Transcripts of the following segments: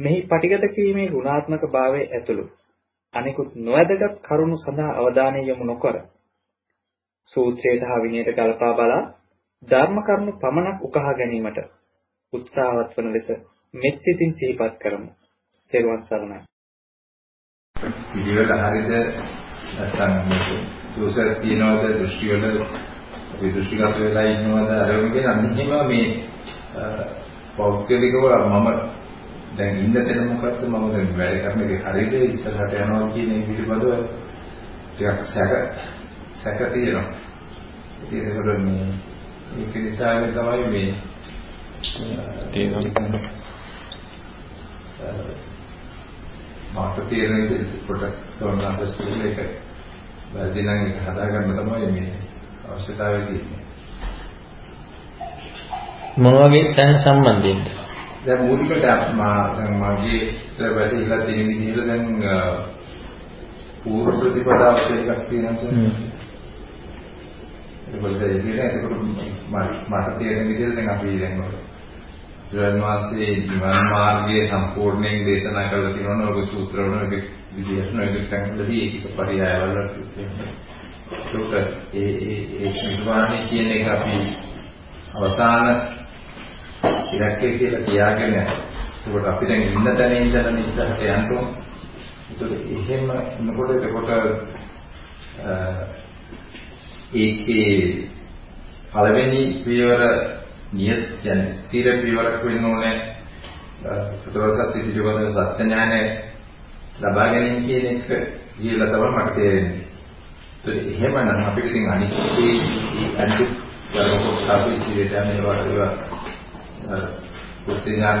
මෙහි පටිගත කිරීමේ ගුණාත්මක භාවය ඇතුළු අනිකුත් නොවැදගත් කරුණු සඳහා අවධානය යොමු නොකර සූත්‍රයට හා විනයට ගල්පා බලා ධර්ම කරුණු පමණක් උකහා ගැනීමට උත්සාහවත් වන ලෙස මෙත් සිතින් සිහිපත් කරමු. තෙරුවන් සරණයි. පිළිවෙල හරියද නැත්නම් දෝෂයක් තියනවද දෘෂ්ටි වල විදෘෂ්ටිගත වෙලා ඉන්නවද අර වගේ අනිහිම මේ පෞද්ගලිකව මම දැන් ඉන්න තැන මොකද්ද මම දැන් වැඩ කරන එක හරියද ඉස්සරහට යනවා කියන එක පිළිබඳව ටිකක් සැක සැක තියෙනවා. ඉතින් ඒකට මේ ඒක නිසා තමයි මේ තියෙනවා. මාත තේරෙන විදිහට පොඩක් තෝරනවා ප්‍රශ්න එක. වැඩි නම් ඒක හදාගන්න තමයි මේ අවශ්‍යතාවය තියෙන්නේ. මොන වගේ තැන් සම්බන්ධයෙන්ද? දැන් මූලිකට මා මගේ වැඩිලා තියෙන විදිහට දැන් පූර්ව ප්‍රතිපදාව කියලා එකක් තියෙනවා ඒක ඒකට මට තේරෙන විදිහට දැන් අපි දැන් ජනවාසේ ජීවන මාර්ගයේ සම්පූර්ණයෙන් දේශනා කරලා තියෙනවා ඔබ සූත්‍රවල ඔබ විදිහට නේද? සංකල්පදී ඒක පරියායවල ඒක ඒ ඒ නිර්වාණය කියන එක අපි අවසාන ඉලක්කය කියලා කියාගෙන ඒකට අපි දැන් ඉන්න තැන ඉඳලා ඉස්සරහට යන්න ඕන. ඒකට එහෙම නකොට එතකොට ඒකේ පළවෙනි පියවර නියත කියන්නේ ස්ථිර පියවරක් වෙන්න ඕනේ. සතරසත් පිළිබඳව සත්‍ය ඥානය ලබා ගැනීම කියන එක කියලා තමයි මට තේරෙන්නේ. ඒත් එහෙමනම් අපිට ඉතින් අනිත් ඒ අනිත් ධර්ම කොට අපි ඉතිරියට යනවා ඒවා පුත්‍යාන්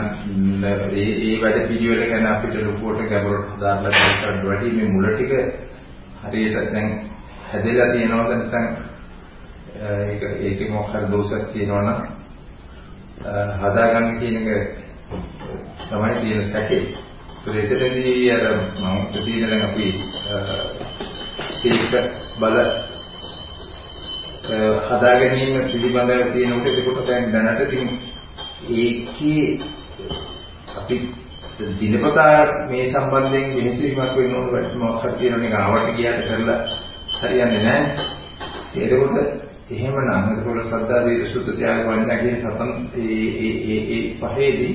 ඒ ඒ වැඩ පිළිවෙල ගැන අපිට ලොකුවට ගැඹුරට දාන්න කරන්න වැඩි මේ මුල ටික හරියට දැන් හැදෙලා තියෙනවද නැත්නම් ඒක ඒකේ මොකක් හරි දෝෂයක් තියෙනවා නම් හදාගන්න කියන එක තමයි තියෙන සැකේ. ඒකෙදී අර මම තියෙන දැන් අපි සීක බල හදා ගැනීම පිළිබඳව තියෙන උට ඒකට දැන් දැනට තියෙන ඒකේ අපි දිනපතා මේ සම්බන්ධයෙන් වෙනසීමක් වෙන්න ඕන මොකක්ද කියන එක ආවට ගියාට කරලා හරියන්නේ නැහැ. ඒකකොට එහෙමනම් ඒකවල සද්දා දී සුද්ධ ත්‍යාග වන්නා කියන සතන් ඒ ඒ ඒ ඒ පහේදී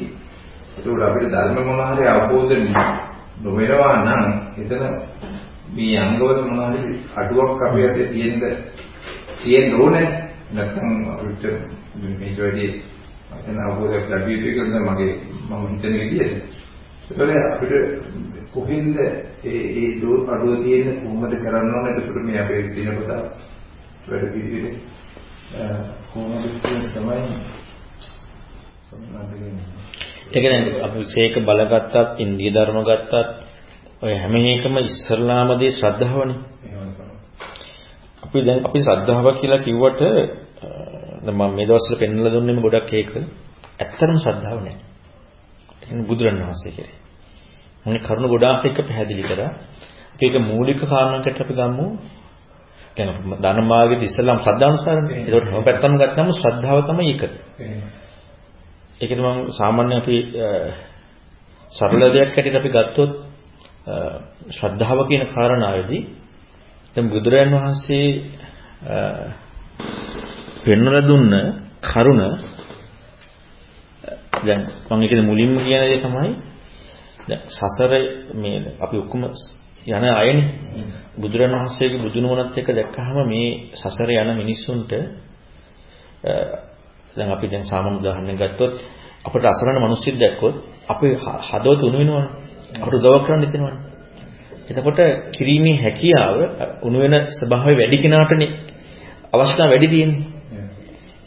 ඒකට අපිට ධර්ම මොන හරි අවබෝධ නොවෙනවා නම් එතන මේ අංගවල මොන හරි අඩුවක් අපි අතේ තියෙන්න තියෙන්න ඕනේ නැත්නම් අපිට මේ ජොයිදී එන අවබෝධයක් ලැබිය යුතු කියලා මගේ මම හිතන විදිහට. ඒකල අපිට කොහෙන්ද ඒ ඒ දෝ අඩුව තියෙන කොහොමද කරන්න ඕනේ එතකොට මේ අපේ දිනපත වැඩ පිළිවිල කොහොමද කියන තමයි ඒ කියන්නේ අපි සීක බල ගත්තත් ඉන්දිය ධර්ම ගත්තත් ඔය හැම එකම ඉස්තරලාමදී ශ්‍රද්ධාවනේ. අපි දැන් අපි ශ්‍රද්ධාව කියලා කිව්වට මම මේ දවස්වල පෙන්වලා දුන්නේම ගොඩක් ඒක ඇත්තටම ශ්‍රද්ධාව නැහැ. කියන්නේ බුදුරණවහන්සේ කෙරේ. මොනේ කරුණ ගොඩාක් එක්ක පැහැදිලි කරා. ඒක මූලික කාරණාකට අපි ගමු. දැන් ධර්ම මාර්ගයේ ඉස්සල්ලාම ශ්‍රද්ධානුසාරනේ. ඒකට හැම පැත්තම ගත්තම ශ්‍රද්ධාව තමයි ඒක. ඒකද මම සාමාන්‍ය අපි සරල දෙයක් හැටියට අපි ගත්තොත් ශ්‍රද්ධාව කියන කාරණාවේදී දැන් බුදුරයන් වහන්සේ පෙන්වලා දුන්න කරුණ දැන් මම ඒකේ මුලින්ම කියන දේ තමයි දැන් සසර මේ අපි ඔක්කොම යන අයනේ. බුදුරණවහන්සේගේ බුදුනුවණත් එක්ක දැක්කහම මේ සසර යන මිනිස්සුන්ට දැන් අපි දැන් සාමාන්‍ය උදාහරණයක් ගත්තොත් අපිට අසරණ මිනිස්සුත් දැක්කොත් අපේ හදවත උණු වෙනවනේ. අපිට උදව් කරන්න හිතෙනවනේ. එතකොට කිරීමේ හැකියාව උණු වෙන ස්වභාවය වැඩි කෙනාටනේ අවස්ථාව වැඩි තියෙන්නේ.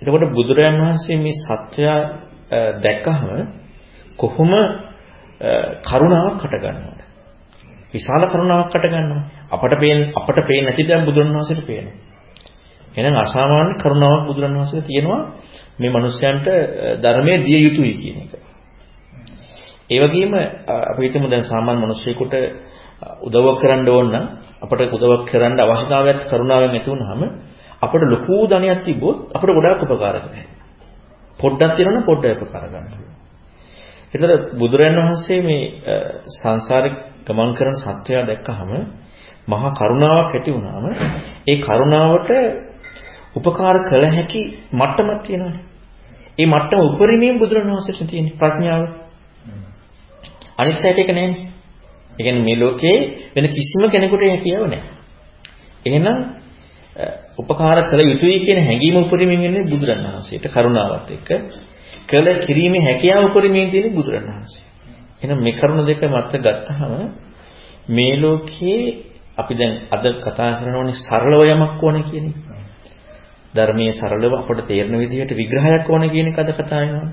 එතකොට බුදුරජාන් වහන්සේ මේ සත්‍යය දැක්කහම කොහොම කරුණාවක් හට ගන්නවා. විශාල කරුණාවක් හට ගන්නවා. අපට පේන අපට පේන්නේ නැති දේ බුදුරණවහන්සේට පේනවා. එහෙනම් අසාමාන්‍ය කරුණාවක් බුදුරණවහන්සේ තියෙනවා මේ මිනිස්යන්ට ධර්මයේ දිය යුතුයි කියන එක. ඒ වගේම අපි හිතමු දැන් සාමාන්‍ය මිනිස්සෙකුට උදව්වක් කරන්න ඕන නම් අපට උදව්වක් කරන්න අවශ්‍යතාවයක් කරුණාවෙන් ඇති වුනහම අපට ලොකු ධනයක් තිබ්බොත් අපට ගොඩාක් උපකාර කරනවා. පොඩ්ඩක් තියෙනවනම් පොඩ්ඩක් උපකාර ගන්නවා. ඒතර බුදුරයන් වහන්සේ මේ සංසාරේ ගමන් කරන සත්‍යය දැක්කහම මහා කරුණාවක් ඇති වුණාම ඒ කරුණාවට උපකාර කළ හැකි මට්ටමක් තියෙනවානේ. ඒ මට්ටම උපරිමයෙන් බුදුරණන් වහන්සේට තියෙන ප්‍රඥාව. අනිත් පැයට ඒක නෑනේ. ඒ කියන්නේ මේ ලෝකේ වෙන කිසිම කෙනෙකුට හැකියාව නැහැ. එහෙනම් උපකාර කළ යුතුයි කියන හැඟීම උපරිමයෙන් එන්නේ බුදුරණන් වහන්සේට කරුණාවත් එක්ක කළ කිරීමේ හැකියාව උපරිමයෙන් තියෙන බුදුරණන් වහන්සේ. එහෙනම් මේ කරුණ දෙක මත ගත්තාම මේ ලෝකේ අපි දැන් අද කතා කරනෝනේ සරලව යමක් ඕනේ කියන එක. ධර්මයේ සරලව අපට තේරෙන විදිහට විග්‍රහයක් ඕනේ කියන එක අද කතා වෙනවා.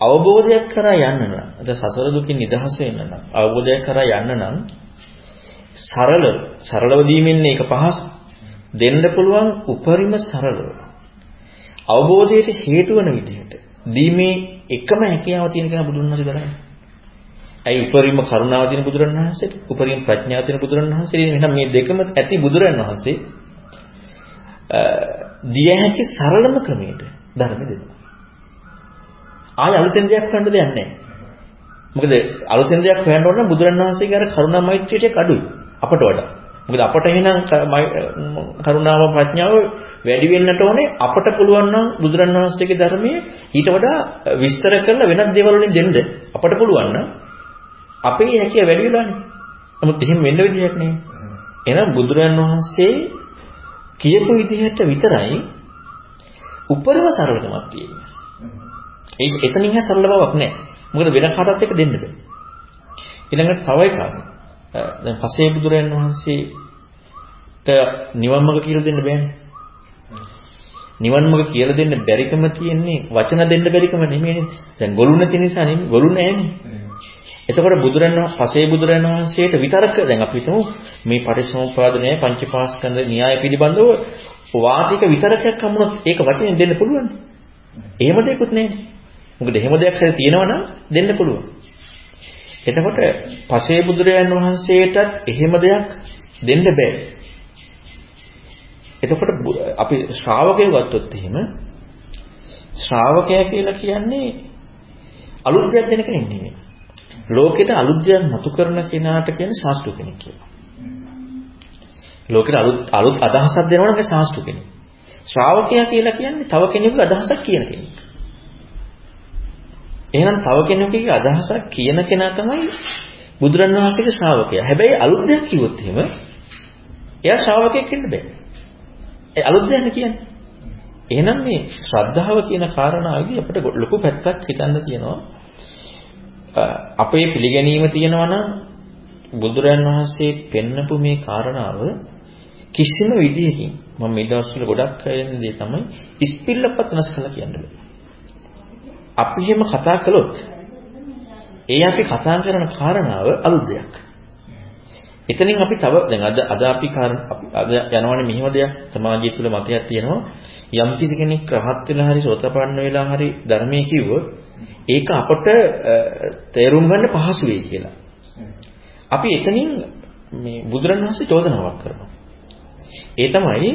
අවබෝධයක් කරා යන්න නම් අද සසර දුකින් නිදහස් වෙන්න නම් අවබෝධයක් කරා යන්න නම් සරල සරලව දීමෙන් ඒක පහසු දෙන්න පුළුවන් උපරිම සරලව අවබෝධයට හේතු වන විදිහට දීමේ එකම හැකියාව තියෙන කෙනා බුදුන් වහන්සේ දරන්නේ. ඇයි උපරිම කරුණාව තියෙන බුදුරන් වහන්සේට උපරිම ප්‍රඥාව තියෙන බුදුරන් වහන්සේ එහෙනම් මේ දෙකම ඇති බුදුරන් වහන්සේ දිය හැකි සරලම ක්‍රමයට ධර්ම දෙනවා. ආය අලුතෙන් දෙයක් හොයන්න දෙයක් නැහැ. මොකද අලුතෙන් දෙයක් හොයන්න ඕන නම් බුදුරන් වහන්සේගේ අර කරුණා මෛත්‍රියට අඩුයි අපට වඩා. මොකද අපට එහෙනම් කරුණාව ප්‍රඥාව වැඩි වෙන්නට ඕනේ අපට පුළුවන් නම් බුදුරන් වහන්සේගේ ධර්මයේ ඊට වඩා විස්තර කරලා වෙනත් දේවල් වලින් දෙන්න අපට පුළුවන් නම් අපේ හැකිය වැඩි වෙලානේ. නමුත් එහෙම වෙන්න විදිහක් නෑ. එහෙනම් බුදුරන් වහන්සේ කියපු විදිහට විතරයි උපරිම සරලකමක් තියෙන්නේ. ඒක එතනින් හැ සරල බවක් නෑ. මොකද වෙන කාටවත් එක දෙන්න බෑ. ඊළඟට තව එකක්. දැන් පසේ බුදුරයන් වහන්සේට නිවන් මඟ කියලා දෙන්න බෑනේ. නිවන් මඟ කියලා දෙන්න බැරිකම තියෙන්නේ වචන දෙන්න බැරිකම නෙමෙයිනේ. දැන් ගොළු නැති නිසා නෙමෙයි ගොළු නැහැනේ. එතකොට බුදුරන් පසේ බුදුරන් වහන්සේට විතරක දැන් අපි හිතමු මේ පටිච්චසමුප්පාදනය පංචපාස්කන්ධ න්‍යාය පිළිබඳව වාචික විතරකයක් හමුනොත් ඒක වචනෙන් දෙන්න පුළුවන්. එහෙම දෙයක්වත් නැහැ. මොකද එහෙම දෙයක් හරි තියෙනවා නම් දෙන්න පුළුවන්. එතකොට පසේ බුදුරයන් වහන්සේටත් එහෙම දෙයක් දෙන්න බෑ. එතකොට අපි ශ්‍රාවකයෝ ගත්තොත් එහෙම ශ්‍රාවකයා කියලා කියන්නේ අලුත් දෙයක් දෙන කෙනෙක් නෙමෙයි. ලෝකෙට අලුත් දෙයක් මතු කරන කෙනාට කියන්නේ ශාස්ත්‍ර කෙනෙක් කියලා. ලෝකෙට අලුත් අලුත් අදහසක් දෙනවා නම් ඒ ශාස්ත්‍ර කෙනෙක්. ශ්‍රාවකයා කියලා කියන්නේ තව කෙනෙකුගේ අදහසක් කියන කෙනෙක්. එහෙනම් තව කෙනෙකුගේ අදහසක් කියන කෙනා තමයි බුදුරණවහන්සේගේ ශ්‍රාවකයා. හැබැයි අලුත් දෙයක් කිව්වොත් එහෙම එයා ශ්‍රාවකයෙක් වෙන්න බෑ. ඒ අලුත් දෙයක් කියන්නේ. එහෙනම් මේ ශ්‍රද්ධාව කියන කාරණාවේදී අපිට ලොකු පැත්තක් හිතන්න තියෙනවා. අපේ පිළිගැනීම තියෙනවා නම් බුදුරයන් වහන්සේ පෙන්නපු මේ කාරණාව කිසිම විදියකින් මම මේ දවස්වල ගොඩක් කියන්නේ දේ තමයි ඉස්පිල්ලපත් වෙනස් කරලා කියන්නේ. අපි එහෙම කතා කළොත් ඒ අපි කතා කරන කාරණාව අලුත් දෙයක්. එතනින් අපි තව දැන් අද අද අපි අද යනවනේ මෙහිම දෙයක් සමාජය තුළ මතයක් තියෙනවා යම් කිසි කෙනෙක් රහත් වෙලා හරි සෝතපන්න වෙලා හරි ධර්මයේ කිව්වොත් ඒක අපට තේරුම් ගන්න පහසු වෙයි කියලා. අපි එතනින් මේ බුදුරණවහන්සේ චෝදනාවක් කරනවා. ඒ තමයි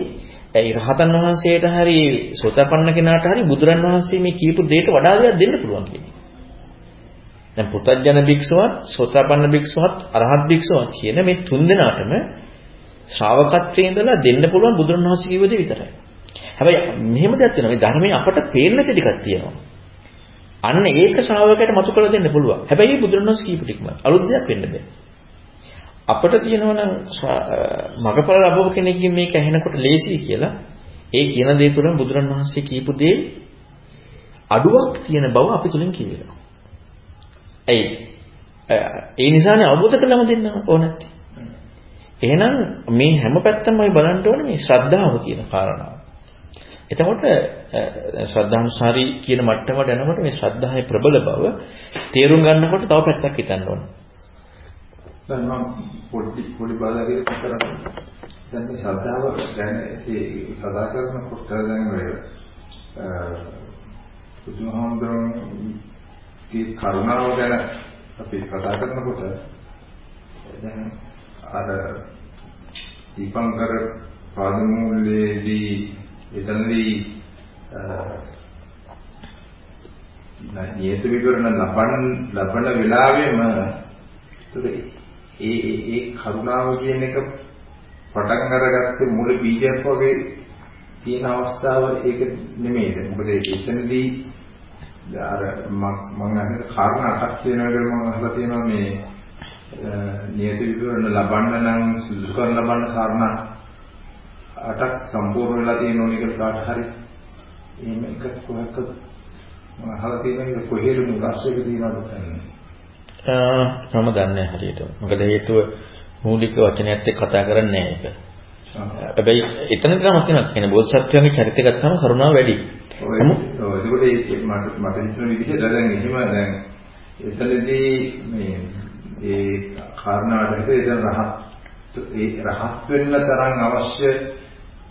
ඒ රහතන් වහන්සේට හරි සෝතපන්න කෙනාට හරි බුදුරණවහන්සේ මේ කියපු දෙයට වඩා දෙයක් දෙන්න පුළුවන් කියන්නේ. දැන් පුතත්ජන භික්ෂුවත්, සෝතපන්න භික්ෂුවත්, අරහත් භික්ෂුවත් කියන මේ තුන් දෙනාටම ශ්‍රාවකත්වයේ ඉඳලා දෙන්න පුළුවන් බුදුරණවහන්සේ කියව දේ විතරයි. හැබැයි මෙහෙම දෙයක් තියෙනවා. මේ ධර්මයේ අපට පේන්න ටිකක් තියෙනවා. අන්න ඒක ශ්‍රාවකයට මතු කරලා දෙන්න පුළුවන්. හැබැයි බුදුරණවහන්සේ කියපු ටිකම අලුත් දෙයක් වෙන්න බෑ. අපිට තියෙනවා නම් මගපල ලැබව කෙනෙක්ගෙන් මේක ඇහෙනකොට ලේසි කියලා ඒ කියන දේ තුළ බුදුරණවහන්සේ කියපු දේ අඩුවක් තියෙන බව අපි තුලින් කියවෙනවා. ඇයි? ඒ නිසානේ අවබෝධ කරලම දෙන්න ඕනත්. එහෙනම් මේ හැම පැත්තම බලන්න ඕනේ මේ ශ්‍රද්ධාව කියන කාරණාව. එතකොට ශ්‍රද්ධානුසාරී කියන මට්ටමට යනකොට මේ ශ්‍රද්ධාවේ ප්‍රබල බව තේරුම් ගන්නකොට තව පැත්තක් හිතන්න ඕන. දැන් මම පොඩි පොඩි බාධාකයක් කරන්නේ. දැන් මේ ශ්‍රද්ධාව ගැන ඒ කතා කරනකොට දැන් ඔය බුදුහාමුදුරන්ගේ කරුණාව ගැන අපි කතා කරනකොට දැන් අර දීපංකර පාදමූලයේදී එතනදී නියත විවරණ ලබන ලබන වෙලාවෙම ඒ ඒ කරුණාව කියන එක පටන් අරගත්තේ මුල බීජයක් වගේ තියෙන අවස්ථාව ඒක නෙමෙයිද මොකද එතනදී අර මම අහන කාරණා අටක් තියෙනවා මම අහලා තියෙනවා මේ නියත විවරණ ලබන්න නම් සුදුසුකම් ලබන්න කාරණා අටක් සම්පූර්ණ වෙලා තියෙන ඕන එක කාට හරි. එහෙම එක කොහොමද? මම අහලා තියෙන එක කොහෙද මුලස්සෙක තියෙනවද? මම දන්නේ හරියට. මොකද හේතුව මූලික වචනයත් එක්ක කතා කරන්නේ නැහැ ඒක. හැබැයි එතන තමයි තියෙනවා. කියන්නේ බෝධිසත්වයන්ගේ චරිතය ගත්තාම කරුණාව වැඩි. ඔව් ඒකට මට මට හිතෙන විදිහට දැන් එහෙම දැන් එතනදී මේ ඒ කාරණාවට එතන රහත් ඒ රහත් වෙන්න තරම් අවශ්‍ය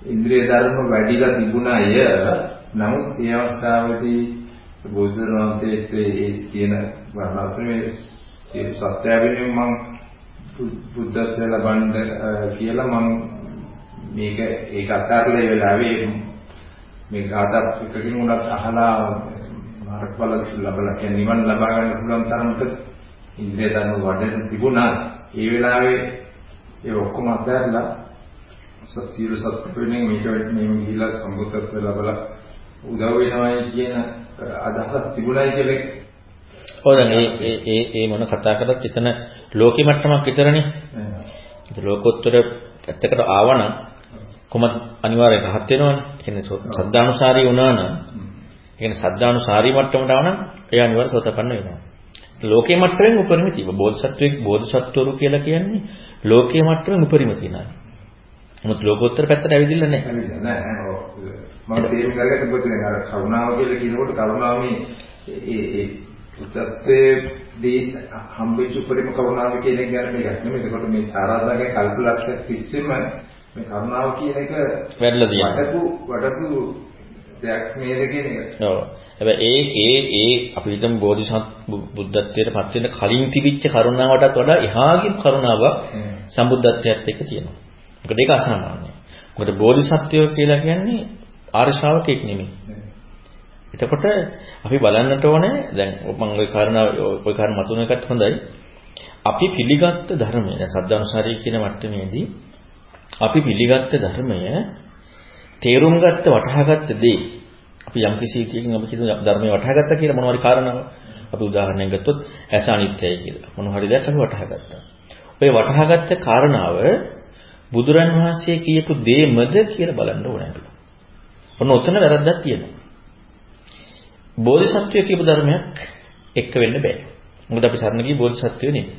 ඉන්ද්‍රිය ධර්ම වැඩිලා තිබුණාය. නමුත් මේ අවස්ථාවේදී බෝධිසත්වයන්ට ඒ තියෙන වර්ණාත්මේ ඒ සත්‍ය වෙනුවෙන් මම බුද්ධත්වයට ලබන්න කියලා මම මේක ඒක අත්හැරලා ඒ වෙලාවේ මේ ගාථා එකකින් උනත් අහලා මාර්ගඵල ලැබලා කියන්නේ නිවන් ලබා ගන්න පුළුවන් තරමට ඉන්ද්‍රිය ධර්ම වඩන තිබුණා. ඒ වෙලාවේ ඒ ඔක්කොම අත්හැරලා සත්‍යීර සත්පුරුණෙන් මේක මේම ගිහිලා සම්බුද්ධත්ව ලැබලා උදව් වෙනවයි කියන අදහසක් තිබුණයි කියලා ඔව් දැන් ඒ ඒ ඒ මොන කතා කරත් එතන ලෝකෙ මට්ටමක් විතරනේ. ඒක ලෝකෝත්තර පැත්තකට ආවනම් කොහොමද අනිවාර්යයෙන් රහත් වෙනවනේ. ඒ කියන්නේ සද්ධානුසාරී වුණා නම් ඒ කියන්නේ සද්ධානුසාරී මට්ටමට ආවනම් ඒ අනිවාර්ය සෝතපන්න වෙනවා. ලෝකේ මට්ටමින් උපරිම තියෙනවා. බෝධිසත්වෙක් බෝධිසත්වරු කියලා කියන්නේ ලෝකේ මට්ටමින් උපරිම තියෙනවා. නමුත් ලෝකෝත්තර පැත්තට ඇවිදින්න නැහැ. මම තේරුම් මොකද දැන් අර කරුණාව කියලා කියනකොට කරුණාව මේ ඒ ඒ උත්තරේදී හම්බෙච්ච උපරිම කරුණාව කියන එක ගැන මේක නෙමෙයි. ඒකට මේ සාරාදාගේ කල්පලක්ෂ තිස්සෙම මේ කරුණාව කියන එක වැඩිලා තියෙනවා. වඩපු වඩපු දෙයක් නේද කියන එක. ඔව්. හැබැයි ඒ ඒ ඒ අපි හිතමු බෝධිසත් බුද්ධත්වයට පත් වෙන කලින් තිබිච්ච කරුණාවටත් වඩා එහාගේ කරුණාවක් සම්බුද්ධත්වයට එක්ක තියෙනවා. මොකද ඒක අසාමාන්‍යයි. මොකද බෝධිසත්වයෝ කියලා කියන්නේ ආර්ය ශ්‍රාවකෙක් නෙමෙයි. එතකොට අපි බලන්නට ඕනේ දැන් මම ওই කාරණා ওই කාරණා මතුන එකත් හොඳයි. අපි පිළිගත්ත ධර්මය දැන් සද්ධානුසාරී කියන මට්ටමේදී අපි පිළිගත්ත ධර්මය තේරුම් ගත්ත වටහාගත්ත දේ අපි යම් කිසි කියකින් අපි කියන ධර්මයේ වටහාගත්තා කියලා මොනවාරි කාරණාව අපි උදාහරණයක් ගත්තොත් ඇස අනිත්‍යයි කියලා මොන හරි දෙයක් අපි වටහාගත්තා. ඔය වටහාගත්ත කාරණාව බුදුරන් වහන්සේ කියපු දේමද කියලා බලන්න ඕනේ. ඔන්න ඔතන වැරද්දක් තියෙනවා. බෝධිසත්වය කියපු ධර්මයක් එක්ක වෙන්න බෑ. මොකද අපි සරණ ගියේ බෝධිසත්වය නෙමෙයි.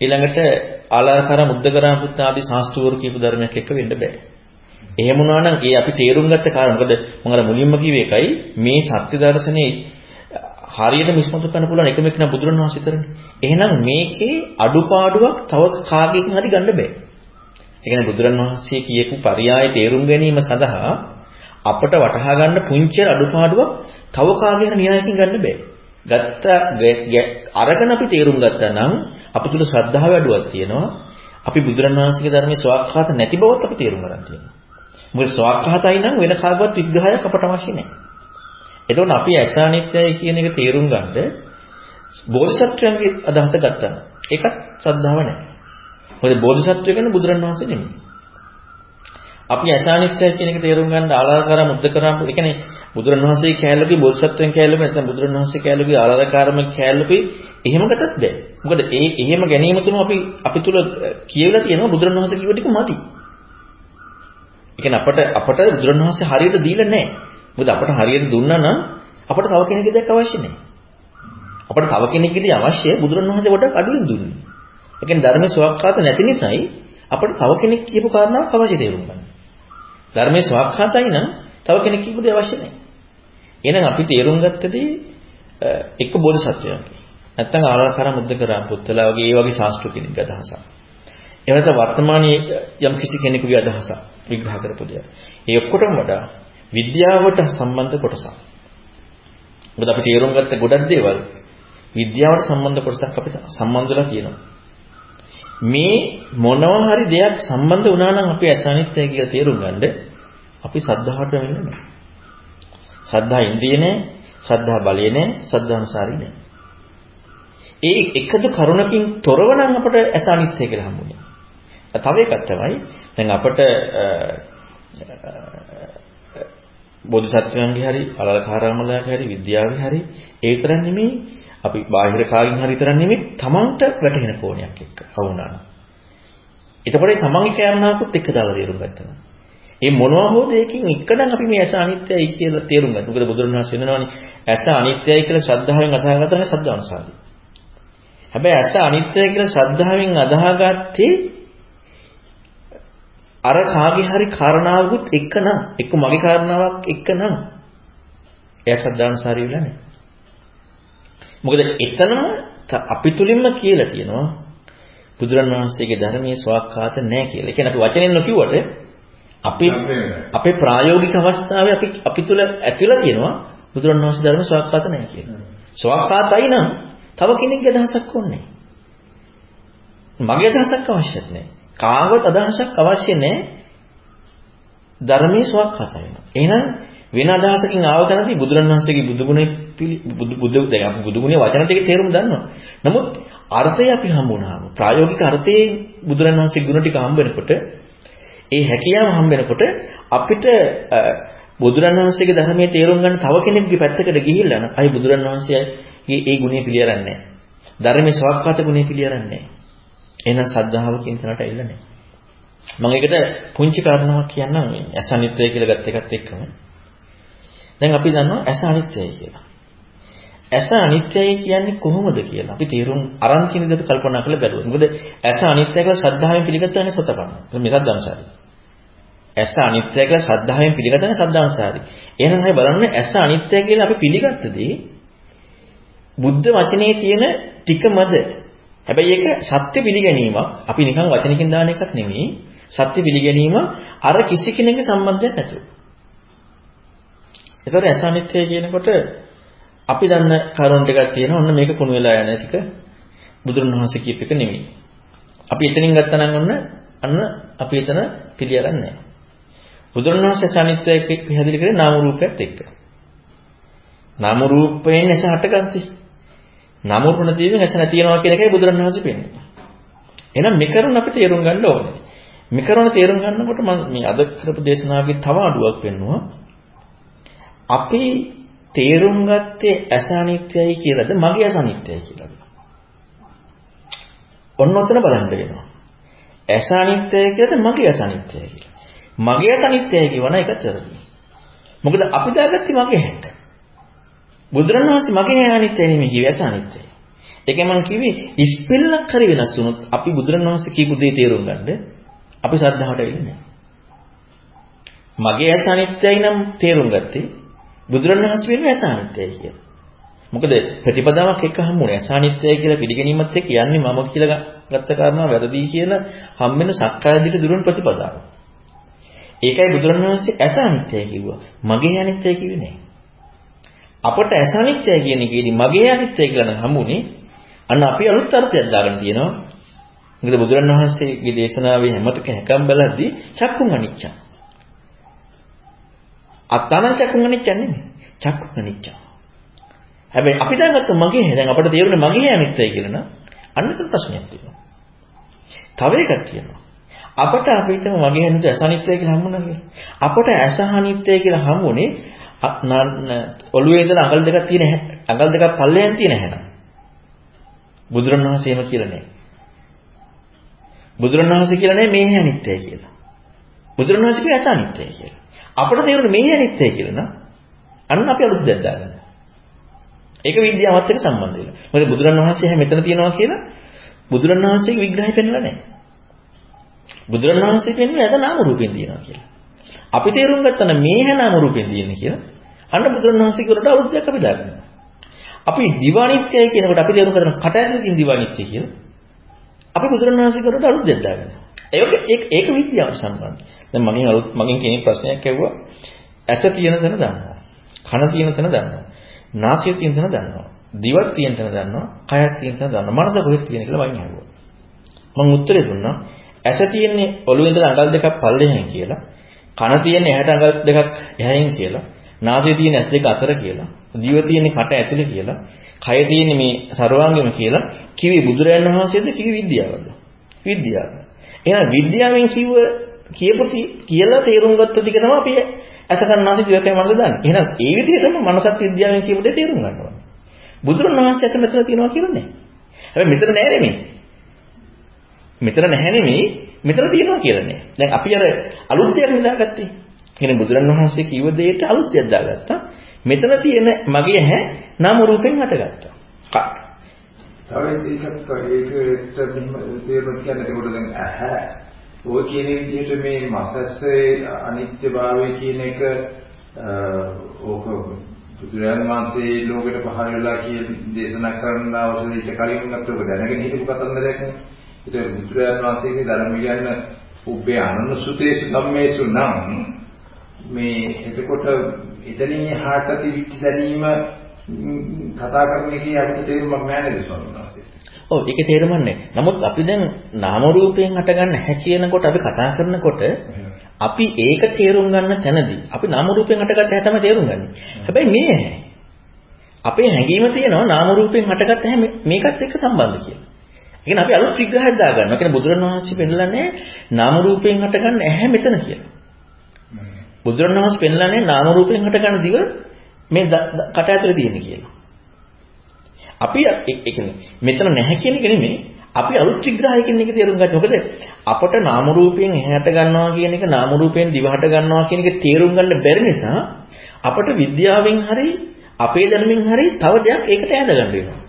ඊළඟට ආලාරකාර මුද්දකරා පුත් ආදී ශාස්ත්‍රවරු කියපු ධර්මයක් එක්ක වෙන්න බෑ. එහෙම වුණා නම් ඒ අපි තේරුම් ගත්ත කාරණා මොකද මම අර මුලින්ම කිව්වේ එකයි මේ සත්‍ය දර්ශනේ හරියට මිස්මතු කරන්න පුළුවන් එකම එක නා බුදුරණවහන්සේ විතරනේ. එහෙනම් මේකේ අඩුපාඩුවක් තව කාගෙකින් හරි ගන්න බෑ. ඒ කියන්නේ බුදුරණවහන්සේ කියපු පරයය තේරුම් ගැනීම සඳහා අපට වටහා ගන්න පුංචි අඩුපාඩුවක් තව කාගේ හරි න්‍යායකින් ගන්න බෑ. ගත්ත අරගෙන අපි තේරුම් ගත්තා නම් අප තුල ශ්‍රද්ධාව වැඩුවක් තියෙනවා. අපි බුදුරණවහන්සේගේ ධර්මයේ ස්වාක්ඛාත නැති බවත් අපි තේරුම් ගන්න තියෙනවා. මොකද ස්වාක්ඛාතයි නම් වෙන කාගවත් විග්‍රහයක් අපට අවශ්‍ය නැහැ. එතකොට අපි අසානිත්‍යයි කියන එක තේරුම් ගන්නද බෝධිසත්වයන්ගේ අදහස ගත්තා. ඒකත් ශ්‍රද්ධාව නැහැ. මොකද බෝධිසත්වය කියන්නේ බුදුරණවහන්සේ නෙමෙයි. අපි අසානිත්‍යයි කියන එක තේරුම් ගන්න ආලාරකාර මුද්දකරම් ඒ කියන්නේ බුදුරණවහන්සේ කැලලුගේ බෝධිසත්වයන් කැලලුගේ නැත්නම් බුදුරණවහන්සේ කැලලුගේ ආලාරකාරම කැලලුගේ එහෙම ගතත් බෑ. මොකද ඒ එහෙම ගැනීම තුන අපි අපි තුල කියවිලා තියෙනවා බුදුරණවහන්සේ කිව්ව ටික මදි. ඒ කියන්නේ අපට අපට බුදුරණවහන්සේ හරියට දීලා නැහැ. මොකද අපට හරියට දුන්නා නම් අපට තව කෙනෙක්ගේ දෙයක් අවශ්‍ය නැහැ. අපට තව කෙනෙක්ගේ අවශ්‍ය බුදුරණවහන්සේ කොට අඩුවෙන් දුන්නේ. ඒ කියන්නේ ධර්මයේ සුවක්කාත නැති නිසායි අපට තව කෙනෙක් කියපු කාරණාවක් අවශ්‍ය තේරුම් ගන්න. ධර්මයේ ස්වාක්ඛාතයි නම් තව කෙනෙක් කිව්ව දේ අවශ්‍ය නැහැ. එහෙනම් අපි තේරුම් ගත්තදී එක්ක බෝධිසත්වයන්ගේ. නැත්තම් ආලාකාර මුද්දකරා පුත්තලා වගේ ඒ වගේ ශාස්ත්‍ර කෙනෙක්ගේ අදහසක්. එහෙම වර්තමානයේ යම් කිසි කෙනෙකුගේ අදහසක් විග්‍රහ කරපු දෙයක්. ඒ ඔක්කොටම වඩා විද්‍යාවට සම්බන්ධ කොටසක්. මොකද අපි තේරුම් ගත්ත ගොඩක් දේවල් විද්‍යාවට සම්බන්ධ කොටසක් අපිට සම්බන්ධ වෙලා තියෙනවා. මේ මොනවා හරි දෙයක් සම්බන්ධ වුණා නම් අපි අසානිත්‍යය කියලා තේරුම් ගන්නද අපි සද්ධාවට වෙන්නේ නැහැ. සද්ධා ඉන්ද්‍රිය නැහැ, සද්ධා බලය නැහැ, සද්ධානුසාරී නැහැ. ඒ එකදු කරුණකින් තොරව නම් අපට අසානිත්‍යය කියලා හම්බුනේ. තව එකක් තමයි දැන් අපට බෝධිසත්වයන්ගේ හරි අලලකාරාමලගේ හරි විද්‍යාවේ හරි ඒ තරම් නෙමෙයි අපි බාහිර කාගෙන් හරි තරම් නෙමෙයි තමන්ට වැටහෙන කෝණයක් එක්ක වුණා නම්. එතකොට ඒ තමන්ගේ කාරණාවකුත් එක්ක දාලා තේරුම් ගන්නවා. ඒ මොනවා හෝ දෙයකින් එකනම් අපි මේ ඇස අනිත්‍යයි කියලා තේරුම් ගන්න. මොකද බුදුරණවහන්සේ වෙනවනේ ඇස අනිත්‍යයි කියලා ශ්‍රද්ධාවෙන් අදහාගත්තා නේ ශ්‍රද්ධාවන්සාරි. හැබැයි ඇස අනිත්‍යයි කියලා ශ්‍රද්ධාවෙන් අදහාගත්තේ අර කාගේ හරි කාරණාවකුත් එක්කනම් එක්ක මගේ කාරණාවක් එක්කනම් එයා ශ්‍රද්ධාවන්සාරි වෙලා නැහැ. මොකද එතනම අපි තුලින්ම කියලා තියෙනවා බුදුරණවහන්සේගේ ධර්මයේ ස්වාක්ඛාත නැහැ කියලා. කියන්නේ අපි වචනෙන් නොකියුවට අපේ අපේ ප්‍රායෝගික අවස්ථාවේ අපි අපි තුල ඇතිලා තියෙනවා බුදුරණවහන්සේ ධර්ම ස්වාක්ඛාත නැහැ කියලා. ස්වාක්ඛාතයි නම් තව කෙනෙක්ගේ අදහසක් ඕනේ මගේ අදහසක් අවශ්‍යත් නැහැ. කාගවත් අදහසක් අවශ්‍ය නැහැ. ධර්මයේ ස්වාක්ඛාත වෙනවා. එහෙනම් වෙන අදහසකින් ආව තැනදී බුදුරණවහන්සේගේ බුදුගුණේ බුදු දැන් අපි බුදුගුණේ වචන ටික තේරුම් දන්නවා. නමුත් අර්ථය අපි හම්බුනාම ප්‍රායෝගික අර්ථයේ බුදුරණවහන්සේගේ ගුණ ටික හම්බ වෙනකොට ඒ හැකියාව හම්බ වෙනකොට අපිට බුදුරණවහන්සේගේ ධර්මයේ තේරුම් ගන්න තව කෙනෙක්ගේ පැත්තකට ගිහිල්ලා නම් අයි බුදුරණවහන්සේගේ ඒ ගුණය පිළියරන්නේ නැහැ. ධර්මයේ සවක්කාත ගුණය පිළියරන්නේ නැහැ. එහෙනම් සද්ධාව කියන තැනට ඇවිල්ලා නැහැ. මම ඒකට පුංචි කාරණාවක් කියන්නම් මේ ඇස අනිත්‍යයි කියලා ගත්ත එකත් එක්කම. දැන් අපි දන්නවා ඇස අනිත්‍යයි කියලා. ඇස අනිත්‍යයි කියන්නේ කොහොමද කියලා අපි තේරුම් අරන් කියන දේ කල්පනා කරලා බැලුවා. මොකද ඇස අනිත්‍ය කියලා ශ්‍රද්ධාවෙන් පිළිගත්තනේ සතපන්න. මේ සද්ධාංශාරි. ඇස අනිත්‍ය කියලා ශ්‍රද්ධාවෙන් පිළිගත්තනේ සද්ධාංශාරි. එහෙනම් අපි බලන්න ඇස අනිත්‍ය කියලා අපි පිළිගත්තදී බුද්ධ වචනේ තියෙන ටිකමද හැබැයි ඒක සත්‍ය පිළිගැනීමක්. අපි නිකන් වචනකින් දාන එකක් නෙමෙයි. සත්‍ය පිළිගැනීම අර කිසි කෙනෙකුගේ සම්බන්ධයක් නැතුව. ඒතර අසනිත්‍ය කියනකොට අපි දන්න කරුණ ටිකක් තියෙනවා. ඔන්න මේක කුණු වෙලා යන ටික බුදුරණවහන්සේ කියප එක නෙමෙයි. අපි එතනින් ගත්තා නම් ඔන්න අන්න අපි එතන පිළියරන්නේ නැහැ. බුදුරණවහන්සේ අසනිත්‍ය පැහැදිලි කරේ නාම රූපයත් එක්ක. නාම රූපයෙන් ඇස හටගත්තේ. නමුරුණ තියෙන ඇස නැතිනවා කියන එකයි බුදුරණවහන්සේ පෙන්වන්නේ. එහෙනම් මේ කරුණ අපිට තේරුම් ගන්න ඕනේ. මේ කරුණ තේරුම් ගන්නකොට මම මේ අද කරපු දේශනාවගේ තව අඩුවක් වෙන්නවා. අපි තේරුම් ගත්තේ ඇස අනිත්‍යයි කියලාද මගේ ඇස අනිත්‍යයි කියලාද? ඔන්න ඔතන බලන්න වෙනවා. ඇස අනිත්‍යයි කියලාද මගේ ඇස අනිත්‍යයි කියලා. මගේ ඇස අනිත්‍යයි කියවන එකත් වැරදි. මොකද අපි දාගත්තේ මගේ හැක්. බුදුරණවහන්සේ මගේ අනිත්‍ය නෙමෙයි කිව්වේ ඇස අනිත්‍යයි. ඒකෙන් මම කිව්වේ ඉස්පෙල්ලක් හරි වෙනස් වුණොත් අපි බුදුරණවහන්සේ කියපු දේ තේරුම් ගන්න අපි ශ්‍රද්ධාවට එන්නේ මගේ ඇස අනිත්‍යයි නම් තේරුම් ගත්තේ බුදුරණවහන්සේ වෙන්නේ ඇස අනිත්‍යයි කියලා. මොකද ප්‍රතිපදාවක් එක හම්බුනේ ඇස අනිත්‍යයි කියලා පිළිගැනීමත් එක්ක යන්නේ මම කියලා ගත්ත කාරණා වැරදි කියලා හම්බෙන සක්කාය දිට දුරන ප්‍රතිපදාව. ඒකයි බුදුරණවහන්සේ ඇස අනිත්‍යයි කිව්වා. මගේ අනිත්‍යයි කිව්වේ නෑ. අපට ඇස අනිත්‍යයි කියන එකේදී මගේ අනිත්‍යයි කියලා නම් හම්බුනේ අන්න අපි අලුත් අර්ථයක් දාගෙන තියෙනවා. මොකද බුදුරණවහන්සේගේ දේශනාවේ හැමතක හැකම් බලද්දී චක්කුන් අනිච්චං. අත්තන චක්කුන් අනිච්ච නෙමෙයි. චක්කුන් අනිච්ච. හැබැයි අපි දැන් ගත්ත මගේ දැන් අපිට තේරුනේ මගේ අනිත්‍යයි කියලා නම් අන්න ඒක ප්‍රශ්නයක් තියෙනවා. තව එකක් තියෙනවා. අපට අපිටම මගේ අනිත්‍ය අසනිත්‍යයි කියලා හම්බුණා කියලා. අපට අසහනිත්‍යයි කියලා හම්බුනේ ඔළුවේ ඉඳලා අඟල් දෙකක් තියෙන අඟල් දෙකක් පල්ලෙයන් තියෙන හැන. බුදුරණවහන්සේම කියලා නෑ. බුදුරණවහන්සේ කියලා නෑ මේ අනිත්‍යයි කියලා. බුදුරණවහන්සේ කිය ඇත අනිත්‍යයි කියලා. අපිට තේරුනේ මේ අනිත්‍යයි කියලා නම් අන්න අපි අලුත් දෙයක් දාගන්න. ඒක විද්‍යාවත් එක්ක සම්බන්ධ වෙලා. මොකද බුදුරණවහන්සේ මෙතන තියනවා කියලා බුදුරණවහන්සේගේ විග්‍රහය පෙන්නලා නැහැ. බුදුරණවහන්සේ කියන්නේ ඇත නාම රූපෙන් තියනවා කියලා. අපි තේරුම් ගත්තා නම් මේ හැනාම රූපෙන් තියෙන්නේ කියලා. අන්න බුදුරණවහන්සේ කියනට අලුත්යක් අපි දාගන්නවා. අපි දිවානිත්‍යයි කියනකොට අපි තේරුම් ගන්න කට ඇතුලේ තියෙන දිවානිත්‍ය කියලා. අපි බුදුරණවහන්සේ කියනට අලුත්යක් දාගන්නවා. ඒක ඒක විද්‍යාවට සම්බන්ධයි. දැන් මගෙන් අලුත් මගෙන් කෙනෙක් ප්‍රශ්නයක් ඇහුවා. ඇස තියෙන තැන දන්නවා. කන තියෙන තැන දන්නවා. නාසය තියෙන තැන දන්නවා. දිවක් තියෙන තැන දන්නවා. කයක් තියෙන තැන දන්නවා. මනස කොහෙද තියෙන කියලා මගෙන් ඇහුවා. මම උත්තරේ දුන්නා. ඇස තියෙන්නේ ඔළුවේ ඉඳලා අඟල් දෙකක් පල්ලෙහෙන් කියලා. කන තියෙන්නේ ඇහැට අඟල් දෙකක් එහායින් කියලා. නාසය තියෙන ඇස් දෙක අතර කියලා. දිව තියෙන්නේ කට ඇතුලේ කියලා. කය තියෙන්නේ මේ ਸਰවාංගෙම කියලා. කිවි බුදුරයන් වහන්සේද කිවි විද්‍යාවද? විද්‍යාව. එහෙනම් විද්‍යාවෙන් කිව්ව කියපු කියලා තේරුම් ගත්ත ටික තමයි අපි ඇස කන්නාසි දිවකයි මනස දන්නේ. එහෙනම් ඒ විදිහටම මනසත් විද්‍යාවෙන් කියපු දේ තේරුම් ගන්නවා. බුදුරණවහන්සේ ඇස මෙතන තියෙනවා කියන්නේ. හැබැයි මෙතන නෑ නෙමෙයි. මෙතන නැහැ නෙමෙයි මෙතන තියෙනවා කියලා නෑ. දැන් අපි අර අලුත් දෙයක් හදාගත්තේ. කියන්නේ බුදුරණවහන්සේ කිව්ව දෙයට අලුත් දෙයක් දාගත්තා. මෙතන තියෙන මගේ හැ නාම රූපෙන් හටගත්තා. තව එකක් ඒකට තේරුම් ගන්න ඒකට දැන් ඇහැ ඔය කියන විදිහට මේ මසස්සේ අනිත්‍යභාවය කියන එක ඕක බුදුරජාණන් වහන්සේ ලෝකෙට පහළ වෙලා කියන දේශනා කරන අවශ්‍යයිට කලින් උනත් ඔබ දැනගෙන හිටපු කතන්දරයක් නේ. ඒක බුදුරජාණන් වහන්සේගේ ධර්ම කියන්නේ උබ්බේ අනනුසුතේසු ධම්මේසු නම් මේ එතකොට එතනින් එහාට තිවිච්ච දැනීම කතා කරන එකේ අපිට තේරුමක් නැහැ නේද ස්වාමීන් වහන්සේ? ඔව් ඒකේ තේරුමක් නැහැ. නමුත් අපි දැන් නාම රූපයෙන් හටගන්න හැකියනකොට අපි කතා කරනකොට අපි ඒක තේරුම් ගන්න තැනදී අපි නාම රූපයෙන් හටගත්ත හැ තමයි තේරුම් ගන්නේ. හැබැයි මේ ඇහැ අපේ හැඟීම තියෙනවා නාම රූපයෙන් හටගත්ත හැ මේකත් එක්ක සම්බන්ධ කියලා. ඒ කියන්නේ අපි අලුත් විග්‍රහයක් දාගන්නවා. ඒ කියන්නේ බුදුරණවහන්සේ පෙන්නලා නාම රූපයෙන් හටගන්න ඇහැ මෙතන කියලා. බුදුරණවහන්සේ පෙන්නලා නාම රූපයෙන් හටගන්න දිව මේ කට ඇතුලේ තියෙන කියලා. අපි ඒ කියන්නේ මෙතන නැහැ කියන එක නෙමෙයි අපි අලුත් විග්‍රහයකින් එක තේරුම් ගන්න. මොකද අපට නාම රූපයෙන් එහාට ගන්නවා කියන එක නාම රූපයෙන් දිවහට ගන්නවා කියන එක තේරුම් ගන්න බැරි නිසා අපට විද්‍යාවෙන් හරි අපේ දැනුමින් හරි තව දෙයක් ඒකට ඇඳ ගන්න වෙනවා.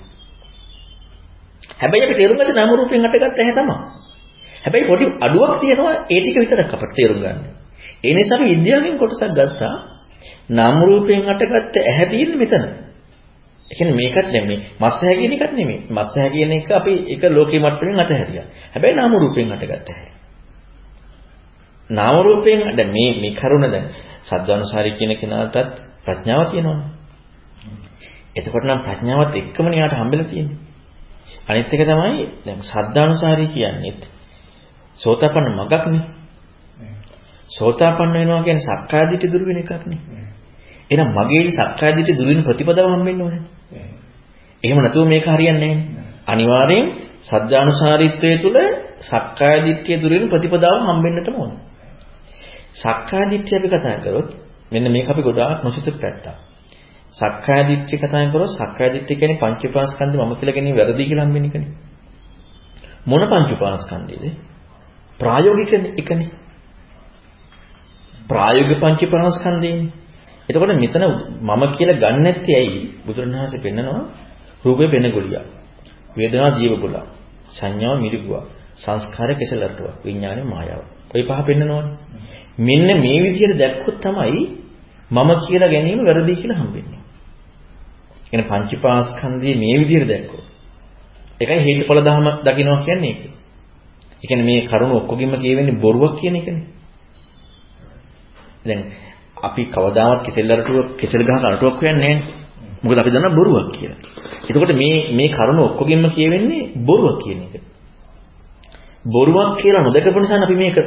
හැබැයි අපි තේරුම් ගත්තේ නාම රූපයෙන් හටගත්ත ඇහැ තමයි. හැබැයි පොඩි අඩුවක් තියෙනවා ඒ ටික විතරක් අපට තේරුම් ගන්න. ඒ නිසා අපි විද්‍යාවෙන් කොටසක් ගත්තා නාම රූපයෙන් හටගත්ත ඇහැ තියෙන්නේ මෙතන. ඒ කියන්නේ මේකත් නෙමෙයි මස් ඇහැ කියන එකත් නෙමෙයි. මස් ඇහැ කියන එක අපි එක ලෝකේ මට්ටමින් අතහැරියා. හැබැයි නාම රූපයෙන් හටගත්ත ඇහැ. නාම රූපයෙන් දැන් මේ මේ කරුණ දැන් සද්දානුසාරී කියන කෙනාටත් ප්‍රඥාව තියෙනවනේ. එතකොට නම් ප්‍රඥාවත් එක්කම න්යාට හම්බෙලා තියෙන්නේ. අනිත් එක තමයි දැන් සද්දානුසාරී කියන්නේත් සෝතාපන්න මගක්නේ. සෝතාපන්න වෙනවා කියන්නේ සක්කාය දිට්ඨි දුරු වෙන එකක් නේ. එහෙනම් මගේ සක්කාය දිට්ඨි දුරු වෙන ප්‍රතිපදාව හම්බෙන්න ඕනේ. එහෙම නැතුව මේක හරියන්නේ නැහැ. අනිවාර්යෙන් සද්ධානුසාරීත්වයේ තුල සක්කාය දිට්ඨිය දුරු වෙන ප්‍රතිපදාව හම්බෙන්නටම ඕනේ. සක්කාය දිට්ඨිය අපි කතා කරොත් මෙන්න මේක අපි ගොඩාක් නොසිතපු පැත්තක්. සක්කාය දිට්ඨිය කතා කරොත් සක්කාය දිට්ඨිය කියන්නේ පංච උපාස්කන්ධ මම කියලා ගැනීම වැරදි කියලා හම්බෙන එකනේ. මොන පංච උපාස්කන්ධයද? ප්‍රායෝගික එකනේ. ප්‍රායෝගික පංච උපාස්කන්ධයනේ. එතකොට මෙතන මම කියලා ගන්න නැත්තේ ඇයි? බුදුරණවහන්සේ පෙන්නනවා රූපේ වෙන ගොලියක්. වේදනා ජීව ගොලක්. සංඥාව මිරිගුවක්. සංස්කාර කෙසලටුවක්. විඥානේ මායාව. ඔය පහ පෙන්නනවනේ. මෙන්න මේ විදිහට දැක්කොත් තමයි මම කියලා ගැනීම වැරදි කියලා හම්බෙන්නේ. එන පංචපාස්කන්ධයේ මේ විදිහට දැක්කොත්. ඒකයි හේතුඵල ධර්ම දකින්නවා කියන්නේ ඒක. ඒ කියන්නේ මේ කරුණ ඔක්කොගෙම කියවෙන්නේ බොරුවක් කියන එකනේ. දැන් අපි කවදාවත් කෙසෙල් අරටුව කෙසෙල් ගහක අරටුවක් හොයන්නේ නැහැ. මොකද අපි දන්නා බොරුවක් කියලා. එතකොට මේ මේ කරුණ ඔක්කොගෙම කියවෙන්නේ බොරුවක් කියන එක. බොරුවක් කියලා නොදකපු නිසා අපි මේක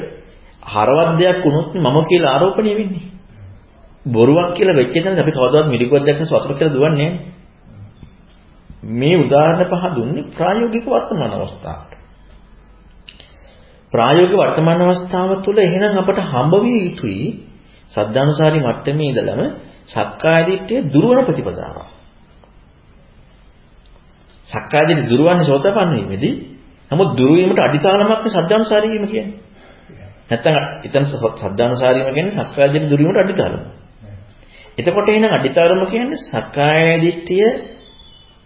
හරවත් දෙයක් වුණොත් මම කියලා ආරෝපණය වෙන්නේ. බොරුවක් කියලා වෙච්ච තැනදී අපි කවදාවත් මිරිකුවක් දැක්කම සතුට කියලා දුවන්නේ මේ උදාහරණ පහ දුන්නේ ප්‍රායෝගික වර්තමාන අවස්ථාවට. ප්‍රායෝගික වර්තමාන අවස්ථාව තුළ එහෙනම් අපට හම්බ විය යුතුයි සද්ධානුසාරී මට්ටමේ ඉඳලම සක්කාය දිට්ඨිය දුරවන ප්‍රතිපදාවක්. සක්කාය දිට්ඨිය දුරවන්නේ සෝතපන්න වීමේදී නමුත් දුරු වීමට අඩිතාලමක් සද්ධානුසාරී වීම කියන්නේ. නැත්තම් එතන සද්ධානුසාරීම කියන්නේ සක්කාය දිට්ඨිය දුරු වීමට අඩිතාලම. එතකොට එහෙනම් අඩිතාලම කියන්නේ සක්කාය දිට්ඨිය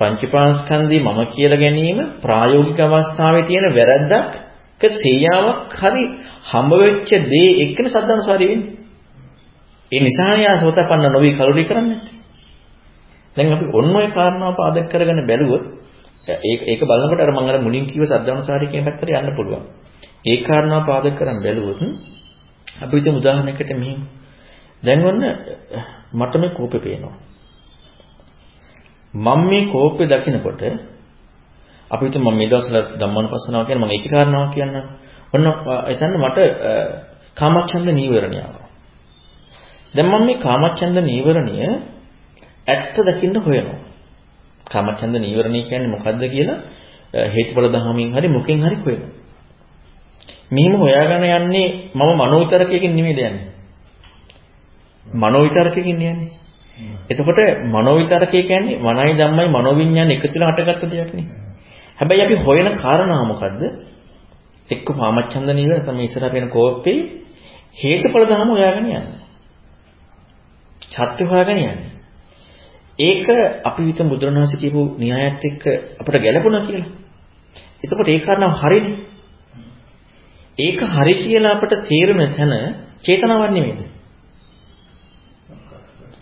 පංචපාස්කන්ධي මම කියලා ගැනීම ප්‍රායෝගික අවස්ථාවේ තියෙන වැරද්දක් ක සේයාවක් හරි හම්බ වෙච්ච දේ එක්කනේ සද්ධානුසාරී වෙන්නේ. ඒ නිසානේ ආ සෝතපන්න නොවි කලුරි කරන්නේ නැත්තේ. දැන් අපි ඔන්න ඔය කාරණාව පාදක කරගෙන බැලුවොත් ඒක ඒක බලනකොට අර මම අර මුලින් කිව්ව සද්ධානුසාරී කියන පැත්තට යන්න පුළුවන්. ඒ කාරණාව පාදක කරන් බැලුවොත් අපි හිතමු උදාහරණයකට මෙහිම. දැන් ඔන්න මට මේ කෝපේ පේනවා. මම මේ කෝපේ දකිනකොට අපි හිතමු මම මේ දවස්වල ධම්මානුපස්සනාව කියන මම ඒකේ කාරණාවක් කියන්නම්. ඔන්න එතන මට කාමච්ඡන්ද නීවරණය ආවා. දැන් මම මේ කාමච්ඡන්ද නීවරණය ඇත්ත දකින්න හොයනවා. කාමච්ඡන්ද නීවරණය කියන්නේ මොකද්ද කියලා හේතුඵල ධර්මයෙන් හරි මොකෙන් හරි හොයනවා. මෙහිම හොයාගෙන යන්නේ මම මනෝවිතරකයකින් නෙමෙයිද යන්නේ. මනෝවිතරකයකින් යන්නේ. එතකොට මනෝවිතරකය කියන්නේ මනයි ධම්මයි මනෝවිඤ්ඤාණ එකතුලා හටගත්ත දෙයක් නේ. හැබැයි අපි හොයන කාරණාව මොකද්ද? එක්ක කාමච්ඡන්ද නීවරණ තමයි ඉස්සරහ වෙන කෝපේ හේතුඵල ධර්ම හොයාගෙන යන්නේ. සත්‍ය හොයාගෙන යන්නේ. ඒක අපි විතර බුදුරණවහන්සේ කියපු න්‍යායත් එක්ක අපිට ගැළපුණා කියලා. එතකොට ඒ කාරණාව හරිනේ. ඒක හරි කියලා අපිට තේරෙන තැන චේතනාවක් නෙමෙයිද?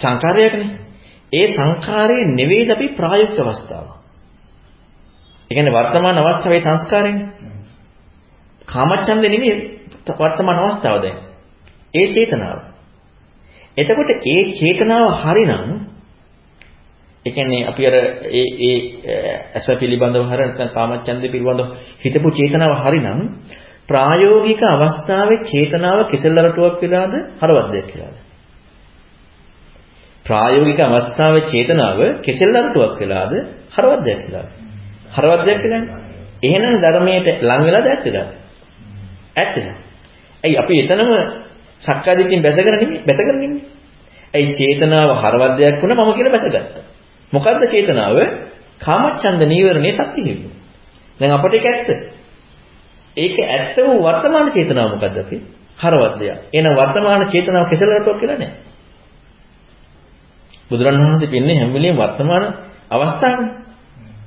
සංකාරයක්නේ. ඒ සංකාරයේ නෙවෙයිද අපි ප්‍රායෝගික අවස්ථාව. ඒ කියන්නේ වර්තමාන අවස්ථාවේ සංස්කාරයනේ. කාමච්ඡන්දේ නෙමෙයි වර්තමාන අවස්ථාව දැන්. ඒ චේතනාව. එතකොට ඒ චේතනාව හරිනම් ඒ කියන්නේ අපි අර ඒ ඒ ඇස පිළිබඳව හර නැත්නම් කාමච්ඡන්දේ පිළිබඳව හිතපු චේතනාව හරිනම් ප්‍රායෝගික අවස්ථාවේ චේතනාව කෙසෙල් අරටුවක් වෙලාද හරවද්දයක් කියලාද ප්‍රායෝගික අවස්ථාවේ චේතනාව කෙසෙල් අරටුවක් වෙලාද හරවද්දයක් කියලාද හරවද්දයක් කියලානේ එහෙනම් ධර්මයට ලං වෙලාද ඇත්තද? ඇත්තද? ඇයි අපි එතනම සක්කාදිටින් බැසගෙන නෙමෙයි බැසගෙන නෙමෙයි. ඒ චේතනාව හරවද්දයක් වුණා මම කියලා බැසගත්තා. මොකද්ද චේතනාව? කාමච්ඡන්ද නීවරණේ සත්‍ය හේතු. දැන් අපට ඒක ඇත්ත. ඒක ඇත්ත වූ වර්තමාන චේතනාව මොකද්ද අපි? හරවද්දය. එන වර්තමාන චේතනාව කෙසලටක් කියලා නෑ. බුදුරණවහන්සේ පින්නේ හැම වෙලෙම වර්තමාන අවස්ථාවනේ.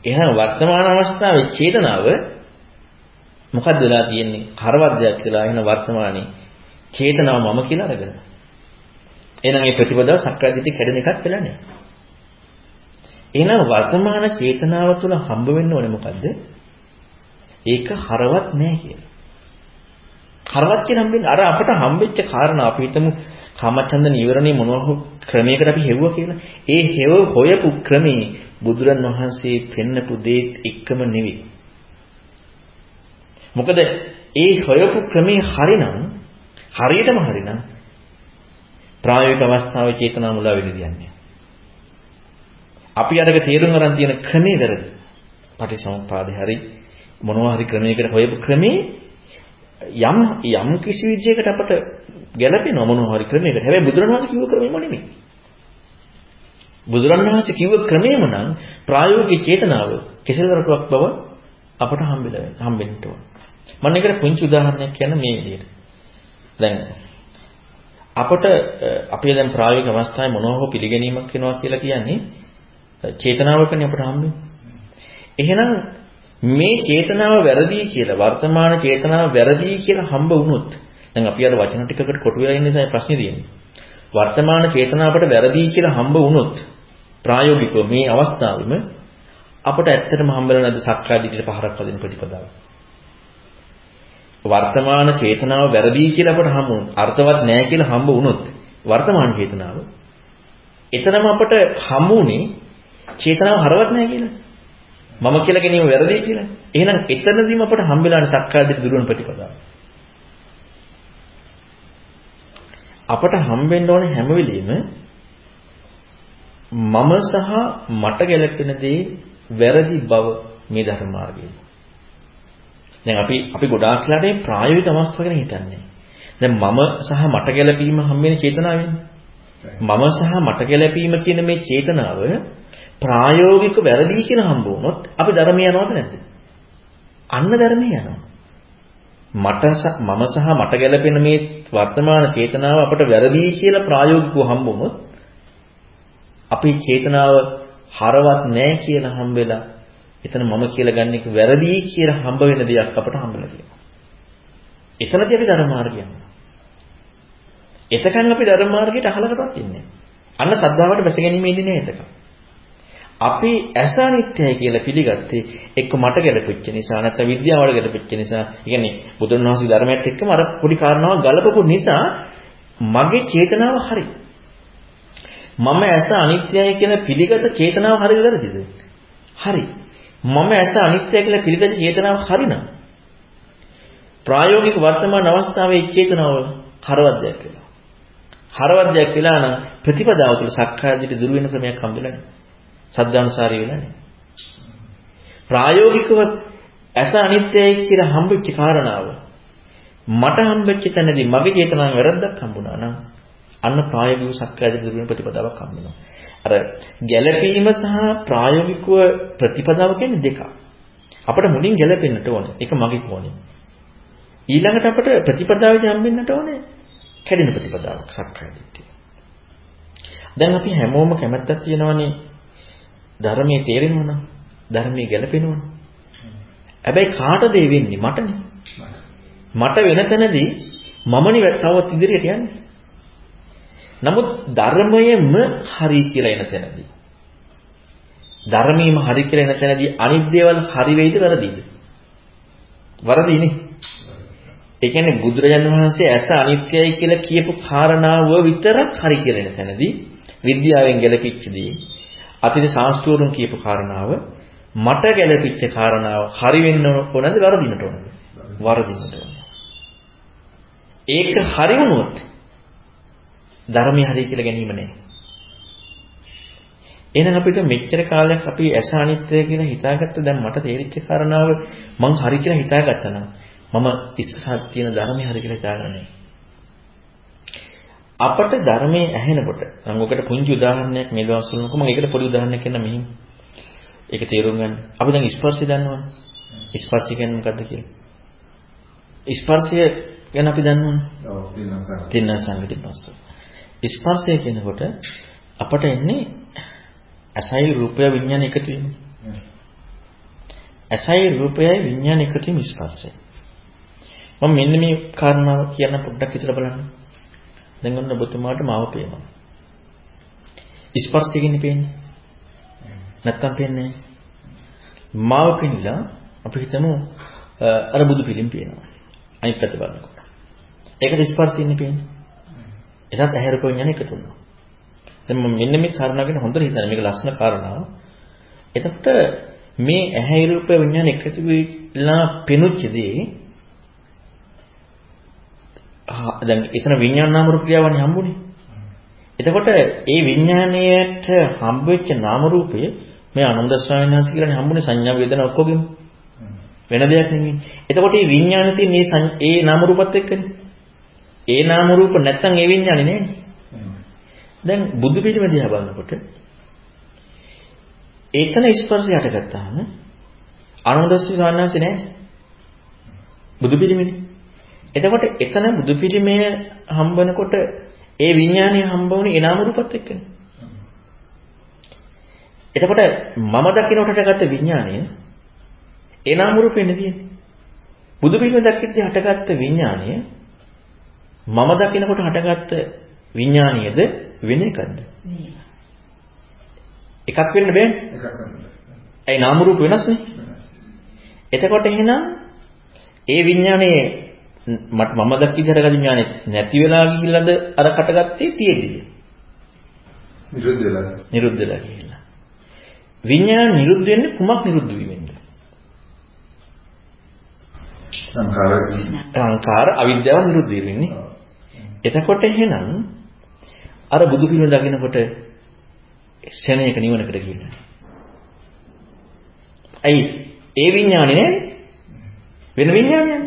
එහෙනම් වර්තමාන අවස්ථාවේ චේතනාව මොකද්ද වෙලා තියෙන්නේ? හරවද්දයක් කියලා එහෙනම් වර්තමානයේ චේතනාව මම කියලා අරගෙන. එහෙනම් මේ ප්‍රතිපදාව සක්කාය දිට්ඨිය කැඩෙන එකක් වෙලා නැහැ. එහෙනම් වර්තමාන චේතනාව තුළ හම්බ වෙන්න ඕනේ මොකද්ද? ඒක හරවත් නැහැ කියලා. හරවත් කියලා හම්බෙන්නේ අර අපට හම්බෙච්ච කාරණා අපි හිතමු කාමචන්ද නීවරණේ මොනවා හෝ ක්‍රමයකට අපි හෙව්වා කියලා. ඒ හෙව හොයපු ක්‍රමේ බුදුරන් වහන්සේ පෙන්නපු දේත් එක්කම නෙවෙයි. මොකද ඒ හොයපු ක්‍රමේ හරිනම් හරියටම හරිනම් ප්‍රායෝගික අවස්ථාවේ චේතනා මුලා වෙන්න දියන්නේ. අපි අරක තේරුම් ගන්න තියෙන ක්‍රමේ වැරදි. පටිසමුප්පාදේ හරි මොනවා හරි ක්‍රමයකට හොයපු ක්‍රමේ යම් යම් කිසි විදියකට අපට ගැළපෙනවා මොනවා හරි ක්‍රමයකට. හැබැයි බුදුරණවහන්සේ කිව්ව ක්‍රමෙම නෙමෙයි. බුදුරණවහන්සේ කිව්ව ක්‍රමෙම නම් ප්‍රායෝගික චේතනාව කෙසෙල් රටුවක් බව අපට හම්බෙලා හම්බෙන්න ඕන. මම ඒකට පුංචි උදාහරණයක් කියන්න මේ විදිහට. දැන් අපට අපේ දැන් ප්‍රායෝගික අවස්ථාවේ මොනවා හෝ පිළිගැනීමක් වෙනවා කියලා කියන්නේ චේතනාවකනේ අපට හම්බෙන්නේ. එහෙනම් මේ චේතනාව වැරදි කියලා වර්තමාන චේතනාව වැරදි කියලා හම්බ වුණොත් දැන් අපි අර වචන ටිකකට කොටු වෙලා ඉන්න නිසා ප්‍රශ්නේ තියෙන්නේ. වර්තමාන චේතනාවට වැරදි කියලා හම්බ වුණොත් ප්‍රායෝගිකව මේ අවස්ථාවෙම අපට ඇත්තටම හම්බෙලා නැද්ද සක්කාය දිටියට පහරක් වදින ප්‍රතිපදාව? වර්තමාන චේතනාව වැරදි කියලා අපට හම්බ වුණොත් අර්ථවත් නැහැ කියලා හම්බ වුණොත් වර්තමාන චේතනාව එතනම අපට හම්බුනේ චේතනාව හරවත් නැහැ කියලා. මම කියලා ගැනීම වැරදි කියලා. එහෙනම් එතනදීම අපට හම්බෙලානේ සක්කායදිට දුරවන ප්‍රතිපදාව. අපට හම්බෙන්න ඕනේ හැම වෙලෙම මම සහ මට ගැළපෙන දේ වැරදි බව මේ ධර්ම මාර්ගයේ. දැන් අපි අපි ගොඩාක් වෙලාට මේ ප්‍රායෝගික අවස්ථාව ගැන හිතන්නේ. දැන් මම සහ මට ගැළපීම හම්බෙන චේතනාවෙන්නේ. මම සහ මට ගැළපීම කියන මේ චේතනාව ප්‍රායෝගික වැරදි කියලා හම්බ වුණොත් අපි ධර්මය යනවද නැද්ද? අන්න ධර්මය යනවා. මට මම සහ මට ගැළපෙන මේ වර්තමාන චේතනාව අපට වැරදි කියලා ප්‍රායෝගිකව හම්බ වුණොත් අපේ චේතනාව හරවත් නැහැ කියලා හම්බෙලා එතන මම කියලා ගන්න එක වැරදි කියලා හම්බ වෙන දෙයක් අපට හම්බෙලා තියෙනවා. එතනදී අපි ධර්ම මාර්ගය යනවා. එතකන් අපි ධර්ම මාර්ගයට අහලකටවත් ඉන්නේ අන්න සද්ධාවට බැස ගැනීම ඉන්නේ නෑ එතකන්. අපි ඇස අනිත්‍යයි කියලා පිළිගත්තේ එක්ක මට ගැලපෙච්ච නිසා නැත්නම් විද්‍යාවට ගැලපෙච්ච නිසා. ඒ කියන්නේ බුදුන් වහන්සේ ධර්මයට එක්කම අර පොඩි කාරණාවක් ගලපපු නිසා මගේ චේතනාව හරි. මම ඇස අනිත්‍යයි කියලා පිළිගත චේතනාව හරිද වැරදිද? හරි. මම ඇස අනිත්‍යයි කියලා පිළිගත චේතනාව හරිනම් ප්‍රායෝගික වර්තමාන අවස්ථාවේ චේතනාව හරවද්දයක් වෙනවා. හරවද්දයක් වෙලා නම් ප්‍රතිපදාව තුළ සක්කායදිට දුර වෙන ක්‍රමයක් හම්බෙලා නැහැ. සද්ධානුසාරී වෙලා නැහැ. ප්‍රායෝගිකව ඇස අනිත්‍යයි කියලා හම්බෙච්ච කාරණාව මට හම්බෙච්ච තැනදී මගේ චේතනාවෙන් වැරද්දක් හම්බුණා නම් අන්න ප්‍රායෝගික සක්කායදිට දුර වෙන ප්‍රතිපදාවක් හම්බෙනවා. අර ගැළපීම සහ ප්‍රායෝගිකව ප්‍රතිපදාව කියන්නේ දෙකක්. අපිට මුලින් ගැළපෙන්නට ඕනේ. ඒක මගේ කෝණය. ඊළඟට අපිට ප්‍රතිපදාවේදී හම්බෙන්නට ඕනේ කැඩෙන ප්‍රතිපදාවක් සක්කාය දිට්ඨිය. දැන් අපි හැමෝම කැමැත්තක් තියෙනවනේ ධර්මයේ තේරෙනවනම් ධර්මයේ ගැලපෙනවනම්. හැබැයි කාටද ඒ වෙන්නේ මටනේ. මට වෙන තැනදී මමනේ තවත් ඉදිරියට යන්නේ. නමුත් ධර්මයේම හරි කියලා එන තැනදී ධර්මයේම හරි කියලා එන තැනදී අනිත් දේවල් හරි වෙයිද වැරදිද? වරදිනේ. ඒ කියන්නේ බුදුරජාණන් වහන්සේ ඇස අනිත්‍යයි කියලා කියපු කාරණාව විතරක් හරි කියලා එන තැනදී විද්‍යාවෙන් ගැලපිච්ච දේ අතින් ශාස්ත්‍රවරුන් කියපු කාරණාව මට ගැලපිච්ච කාරණාව හරි වෙන්න ඕනද වරදින්නට ඕනද? වරදින්නට ඕන. ඒක හරි වුණොත් ධර්මයේ හරි කියලා ගැනීම නෑ. එහෙනම් අපිට මෙච්චර කාලයක් අපි ඇස අනිත්‍ය කියලා හිතාගත්ත දැන් මට තේරිච්ච කාරණාව මං හරි කියලා හිතාගත්තා නම් මම ඉස්සරහට තියෙන ධර්මයේ හරි කියලා හිතාගන්නේ. අපට ධර්මයේ ඇහෙනකොට මම ඔකට පුංචි උදාහරණයක් මේ දවස් වල මම ඒකට පොඩි උදාහරණයක් කියන්න මෙහිම. ඒක තේරුම් ගන්න. අපි දැන් ස්පර්ශය දන්නවනේ. ස්පර්ශය කියන්නේ මොකද්ද කියලා? ස්පර්ශය ගැන අපි දන්නවනේ. ඔව් තින්න සංගති පස්ස. ස්පර්ශය කියනකොට අපට එන්නේ ඇසයි රූපය විඥාන එකතු වීම. ඇසයි රූපයයි විඥාන එකතු වීම ස්පර්ශය. මම මෙන්න මේ කාරණාව කියන්න පොඩ්ඩක් හිතලා බලන්න. දැන් ඔන්න ඔබතුමාට මාව පේනවා. ස්පර්ශය කියන්නේ පේන්නේ. නැත්තම් පේන්නේ මාව පෙන්නලා අපි හිතමු අර බුදු පිළිම පේනවා. අනිත් පැත්ත බලනකොට. ඒකට ස්පර්ශය ඉන්නේ පේන්නේ. එතත් ඇහැ රූප විඥාන එකතු වෙනවා. දැන් මම මෙන්න මේ කාරණාව ගැන හොඳට හිතන්න මේක ලස්සන කාරණාව. එතකොට මේ ඇහැ රූප විඥාන එකතු වෙලා පෙනුච්ච දේ දැන් එතන විඥාන නාම රූප ක්‍රියාවන්නේ හම්බුනේ. එතකොට ඒ විඥාණයට හම්බ වෙච්ච නාම රූපය මේ අනුන්ද ස්වාමීන් වහන්සේ කියලානේ හම්බුනේ සංඥා වේදනා ඔක්කොගෙම. වෙන දෙයක් නෙමෙයි. එතකොට මේ විඥාන තියෙන මේ ඒ නාම රූපත් එක්කනේ. ඒ නාම රූප නැත්තම් ඒ විඥානේ නෑනේ. දැන් බුදු පිළිම දිහා බලනකොට ඒකන ස්පර්ශය හටගත්තාම අනුන්දස්සී ස්වාමීන් වහන්සේ නෑනේ. බුදු පිළිමනේ. එතකොට එතන බුදු පිළිමය හම්බනකොට ඒ විඥානය හම්බ වුණේ ඒ නාම රූපත් එක්කනේ. එතකොට මම දකින්නට හටගත්ත විඥානය ඒ නාම රූපේ නෙදී. බුදු පිළිම දැක්කෙද්දී හටගත්ත විඥානය මම දකින්නකොට හටගත්ත විඥානියද වෙන එකක්ද? එකක් වෙන්න බෑනේ. එකක් වෙන්න. ඒ නාම රූප වෙනස්නේ. එතකොට එහෙනම් ඒ විඥානයේ මම දැක්ක විදිහට විඥානේ නැති වෙලා ගිහිල්ලාද අර කටගත්තේ තියෙන්නේ. නිරුද්ධ වෙලා. නිරුද්ධ වෙලා ගිහිල්ලා. විඥාන නිරුද්ධ වෙන්නේ කුමක් නිරුද්ධ වීමෙන්ද? සංකාර සංකාර අවිද්‍යාව නිරුද්ධ වෙන්නේ. එතකොට එහෙනම් අර බුදු පිළිම දකිනකොට ශරණයක නිවනකට ගිහිල්ලා. ඇයි? ඒ විඥානේ නෑනේ. වෙන විඥානයක්.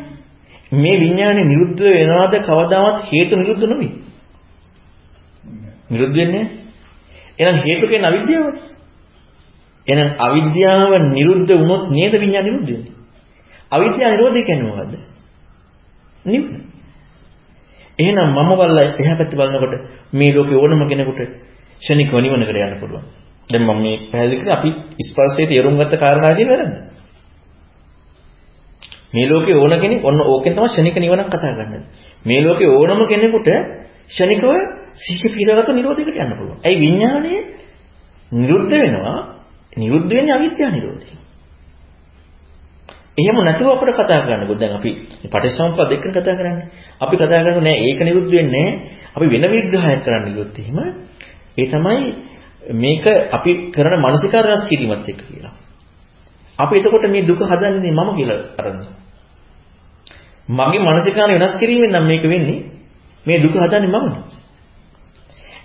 මේ විඥානේ නිරුද්ධ වෙනවද කවදාවත් හේතු නිරුද්ධ නොවේ. නිරුද්ධ වෙන්නේ එහෙනම් හේතු කියන්නේ අවිද්‍යාවනේ. එහෙනම් අවිද්‍යාව නිරුද්ධ වුණොත් නේද විඥාන නිරුද්ධ වෙන්නේ. අවිද්‍යාව නිරෝධය කියන්නේ මොකද්ද? නිවන. එහෙනම් මම බලලා එහා පැත්ත බලනකොට මේ ලෝකේ ඕනම කෙනෙකුට ශනික නිවනකට යන්න පුළුවන්. දැන් මම මේ පැහැදිලි කරේ අපි ස්පර්ශයට යොමුන් ගත්ත කාරණාදී වැරද්ද. මේ ලෝකේ ඕන කෙනෙක් ඔන්න ඕකෙන් තමයි ශනික නිවනක් කතා කරන්නේ. මේ ලෝකේ ඕනම කෙනෙකුට ෂණිකව සිහිය පිරවගත්තු නිරෝධයකට යන්න පුළුවන්. ඒ විඥාණය නිරුද්ධ වෙනවා. නිරුද්ධ වෙන්නේ අවිද්‍යාව නිරෝධය. එහෙම නැතුව අපිට කතා කරන්නකො දැන් අපි පටිච්චසමුප්පාද එක්කනේ කතා කරන්නේ. අපි කතා කරන්නේ නෑ ඒක නිරුද්ධ වෙන්නේ අපි වෙන විග්‍රහයක් කරන්න ගියොත් එහෙම ඒ තමයි මේක අපි කරන මානසිකාර රස කිරීමත් එක්ක කියලා. අපි එතකොට මේ දුක හදන්නේ මම කියලා අරන්නේ. මගේ මානසිකාර වෙනස් කිරීමෙන් නම් මේක වෙන්නේ මේ දුක හදන්නේ මමනේ.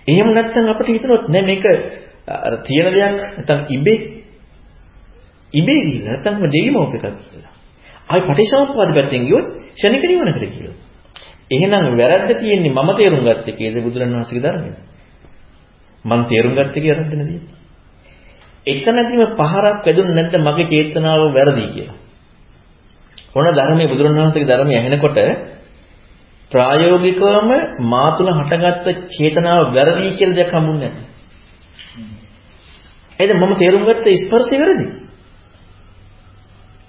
එහෙම නැත්නම් අපිට හිතනොත් නෑ මේක අර තියෙන දෙයක් නැත්නම් ඉබේ ඉබේ කියලා නැත්නම් දෙවිමෝප එකක් කියලා. ආයි පටිසම්පාද පැත්තෙන් ගියොත් ෂණික නිවනකට කියලා. එහෙනම් වැරද්ද තියෙන්නේ මම තේරුම් ගත්ත එකේද බුදුරණවහන්සේගේ ධර්මයේ. මම තේරුම් ගත්ත එකේ වැරද්ද නේද? එතනදීම පහරක් වැදුනේ නැද්ද මගේ චේතනාව වැරදි කියලා. ඔන්න ධර්මයේ බුදුරණවහන්සේගේ ධර්මය ඇහෙනකොට ප්‍රායෝගිකවම මා තුල හටගත්ත චේතනාව වැරදි කියලා දෙයක් හම්බුන්නේ නැහැ. එද මම තේරුම් ගත්ත ස්පර්ශය වැරදි.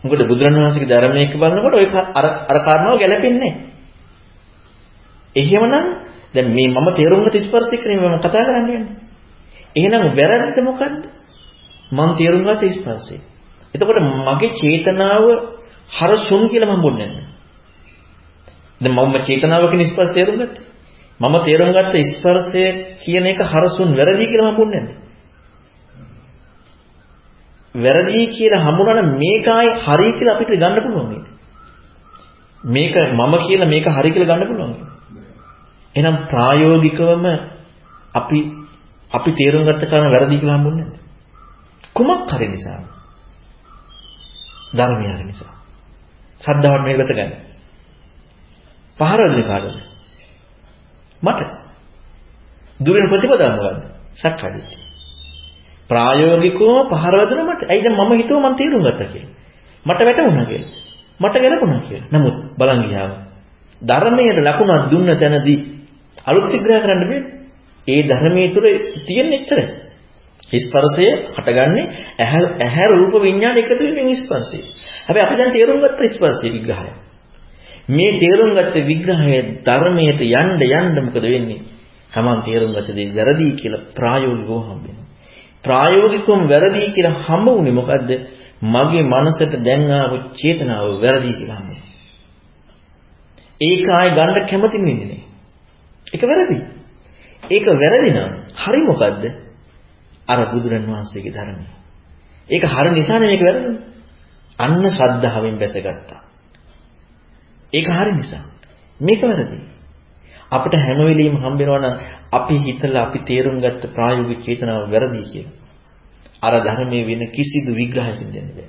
මොකද බුදුරණවහන්සේගේ ධර්මයක බලනකොට ඔය අර අර කාරණාව ගැලපෙන්නේ නැහැ. එහෙමනම් දැන් මේ මම තේරුම් ගත්ත ස්පර්ශය කියන්නේ මම කතා කරන්නේ. එහෙනම් වැරද්ද මොකද්ද? මම තේරුම් ගත්ත ස්පර්ශය. එතකොට මගේ චේතනාව හරසුන් කියලා මම බොන්නේ නැහැ. දැන් මම චේතනාවකින් ස්පර්ශ තේරුම් ගත්තා. මම තේරුම් ගත්ත ස්පර්ශය කියන එක හරසුන් වැරදි කියලා මම බොන්නේ නැහැ. වැරදි කියලා හමුනන මේකයි හරි කියලා අපිට ගන්න පුළුවන් නේද? මේක මම කියලා මේක හරි කියලා ගන්න පුළුවන්. එහෙනම් ප්‍රායෝගිකවම අපි අපි තේරුම් ගත්ත කාරණා වැරදි කියලා හම්බුන්නේ නැහැ. කුමක් හරි නිසා. ධර්මය හරි නිසා. සද්ධාවට මේක වැස ගන්න. පහරවදින කාටද? මට. දුරින් ප්‍රතිපදාව මොකද්ද? සක්කාදිට්ඨිය. ප්‍රායෝගිකව පහරවදින මට. ඇයි දැන් මම හිතුවා මම තේරුම් ගත්තා කියලා. මට වැටුණා කියලා. මට ගැලපුණා කියලා. නමුත් බලන් ගියාම ධර්මයේ ලකුණක් දුන්න තැනදී අලුත් විග්‍රහ කරන්න බෑ. ඒ ධර්මයේ තුර තියෙන එච්චරයි. ස්පර්ශය හටගන්නේ ඇහැ රූප විඤ්ඤාණ එකතු වීමෙන් ස්පර්ශය. හැබැයි අපි දැන් තේරුම් ගත්ත ස්පර්ශය විග්‍රහය. මේ තේරුම් ගත්ත විග්‍රහය ධර්මයට යන්න යන්න මොකද වෙන්නේ? Taman තේරුම් ගත්ත දේ වැරදි කියලා ප්‍රායෝගිකව හම්බෙනවා. ප්‍රායෝගිකවම වැරදි කියලා හම්බ වුණේ මොකද්ද? මගේ මනසට දැන් ආපු චේතනාව වැරදි කියලා හම්බ වුණා. ඒක ආයි ගන්න කැමති වෙන්නේ නෑ. ඒක වැරදි. ඒක වැරදි නම් හරි මොකද්ද? අර බුදුරන් වහන්සේගේ ධර්මය. ඒක හරි නිසානේ මේක වැරදුනේ. අන්න ශ්‍රද්ධාවෙන් බැසගත්තා. ඒක හරි නිසා. මේක වැරදි. අපිට හැම වෙලෙම හම්බෙනවා නම් අපි හිතලා අපි තේරුම් ගත්ත ප්‍රායෝගික චේතනාව වැරදි කියලා. අර ධර්මයේ වෙන කිසිදු විග්‍රහයකින් දෙන්න බෑ.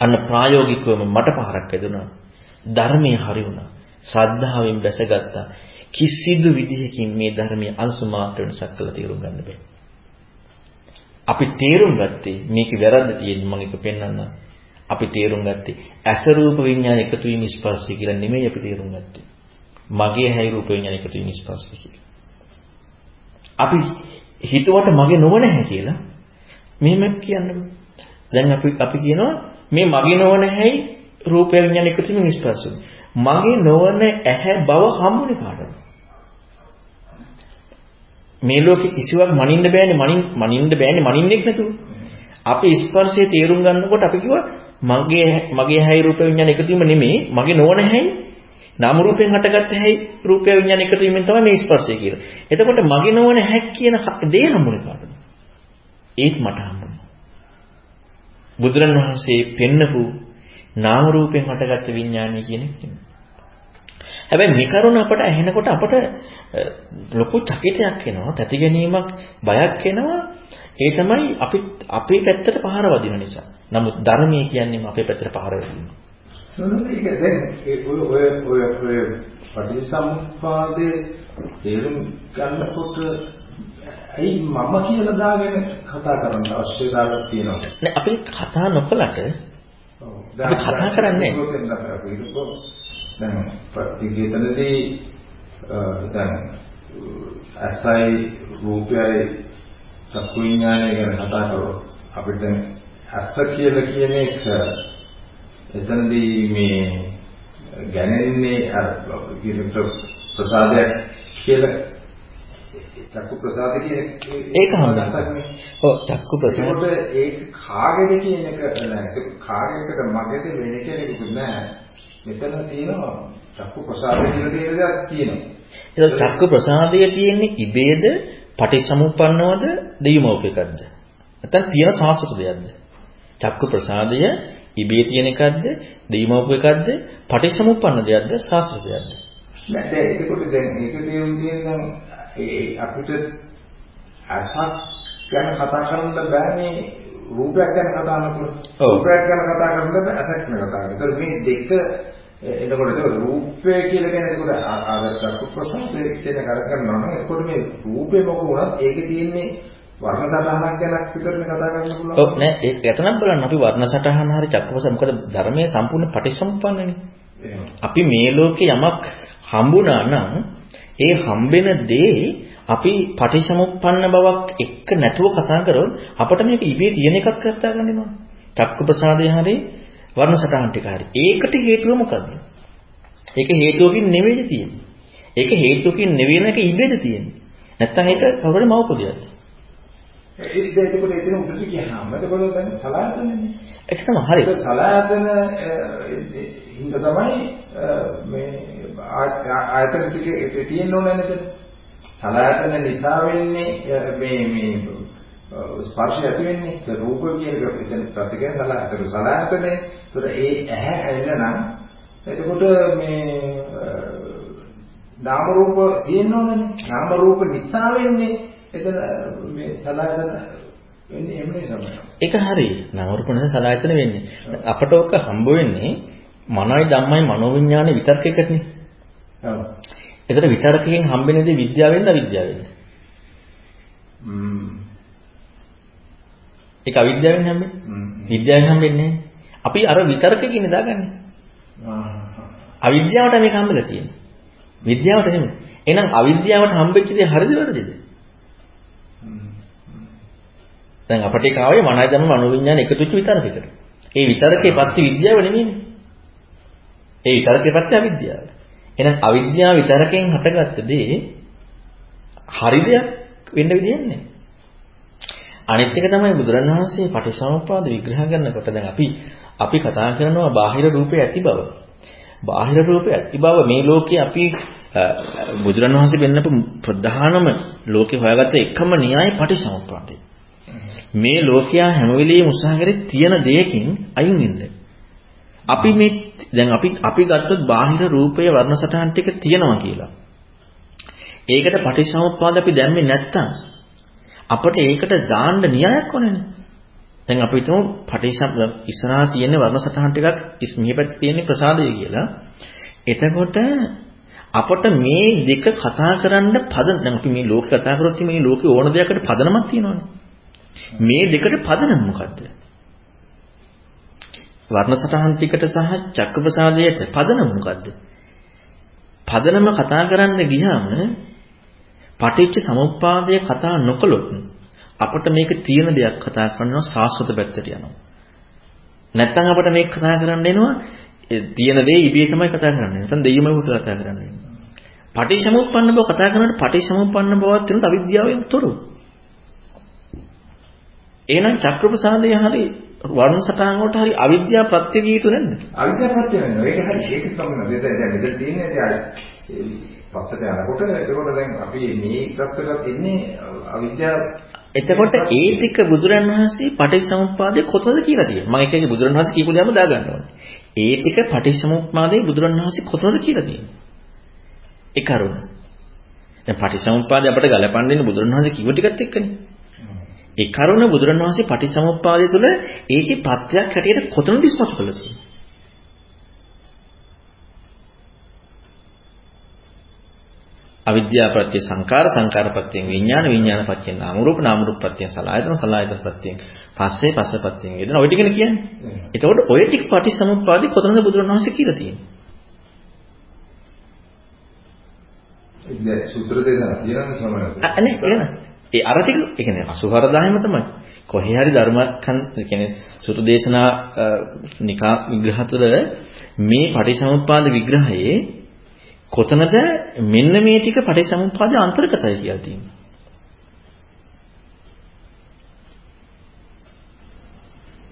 අන්න ප්‍රායෝගිකවම මට පහරක් වැදුනා. ධර්මයේ හරි වුණා. ශ්‍රද්ධාවෙන් බැසගත්තා. කිසිදු විදිහකින් මේ ධර්මයේ අංශු මාත්‍ර වෙනසක් කළ තේරුම් ගන්න බෑ. අපි තේරුම් ගත්තේ මේක වැරද්ද තියෙන්නේ මම එක පෙන්වන්න. අපි තේරුම් ගත්තේ ඇස රූප විඤ්ඤාණ එකතු වීම ස්පර්ශය කියලා නෙමෙයි අපි තේරුම් ගත්තේ. මගේ හැයි රූප විඤ්ඤාණ එකතු වීම ස්පර්ශය කියලා. අපි හිතුවට මගේ නොවන හැ කියලා මෙහෙම කියන්න දැන් අපි අපි කියනවා මේ මගේ නොවන හැයි රූප විඤ්ඤාණ එකතු වීම ස්පර්ශය. මගේ නොවන ඇහැ බව හම්බුනේ කාටද? මේ ලෝකෙ කිසිවක් මනින්න බෑනේ මනින් මනින්න බෑනේ මනින්නෙක් නැතුව. අපි ස්පර්ශයේ තේරුම් ගන්නකොට අපි කිව්වා මගේ මගේ හැයි රූප විඤ්ඤාණ එකතු වීම නෙමෙයි මගේ නොවන හැයි නාම රූපෙන් හටගත්ත හැයි රූප විඤ්ඤාණ එකතු වීමෙන් තමයි මේ ස්පර්ශය කියලා. එතකොට මගේ නොවන හැක් කියන දේ හම්බුනේ කාටද? ඒත් මට හම්බුනේ. බුදුරණවහන්සේ පෙන්නපු නාම රූපෙන් හටගත්ත විඤ්ඤාණය කියන එක. හැබැයි මේ කරුණ අපට ඇහෙනකොට අපට ලොකු චකිතයක් එනවා, තැති ගැනීමක්, බයක් එනවා. ඒ තමයි අපි අපේ පැත්තට පහර වදින නිසා. නමුත් ධර්මයේ කියන්නේ අපේ පැත්තට පහර වදිනවා. ඒක දැන් ඔය ඔය ඔය ඔය පටිච්චසමුප්පාදේ තේරුම් ගන්නකොට ඇයි මම කියලා දාගෙන කතා කරන්න අවශ්‍යතාවයක් තියෙනවා. නෑ අපි කතා නොකලට අපි කතා කරන්නේ දැන් ප්‍රතිගතනදී දැන් අසයි රූපයයි චක්කු විඥානය ගැන කතා කරොත් අපිට දැන් අස කියලා කියන එක එතනදී මේ ගැනෙන්නේ අර කියන ප්‍රසාදයක් කියලා චක්කු ප්‍රසාද කියන ඒක හම්බෙන්නේ. ඔව් චක්කු ප්‍රසාද. ඒකට ඒක කාගේද කියන එක නෑ. කාගේකට මගේද වෙන කෙනෙකුට නෑ. මෙතන තියෙනවා චක්කු ප්‍රසාද කියලා දේක් තියෙනවා. ඒක චක්කු ප්‍රසාදය තියෙන්නේ ඉබේද පටිච්චසමුප්පන්නවද දෙයමෝපේකද්ද? නැත්නම් තියෙන සාසෘත දෙයක්ද? චක්කු ප්‍රසාදය ඉබේ තියෙන එකක්ද? දෙයමෝපේකද්ද පටිච්චසමුප්පන්න දෙයක්ද? සාසෘත දෙයක්ද? නෑ දැන් ඒකට දැන් ඒක තේරුම් ගන්න ඒ අපිට අසක් ගැන කතා කරන්න බෑනේ. රූපයක් ගැන කතා කරනකොට. රූපයක් ගැන කතා කරන්න බෑ අසක් ගැන කතා කරන්න. ඒතර මේ දෙක එතකොට ඒක රූපය කියලා කියන්නේ එතකොට චක්කු ප්‍රසාදේ කියන කර කරනවා නම් එතකොට මේ රූපේ මොක වුණත් ඒකේ තියෙන්නේ වර්ණ සටහනක් ගැන විතරනේ කතා කරන්න පුළුවන්. ඔව් නෑ ඒක එතනක් බලන්න අපි වර්ණ සටහන හරි චක්කු ප්‍රසාද මොකද ධර්මයේ සම්පූර්ණ පටිසම්පන්නනේ. අපි මේ ලෝකේ යමක් හම්බුණා නම් ඒ හම්බෙන දේ අපි පටිසමුප්පන්න බවක් එක්ක නැතුව කතා කරොත් අපිට මේක ඉබේ තියෙන එකක් කතා ගන්න වෙනවා. චක්කු ප්‍රසාදේ හරි වර්ණ සටහන් ටික හරි. ඒකට හේතුව මොකද්ද? ඒක හේතුවකින් නෙවෙයි තියෙන්නේ. ඒක හේතුවකින් නෙවෙයි නේක ඉබේද තියෙන්නේ. නැත්තම් ඒක කවුරුරේ මවපොදියක්ද? ඒක දෙයකට එතන උඩට කියහම එතකොට දැන් සලායතනනේ. ඒක තමයි හරි. සලායතන හින්ද තමයි මේ ආයතන ටිකේ තියෙන්න ඕනේ නේද? සලආයතන නිසා වෙන්නේ මේ මේ ස්පර්ශය ඇති වෙන්නේ රූප කියන එතන ප්‍රතිකේ සලආයතන සලආයතනේ ඒතර ඒ ඇහැ ඇල්ල නම් එතකොට මේ නාම රූප තියෙන්න ඕනේ නාම රූප නිසා වෙන්නේ එතන මේ සලආයතන වෙන්නේ එහෙම නෙසම ඒක හරි නාම රූප නිසා සලආයතන වෙන්නේ අපට ඔක හම්බ වෙන්නේ මනෝයි ධම්මයි මනෝවිඤ්ඤාණය විතර්කයකටනේ ඔව්. එතකොට විතරකයෙන් හම්බෙන දේ විද්‍යාවෙන්ද අවිද්‍යාවෙන්ද? හ්ම්. ඒක අවිද්‍යාවෙන් හම්බෙන්නේ. හ්ම්. විද්‍යාවෙන් හම්බෙන්නේ අපි අර විතරකකින් දාගන්නේ. අවිද්‍යාවට මේක හම්බෙලා තියෙන්නේ. විද්‍යාවට නෙමෙයි. එහෙනම් අවිද්‍යාවට හම්බෙච්ච දේ හරිද වැරදිද? දැන් අපට ඒක ආවේ මනයි ධර්ම මනෝවිඤ්ඤාණ එකතු වෙච්ච විතරකයකට. ඒ විතරකේ පත්‍ය විද්‍යාව නෙමෙයිනේ. ඒ විතරකේ පත්‍ය අවිද්‍යාව. එහෙනම් අවිද්‍යාව විතරකෙන් හටගත්ත දේ හරි දෙයක් වෙන්න විදියක් නැහැ. අනිත් එක තමයි බුදුරණවහන්සේ පටිසමුප්පාද විග්‍රහ කරනකොට දැන් අපි අපි කතා කරනවා බාහිර රූපේ ඇති බව. බාහිර රූපේ ඇති බව මේ ලෝකේ අපි බුදුරණවහන්සේ පෙන්නපු ප්‍රධානම ලෝකේ හොයාගත්ත එකම න්‍යාය පටිසමුප්පාදේ. මේ ලෝකයා හැම වෙලෙම උත්සාහ කරේ තියෙන දෙයකින් අයින් වෙන්න. අපි මේ දැන් අපි අපි ගත්තොත් බාහිර රූපයේ වර්ණ සටහන් ටික තියෙනවා කියලා. ඒකට පටිච්චසමුප්පාද අපි දැම්මේ නැත්තම් අපිට ඒකට දාන්න න්‍යායක් ඕනේනේ. දැන් අපි හිතමු පටිච්චසම් ඉස්සරහා තියෙන වර්ණ සටහන් ටිකක් මෙහි පැත්තේ තියෙන ප්‍රසාදය කියලා. එතකොට අපට මේ දෙක කතා කරන්න පද දැන් අපි මේ ලෝකේ කතා කරොත් මේ ලෝකේ ඕන දෙයකට පදනමක් තියෙනවානේ. මේ දෙකට පදනම මොකද්ද? වර්ණ සටහන් ටිකට සහ චක්කප්‍රසාදයට පදනම මොකද්ද? පදනම කතා කරන්න ගියාම පටිච්ච සමුප්පාදය කතා නොකළොත් අපිට මේක තියෙන දෙයක් කතා කරනවා සාස්වත පැත්තට යනවා. නැත්නම් අපිට මේක කතා කරන්න එනවා තියෙන දේ ඉබේ තමයි කතා කරන්නේ. නැත්නම් දෙයියම කොට කතා කරන්නේ. පටිච්චසමුප්පන්න බව කතා කරනකොට පටිච්චසමුප්පන්න බවත් වෙනත් අවිද්‍යාවෙන් තොරව. එහෙනම් චක්‍රප්‍රසාදය හරි වර්ණ සටහන් වලට හරි අවිද්‍යාව ප්‍රත්‍ය විය යුතු නැද්ද? අවිද්‍යාව ප්‍රත්‍ය වෙනවා. ඒක හරි ඒක සම්බන්ධ. දැන් දැන් මෙතන තියෙන්නේ දැන් පස්සට යනකොට එතකොට දැන් අපි මේ පැත්තට එන්නේ අවිද්‍යාව එතකොට ඒ ටික බුදුරන් වහන්සේ පටිච්චසමුප්පාදේ කොතනද කියලා තියෙනවා. මම කියන්නේ බුදුරන් වහන්සේ කියපු දේම දාගන්න ඕනේ. ඒ ටික පටිච්චසමුප්පාදේ බුදුරන් වහන්සේ කොතනද කියලා තියෙනවා. ඒ කරුණ. දැන් පටිච්චසමුප්පාදේ අපිට ගලපන්න දෙන්නේ බුදුරන් වහන්සේ කිව්ව ටිකත් එක්කනේ. ඒ කරුණ බුදුරණවහන්සේ පටිච්චසමුප්පාදය තුළ ඒකේ පත්‍යක් හැටියට කොතනද ඉස්මතු කළා තියෙන්නේ? අවිද්‍යා ප්‍රත්‍ය සංකාර සංකාර ප්‍රත්‍ය විඥාන විඥාන ප්‍රත්‍ය නාම රූප නාම රූප ප්‍රත්‍ය සලආයතන සලආයතන ප්‍රත්‍ය පස්සේ පස්සේ ප්‍රත්‍ය වේදන ඔය ටිකනේ කියන්නේ. එතකොට ඔය ටික පටිච්චසමුප්පාදේ කොතනද බුදුරණවහන්සේ කියලා තියෙන්නේ? ඉතින් සූත්‍ර දේශනා කියනවා සමහරවිට. අනේ එන ඒ අර ටික ඒ කියන්නේ 84000ම තමයි. කොහේ හරි ධර්මකන් කියන්නේ සුතු දේශනා නිකා විග්‍රහ තුළ මේ පටිසමුප්පාද විග්‍රහයේ කොතනද මෙන්න මේ ටික පටිච්චසමුප්පාදේ අන්තර්ගතයි කියලා තියෙන්නේ.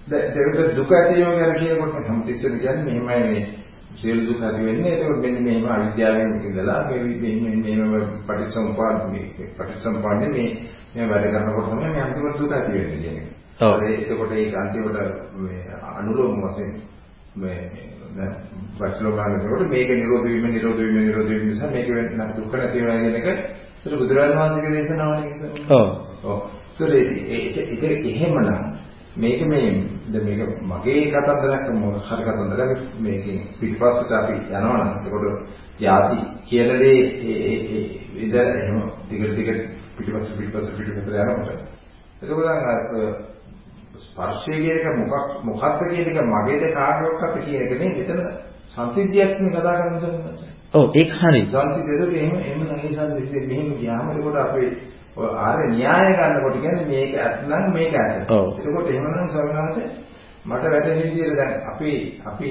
දැන් දුක ඇති වෙන ගැන කියනකොට සම්පූර්ණ කියන්නේ මෙහෙමයි මේ සියලු දුක් ඇති වෙන්නේ ඒක මෙන්න මේම අවිද්‍යාවෙන් ඉඳලා මේ මේ මේම පටිච්චසමුපාද මේ පටිච්චසමුපාදේ මේ මේ වැඩ කරනකොට තමයි මේ අන්තිම දුක ඇති වෙන්නේ කියන්නේ. ඔව්. ඒකකොට ඒක අන්තිමට මේ අනුලෝම වශයෙන් මේ දැන් වචලෝභාගනකොට මේක නිරෝධ වීම නිරෝධ වීම නිරෝධ වීම නිසා මේක වෙන දුක නැති වෙනවා කියන එක ඒක බුදුරජාණන් වහන්සේගේ දේශනාවනේ. ඔව්. ඔව්. ඒක ඒක එහෙමනම් මේක මේ මේක මගේ කතන්දරයක් මොකක් හරි කතන්දරයක් මේකෙන් පිටපස්සට අපි යනවා නම් එතකොට යාති කියන දේ ඒ ඉද එහෙම ටික ටික පිටපස්ස පිටපස්ස පිටපස්ස යනවා එතකොට ස්පර්ශය කියන එක මොකක් මොකක්ද කියන එක මගේද කාටවත් කියන එක නේ මෙතන සංසිද්ධියක් නේ කතා කරන්නේ. ඔව් ඒක හරි. සංසිද්ධියද එහෙම එහෙම නැහැ සංසිද්ධිය මෙහෙම ගියාම එතකොට අපේ ඔය ආර්ය න්‍යාය ගන්නකොට කියන්නේ මේක ඇත්නම් මේක ඇත. ඔව්. එතකොට එහෙමනම් ස්වාමීනාට මට වැටහෙන විදිහට දැන් අපි අපි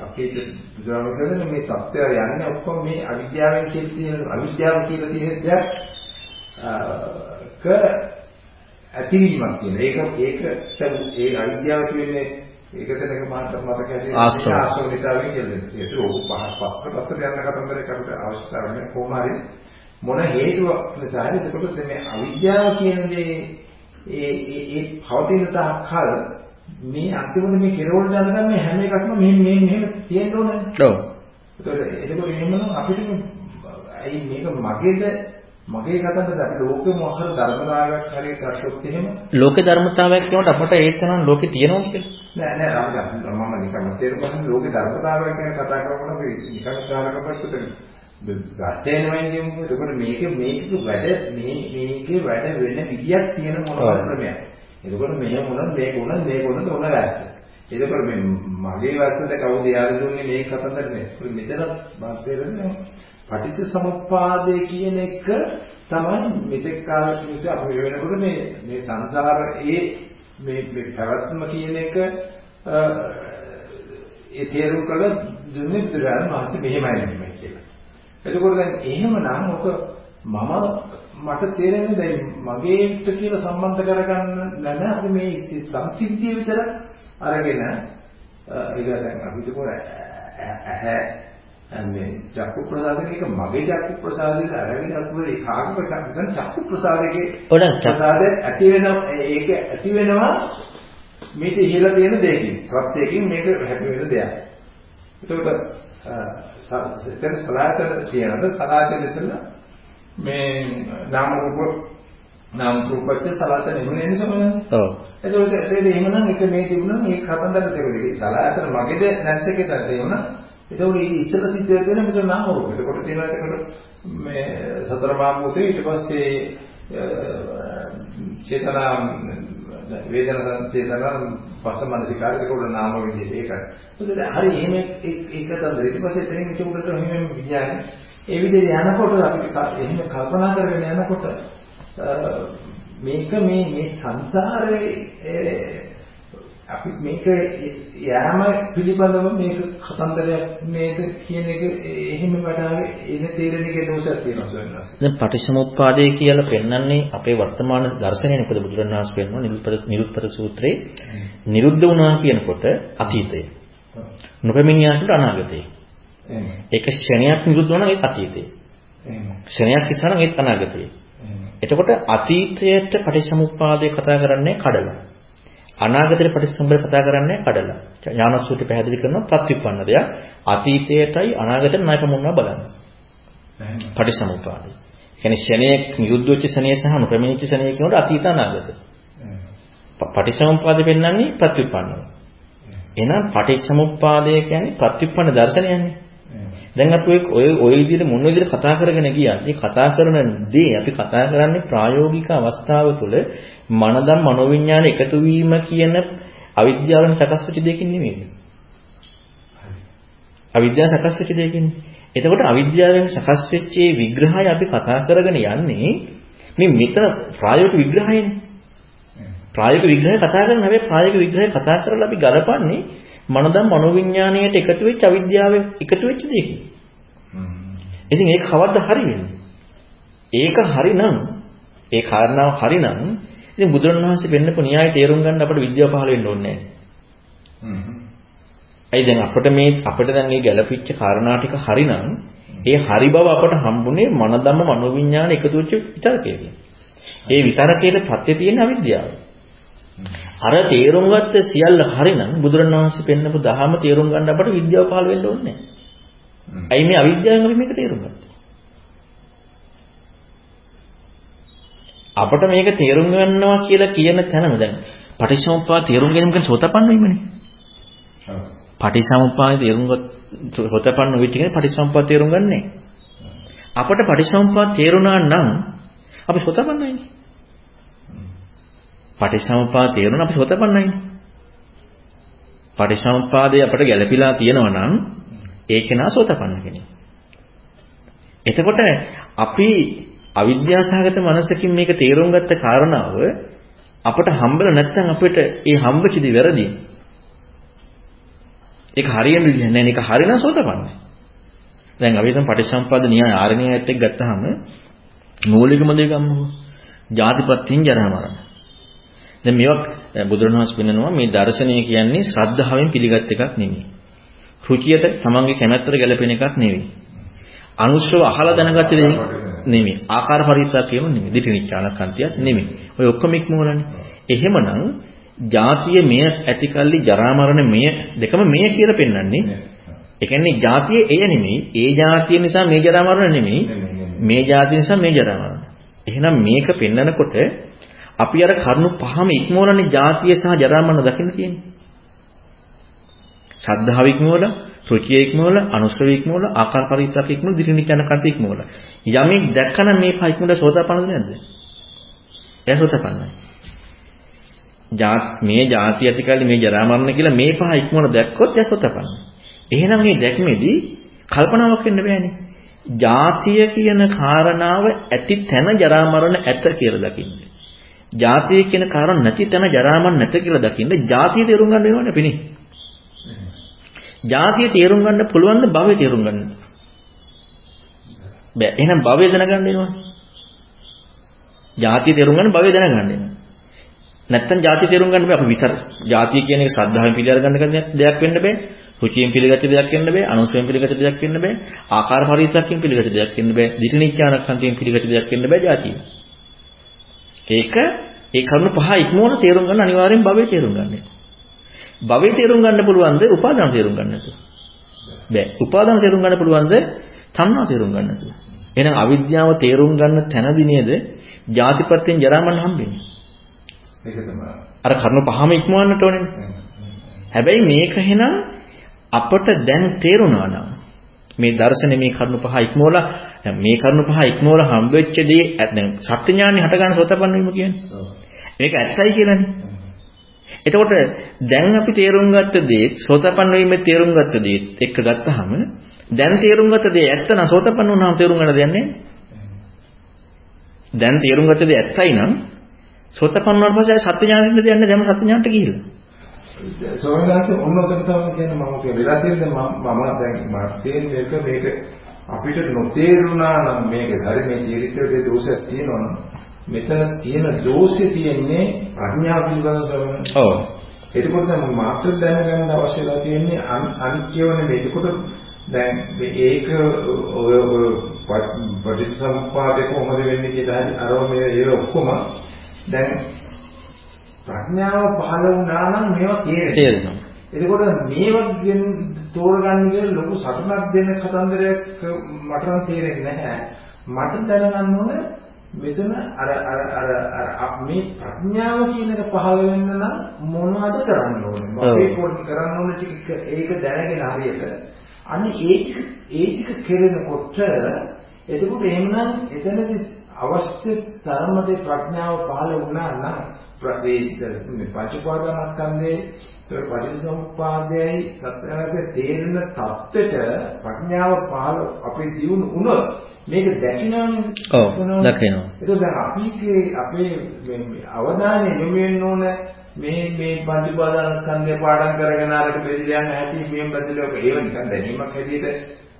අපේ බුදුරජාණන් මේ සත්‍යය යන්නේ ඔක්කොම මේ අවිද්‍යාවෙන් කියලා තියෙන අවිද්‍යාව කියලා තියෙන දෙයක් ක ඇතිවීමක් කියන. ඒක ඒකට ඒ අවිද්‍යාව කියන්නේ ඒකතනක මාතර මතක ඇති ආශ්‍රව නිසා වෙන්නේ. ඒක ඕක පහ පස්ස පස්ස යන කතන්දරයකට අවශ්‍යතාවය නැහැ කොහොම හරි මොන හේතුවක් නිසාද එතකොට මේ අවිද්‍යාව කියන දේ ඒ ඒ පවතින තාක්කල් මේ අන්තිමට මේ කෙරවල දාන මේ හැම එකක්ම මෙහෙම මෙහෙම මෙහෙම තියෙන්න ඕනේ. ඔව්. ඒතකොට එතකොට එහෙමනම් අපිට ඇයි මේක මගේද මගේ කතාවද අපි ලෝකෙම අහර ධර්මතාවයක් හරියට ගත්තොත් එහෙම ලෝක ධර්මතාවයක් කියනකොට අපට ඒක නම් ලෝකේ තියෙනවා කියලා. නෑ නෑ අපි මම නිකන් තේරුම් ගන්න ලෝක ධර්මතාවයක් ගැන කතා කරනකොට නිකන් කාලකපත් ගස්තේනමයි කියමු. එතකොට මේක මේක වැඩ මේ මේකේ වැඩ වෙන විදියක් තියෙන මොනවා ක්‍රමයක්. එතකොට මෙහෙම වුණත් මේක වුණත් මේක වුණත් ඕන වැස්ස. එතකොට මේ මගේ වැස්සට කවුද යාළු දුන්නේ මේ කතන්දරනේ. මෙතන මාතේරනේ පටිච්ච සමුප්පාදය කියන එක තමයි මෙතෙක් කාලෙක විතර අපි වෙනකොට මේ මේ සංසාරයේ මේ මේ පැවැත්ම කියන එක ඒ තේරුම් කළ දුන්නේ බුදුරජාණන් වහන්සේ මෙහෙමයි. එතකොට දැන් එහෙමනම් ඔක මම මට තේරෙන්නේ දැන් මගේට කියලා සම්බන්ධ කරගන්න නැන අපි මේ සංසිද්ධිය විතර අරගෙන ඒක දැන් අපි දුකෝ ඇහැ මේ චක්කු ප්‍රසාදකේක මගේ චක්කු ප්‍රසාදයේ අරගෙන අතුරේ කාග ප්‍රසාදයෙන් චක්කු ප්‍රසාදයේ ප්‍රසාදය ඇති වෙන ඒක ඇති වෙනවා මේක ඉහළ තියෙන දෙයකින් ප්‍රත්‍යයෙන් මේක හැපි වෙන දෙයක්. එතකොට එතන සලායතන කියනද සලායතන ඉස්සෙල්ලා මේ නාම රූප නාම රූපච්ච එහෙම නෙන්නේ සමහරවිට. ඔව්. එතකොට ඒක එහෙමනම් එක මේ තිබුණා මේ කතන්දර දෙකේ සලායතන මගේද නැත්ද කියලා තේරුණා. එතකොට ඊ ඉස්සෙල්ලා සිද්ධ වෙන මෙතන නාම රූප. එතකොට තියෙනවා එතකොට මේ සතර මා භූතේ ඊට පස්සේ චේතනා වේදනා චේතනා පස්ස මනසිකාරයක උඩ නාම විදිහට ඒකයි. මොකද හරි එහෙම ඒක තමයි ඊට පස්සේ එතනින් ඉතුරුට එහෙම විඥානේ ඒ විදිහට යනකොට අපිට එහෙම කල්පනා කරගෙන යනකොට මේක මේ මේ සංසාරේ අපි මේක යෑම පිළිබඳව මේක කතන්දරයක් නේද කියන එක එහෙම වඩාවේ එන තේරෙන එකේ දෝෂයක් තියෙනවා සොයනවා. දැන් පටිච්චසමුප්පාදය කියලා පෙන්වන්නේ අපේ වර්තමාන දර්ශනය නේද බුදුරණාහි පෙන්වන නිරුත්පත නිරුත්පත සූත්‍රයේ නිරුද්ධ වුණා කියනකොට අතීතය. නොපෙමිනියාට අනාගතය. ඒක ක්ෂණයක් නිරුද්ධ වුණා ඒක අතීතය. ක්ෂණයක් ඉස්සරහ ඒක අනාගතය. එතකොට අතීතයට පටිච්චසමුප්පාදය කතා කරන්නේ කඩලා. අනාගතේ ප්‍රතිසම්බර කතා කරන්නේ කඩලා. ඥානසූත්‍රය පැහැදිලි කරනවා ප්‍රතිපන්න දෙයක්. අතීතයටයි අනාගතයට ණයක මුන්නවා බලන්න. පටිසමුපාදයි. කියන්නේ ශණයේ නිරුද්ධ වෙච්ච ශණයේ සහ නොපැමිණිච්ච ශණයේ කියනකොට අතීත අනාගත. පටිසමුපාදෙ පෙන්වන්නේ ප්‍රතිපන්නව. එහෙනම් පටිච්චසමුප්පාදය කියන්නේ ප්‍රතිපන්න දර්ශනයන්නේ. දැන් අපි ඔය ඔය විදිහට මොන විදිහට කතා කරගෙන ගියත් මේ කතා කරන දේ අපි කතා කරන්නේ ප්‍රායෝගික අවස්ථාව තුළ මනදම් මනෝවිඤ්ඤාණ එකතු වීම කියන අවිද්‍යාවෙන් සකස් වෙච්ච දෙයකින් නෙමෙයි. අවිද්‍යාව සකස් වෙච්ච දෙයකින්. එතකොට අවිද්‍යාවෙන් සකස් වෙච්ච විග්‍රහය අපි කතා කරගෙන යන්නේ මේ මෙතන ප්‍රායෝගික විග්‍රහයනේ. ප්‍රායෝගික විග්‍රහය කතා කරන හැබැයි ප්‍රායෝගික විග්‍රහය කතා කරලා අපි ගලපන්නේ මනදම් මනෝවිඤ්ඤාණයට එකතු වෙච්ච අවිද්‍යාවෙන් එකතු වෙච්ච දෙයකින්. ඉතින් ඒක කවද්ද හරි වෙන්නේ? ඒක හරිනම් ඒ කාරණාව හරිනම් ඉතින් බුදුරණවහන්සේ පෙන්නපු න්‍යාය තේරුම් ගන්න අපිට විද්‍යාව පහළ වෙන්න ඕනේ නැහැ. දැන් අපිට මේ අපිට දැන් මේ ගැළපිච්ච කාරණා ටික හරිනම් ඒ හරි බව අපට හම්බුනේ මනදම්ම මනෝවිඤ්ඤාණ එකතු වෙච්ච විතරකයකින්. ඒ විතරකයේ ප්‍රත්‍ය තියෙන අවිද්‍යාව. අර තේරුම් ගත්ත සියල්ල හරිනම් බුදුරණවහන්සේ පෙන්නපු දහම තේරුම් ගන්න අපට විද්‍යාව පහළ වෙන්න ඕනේ නැහැ. ඇයි මේ අවිද්‍යාවෙන් අපි මේක තේරුම් ගත්තේ? අපට මේක තේරුම් ගන්නවා කියලා කියන තැනම දැන් පටිච්චසමුප්පාද තේරුම් ගැනීම කියන්නේ සෝතපන්න වීමනේ. ඔව්. පටිච්චසමුප්පාද තේරුම් ගත් සෝතපන්න වෙච්ච කෙනේ පටිච්චසමුප්පාද තේරුම් ගන්නෑ. අපට පටිච්චසමුප්පාද තේරුණා නම් අපි සෝතපන්නයිනේ. පටිච්චසමුප්පාද තේරුණා අපි සෝතපන්නයිනේ. පටිච්චසමුප්පාදේ අපට ගැළපීලා තියෙනවා නම් ඒක නා සෝතපන්න කෙනෙක්. එතකොට අපි අවිද්‍යාසහගත මනසකින් මේක තේරුම් ගත්ත කාරණාව අපට හම්බෙල නැත්නම් අපිට ඒ හම්බෙච්ච දේ වැරදි. ඒක හරියන විදිහ නෑ මේක හරිනම් සෝතපන්නයි. දැන් අපි හිතමු පටිච්චසමුප්පාද න්‍යාය ආරණ්‍යයත් එක්ක ගත්තාම මූලිකම දේ ගන්නකො. ජාතිපත්‍යින් ජරා මරණ. දැන් මේවා බුදුරණවහන්සේ පෙන්නනවා මේ දර්ශනය කියන්නේ ශ්‍රද්ධාවෙන් පිළිගත් එකක් නෙමෙයි. රුචියට තමන්ගේ කැමැත්තට ගැලපෙන එකක් නෙවෙයි. අනුශ්‍රව අහලා දැනගත්ත දේ නෙමෙයි. ආකාර පරිත්‍යාග කියනු නෙමෙයි. දිටිනිච්ඡානකන්තියක් නෙමෙයි. ඔය ඔක්කොම ඉක්මවලනේ. එහෙමනම් ජාතිය මෙය ඇතිකල්ලි ජරා මරණ මෙය දෙකම මෙය කියලා පෙන්වන්නේ. ඒ කියන්නේ ජාතිය එය නෙමෙයි. ඒ ජාතිය නිසා මේ ජරා මරණ නෙමෙයි. මේ ජාතිය නිසා මේ ජරා මරණ. එහෙනම් මේක පෙන්නකොට අපි අර කරුණු පහම ඉක්මවලනේ ජාතිය සහ ජරා මරණ දකින්න තියෙන්නේ. ශ්‍රද්ධාව ඉක්මවලා රුචිය ඉක්මවල, අනුස්සව ඉක්මවල, ආකාර පරිත්‍යාග ඉක්මවල, දිරිනිචන කන්ත ඉක්මවල. යමෙක් දැක්කම මේ පහ ඉක්මවල සෝතාපන්නද නැද්ද? එයා සෝතාපන්නයි. මේ ಜಾති ඇතිකල්ලි මේ ජරා මරණ කියලා මේ පහ ඉක්මවල දැක්කොත් එයා සෝතාපන්නයි. එහෙනම් මේ දැක්මේදී කල්පනාවක් වෙන්න බෑනේ. ජාතිය කියන කාරණාව ඇති තැන ජරා මරණ ඇත කියලා දකින්න. ජාතිය කියන කාරණා නැති තැන ජරා මරණ නැත කියලා දකින්න ජාතිය තේරුම් ගන්න වෙනවනේ පිනේ. ජාතිය තේරුම් ගන්න පුළුවන් ද භවය තේරුම් ගන්න? බෑ. එහෙනම් භවය දැනගන්න වෙනවා. ජාතිය තේරුම් ගන්න භවය දැනගන්න වෙනවා. නැත්තම් ජාතිය තේරුම් ගන්න බෑ අපි විතර. ජාතිය කියන එක ශ්‍රද්ධාවෙන් පිළිඅර ගන්න දෙයක් වෙන්න බෑ. රුචියෙන් පිළිගත්ත දෙයක් වෙන්න බෑ. අනුසයෙන් පිළිගත්ත දෙයක් වෙන්න බෑ. ආකාර පරිත්‍යාගයෙන් පිළිගත්ත දෙයක් වෙන්න බෑ. දිටිනිච්ඡානක්ඛන්තියෙන් පිළිගත්ත දෙයක් වෙන්න බෑ ජාතිය. ඒක ඒ කරුණු පහ ඉක්මවන තේරුම් ගන්න අනිවාර්යෙන් භවය තේරුම් ගන්න. භවය තේරුම් ගන්න පුළුවන්ද උපාදාන තේරුම් ගන්න නැතුව? බෑ. උපාදාන තේරුම් ගන්න පුළුවන්ද තණ්හා තේරුම් ගන්න නැතුව? එහෙනම් අවිද්‍යාව තේරුම් ගන්න තැනදී නේද ජාතිපත්‍යෙන් ජරාමරණ හම්බෙන්නේ? ඒක තමයි. අර කරුණු පහම ඉක්මවන්නට ඕනේ. හැබැයි මේක එහෙනම් අපට දැන් තේරුණා නම් මේ දර්ශනේ මේ කරුණු පහ ඉක්මවලා මේ කරුණු පහ ඉක්මවලා හම්බෙච්ච දේ දැන් සත්‍ය ඥානෙ හට ගන්න සෝතපන්න වීම කියන්නේ. මේක ඇත්තයි කියලානේ. එතකොට දැන් අපි තේරුම් ගත්ත දේ සෝතපන්න වීමේ තේරුම් ගත්ත දේ එක්ක ගත්තාම දැන් තේරුම් ගත්ත දේ ඇත්ත නම් සෝතපන්න වුණාම තේරුම් ගන්න නැහැ. දැන් තේරුම් ගත්ත දේ ඇත්තයි නම් සෝතපන්න වුණාට පස්සේ සත්‍ය ඥානෙට දෙයක් නැහැ. දැන් සත්‍ය ඥානට ගිහිල්ලා. සෝමනාංශ ඔන්නෝකට තමයි කියන්නේ මම කියන වෙලා තියෙන්නේ මම දැන් මම තියෙන මේක මේක අපිට නොතේරුණා නම් මේක හරි මේ චරිතයේ දෝෂයක් තියෙනවා නම් මෙතන තියෙන දෝෂේ තියෙන්නේ ප්‍රඥාව පිළිබඳව ශ්‍රවණ. ඔව්. එතකොට දැන් මාත්‍ර දැනගන්න අවශ්‍යලා තියෙන්නේ අනිත් කියවනේ මේ එතකොට දැන් ඒක ඔය ඔය පටිච්චසමුප්පාදේ කොහොමද වෙන්නේ කියලා අරව මේ ඒ ඔක්කොම දැන් ප්‍රඥාව පහළ වුණා නම් මේවා තේරෙනවා. එතකොට මේවා තෝරගන්න කියලා ලොකු සටනක් දෙන්න කතන්දරයක් මට නම් තේරෙන්නේ නැහැ. මට දැනගන්න ඕනේ මෙතන අර අර අර අර මේ ප්‍රඥාව කියන එක පහළ වෙන්න නම් මොනවද කරන්න ඕනේ? අපේ පොඩි කරන්න ඕනේ ටික ඒක දැනගෙන හරියට අනේ ඒ ඒ ටික කෙරෙනකොට එතකොට එහෙමනම් එතනදී අවශ්‍ය තරමට ප්‍රඥාව පහළ වුණා නම් මේ පංචපාදනස්කන්ධේ ඒ පරිසම්පාදයයි සත්‍යයේ තේරෙන தත්ත්වයට ප්‍රඥාව පහළ අපේ දියුණු වුණොත් මේක දැකිනවනේ. ඔව් දකිනවා. ඒක දැන් අපිගේ අපේ අවධානය යොමු වෙන්න ඕන මේ මේ පංචපාදානස්කන්ධය පාඩම් කරගෙන අරක බෙදලා යන හැටි මෙහෙම බෙදලා ඔක ඒව නිකන් දැනීමක් හැටියට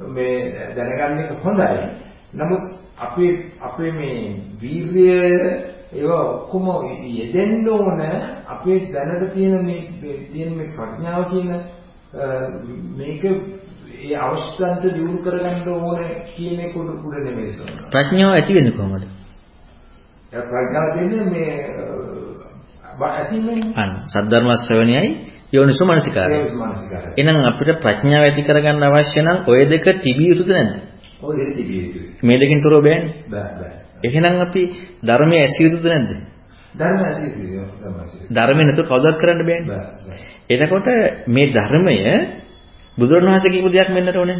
මේ දැනගන්න එක හොඳයි. නමුත් අපේ අපේ මේ වීර්යය ඒවා ඔක්කොම යෙදෙන්න ඕන අපේ දැනට තියෙන මේ තියෙන මේ ප්‍රඥාව කියන මේක ඒ අවශ්‍යන්ත දියුණු කරගන්න ඕන කියන එක උඩ නෙමෙයි සෝන. ප්‍රඥාව ඇති වෙන්නේ කොහොමද? ප්‍රඥාව දෙන්නේ මේ ඇතිවෙන්නේ. අන්න සද්ධර්ම ශ්‍රවණයයි යෝනිසෝ මනසිකාරය. එහෙනම් අපිට ප්‍රඥාව ඇති කරගන්න අවශ්‍ය නම් ඔය දෙක තිබිය යුතුද නැද්ද? ඔය දෙක තිබිය යුතුයි. මේ දෙකෙන් තොරව බෑනේ. බෑ බෑ. එහෙනම් අපි ධර්මයේ ඇසිය යුතුද නැද්ද? ධර්මයේ ඇසිය යුතුයි. ධර්මයේ නැතුව කවදාවත් කරන්න බෑනේ. එතකොට මේ ධර්මය බුදුරණවහන්සේ කියපු දෙයක් වෙන්නට ඕනේ.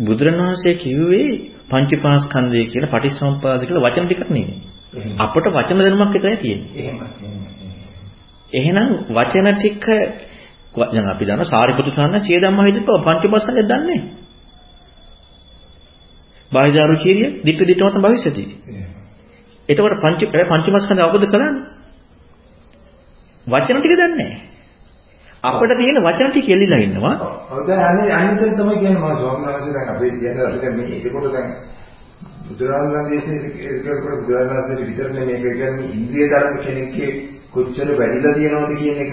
බුදුරණවහන්සේ කිව්වේ පංචපාස්කන්ධය කියලා පටිච්චසමුප්පාද කියලා වචන ටිකක් නෙමෙයි. අපට වචන දැනුමක් විතරයි තියෙන්නේ. එහෙනම් වචන ටික දැන් අපි දන්න සාරිපුත්‍ර සාන්න සිය ධම්ම හිතපව පංචපාස්කන්ධය දන්නේ. බාහිදාරු කීරිය දිට්ඨ දිට්ඨමත භවිෂති. එතකොට පංච පංචමස්කන්ධය අවබෝධ කරන්නේ වචන ටික දන්නේ නැහැ. අපිට තියෙන වචන ටික එල්ලිලා ඉන්නවා. ඔව් දැන් අනේ අනිත් තමයි කියන්නේ මම ස්වාමීන් දැන් අපේ කියන්නේ මේ ඒකකොට දැන් බුදුරජාණන් වහන්සේ ඒකකට බුදුරජාණන් වහන්සේ විතරනේ මේක කියන්නේ ඉන්ද්‍රිය ධර්ම කෙනෙක්ගේ කොච්චර වැඩිලා තියෙනවද කියන එක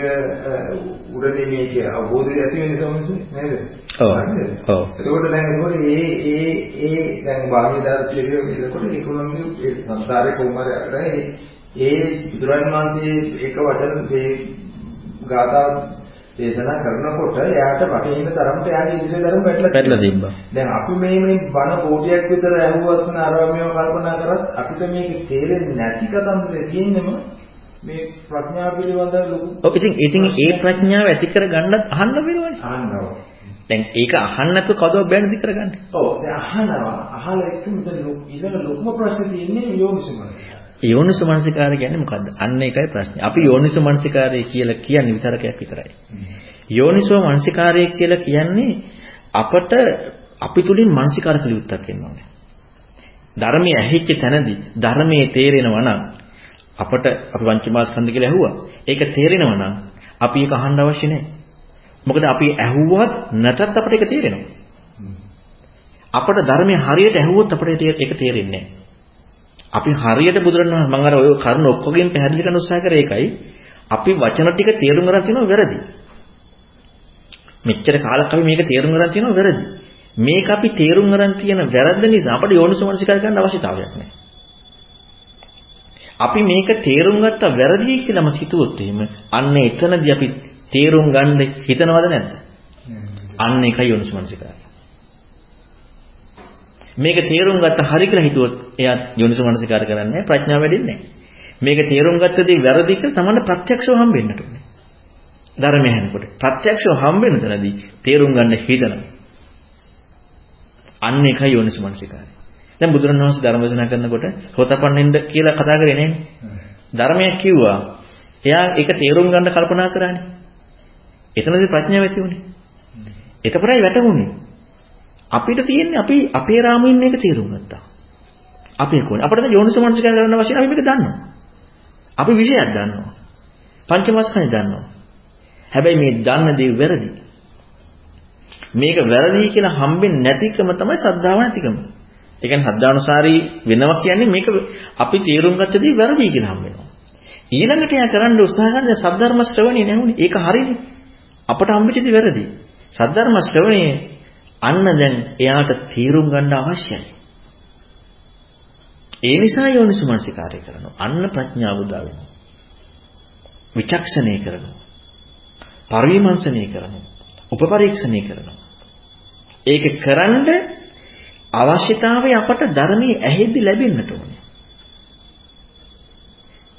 උඩදී මේක අවබෝධය ඇති වෙන සමහරවිට නේද? ඔව්. ඔව්. ඒකෝට දැන් ඒකෝට ඒ ඒ ඒ දැන් බාහිර ධර්මයේ ඒකෝට ඒකෝනම්ගේ සංසාරේ කොහොමද ඒ ඒ බුදුරජාණන් වහන්සේ එක වචන මේ ගාථා දේශනා කරනකොට එයාට වටේින තරමට එයාගේ ඉදිරිය ධර්ම වැටලා වැටලා තිබ්බා. දැන් අපි මේ මේ බණ කෝටියක් විතර ඇහුවත් න අරවමියව කල්පනා කරත් අපිට මේක තේරෙන්නේ නැති කතන්දරේ තියෙන්නම මේ ප්‍රඥාව පිළිබඳව ලොකු ඔව් ඉතින් ඉතින් ඒ ප්‍රඥාව ඇති කර ගන්නත් අහන්න වෙනවනේ. අහනවා. දැන් ඒක අහන්න නැතුව කවදාවත් බෑනේ ඉති කරගන්නේ. ඔව් දැන් අහනවා අහලා එක්ක මෙතන ඊළඟ ලොකුම ප්‍රශ්නේ තියෙන්නේ යෝනිසමන. යෝනිසු මනසිකාරය කියන්නේ මොකද්ද? අන්න ඒකයි ප්‍රශ්නේ. අපි යෝනිසු මනසිකාරය කියලා කියන්නේ විතරකයක් විතරයි. යෝනිසෝ මනසිකාරය කියලා කියන්නේ අපට අපි තුලින් මනසිකාර කළ යුත්තක් වෙනවා. ධර්මයේ ඇහිච්ච තැනදී ධර්මයේ තේරෙනවා නම් අපට අපි පංචමාස්කන්ධ කියලා ඇහුවා. ඒක තේරෙනවා නම් අපි ඒක අහන්න අවශ්‍ය නැහැ. මොකද අපි ඇහුවත් නැතත් අපට ඒක තේරෙනවා. අපට ධර්මයේ හරියට ඇහුවොත් අපට ඒක තේරෙන්නේ නැහැ. අපි හරියට බුදුරණවහන්සේ මම අර ඔය කරුණ ඔක්කොගෙන් පැහැදිලි කරන්න උත්සාහ කරේ ඒකයි. අපි වචන ටික තේරුම් ගන්න තියෙනවා වැරදි. මෙච්චර කාලයක් අපි මේක තේරුම් ගන්න තියෙනවා වැරදි. මේක අපි තේරුම් ගන්න තියෙන වැරද්ද නිසා අපිට යෝනිසෝමනසිකාර ගන්න අවශ්‍යතාවයක් නැහැ. අපි මේක තේරුම් ගත්තා වැරදි කියලාම හිතුවොත් එහෙම අන්න එතනදී අපි තේරුම් ගන්න හිතනවද නැද්ද? අන්න ඒකයි යෝනිසෝමනසිකාරය. මේක තේරුම් ගත්ත හරි කියලා හිතුවොත් එයා යෝනිසෝමනසිකාර කරන්නේ ප්‍රඥාව වැඩින්නේ මේක තේරුම් ගත්තදී වැරදි කියලා තමන්න ප්‍රත්‍යක්ෂව හම්බෙන්නට ඕනේ. ධර්මය හැනකොට ප්‍රත්‍යක්ෂව හම්බෙන තැනදී තේරුම් ගන්න හිතනවා. අන්න ඒකයි යෝනිසෝමනසිකාරය. දැන් බුදුරණවහන්සේ ධර්ම දේශනා කරනකොට හොතපන්නෙන්ද කියලා කතා කරේ නෑනේ. ධර්මයක් කිව්වා. එයා ඒක තේරුම් ගන්න කල්පනා කරානේ. එතනදී ප්‍රඥාව ඇති වුණේ. එතකොටයි වැටහුනේ. අපිට තියෙන්නේ අපි අපේ රාමුවෙන් මේක තේරුම් ගත්තා. අපේ කොනේ. අපිට දැන් යෝනිසෝමනසිකය කරන්න අවශ්‍ය නැහැ. අපි මේක දන්නවා. අපි විෂයක් දන්නවා. පංචමස්කන්ධය දන්නවා. හැබැයි මේ දන්න දේ වැරදි. මේක වැරදි කියලා හම්බෙන්නේ නැතිකම තමයි සද්ධාව නැතිකම. ඒ කියන්නේ සද්ධානුසාරී වෙනවා කියන්නේ මේක අපි තේරුම් ගත්ත දේ වැරදි කියලා හම්බ වෙනවා. ඊළඟට එයා කරන්න උත්සාහ කරන සද්ධර්ම ශ්‍රවණේ නැහුනේ. ඒක හරිනේ. අපට හම්බෙච්ච දේ වැරදි. සද්ධර්ම ශ්‍රවණේ අන්න දැන් එයාට තීරුම් ගන්න අවශ්‍යයි. ඒ නිසා යෝනිසුමනසිකාරය කරනවා. අන්න ප්‍රඥාව උදා වෙනවා. විචක්ෂණය කරනවා. පරිවිමර්ශනය කරනවා. උපපරීක්ෂණය කරනවා. ඒක කරන්ඩ අවශ්‍යතාවය අපට ධර්මයේ ඇහෙද්දි ලැබෙන්නට ඕනේ.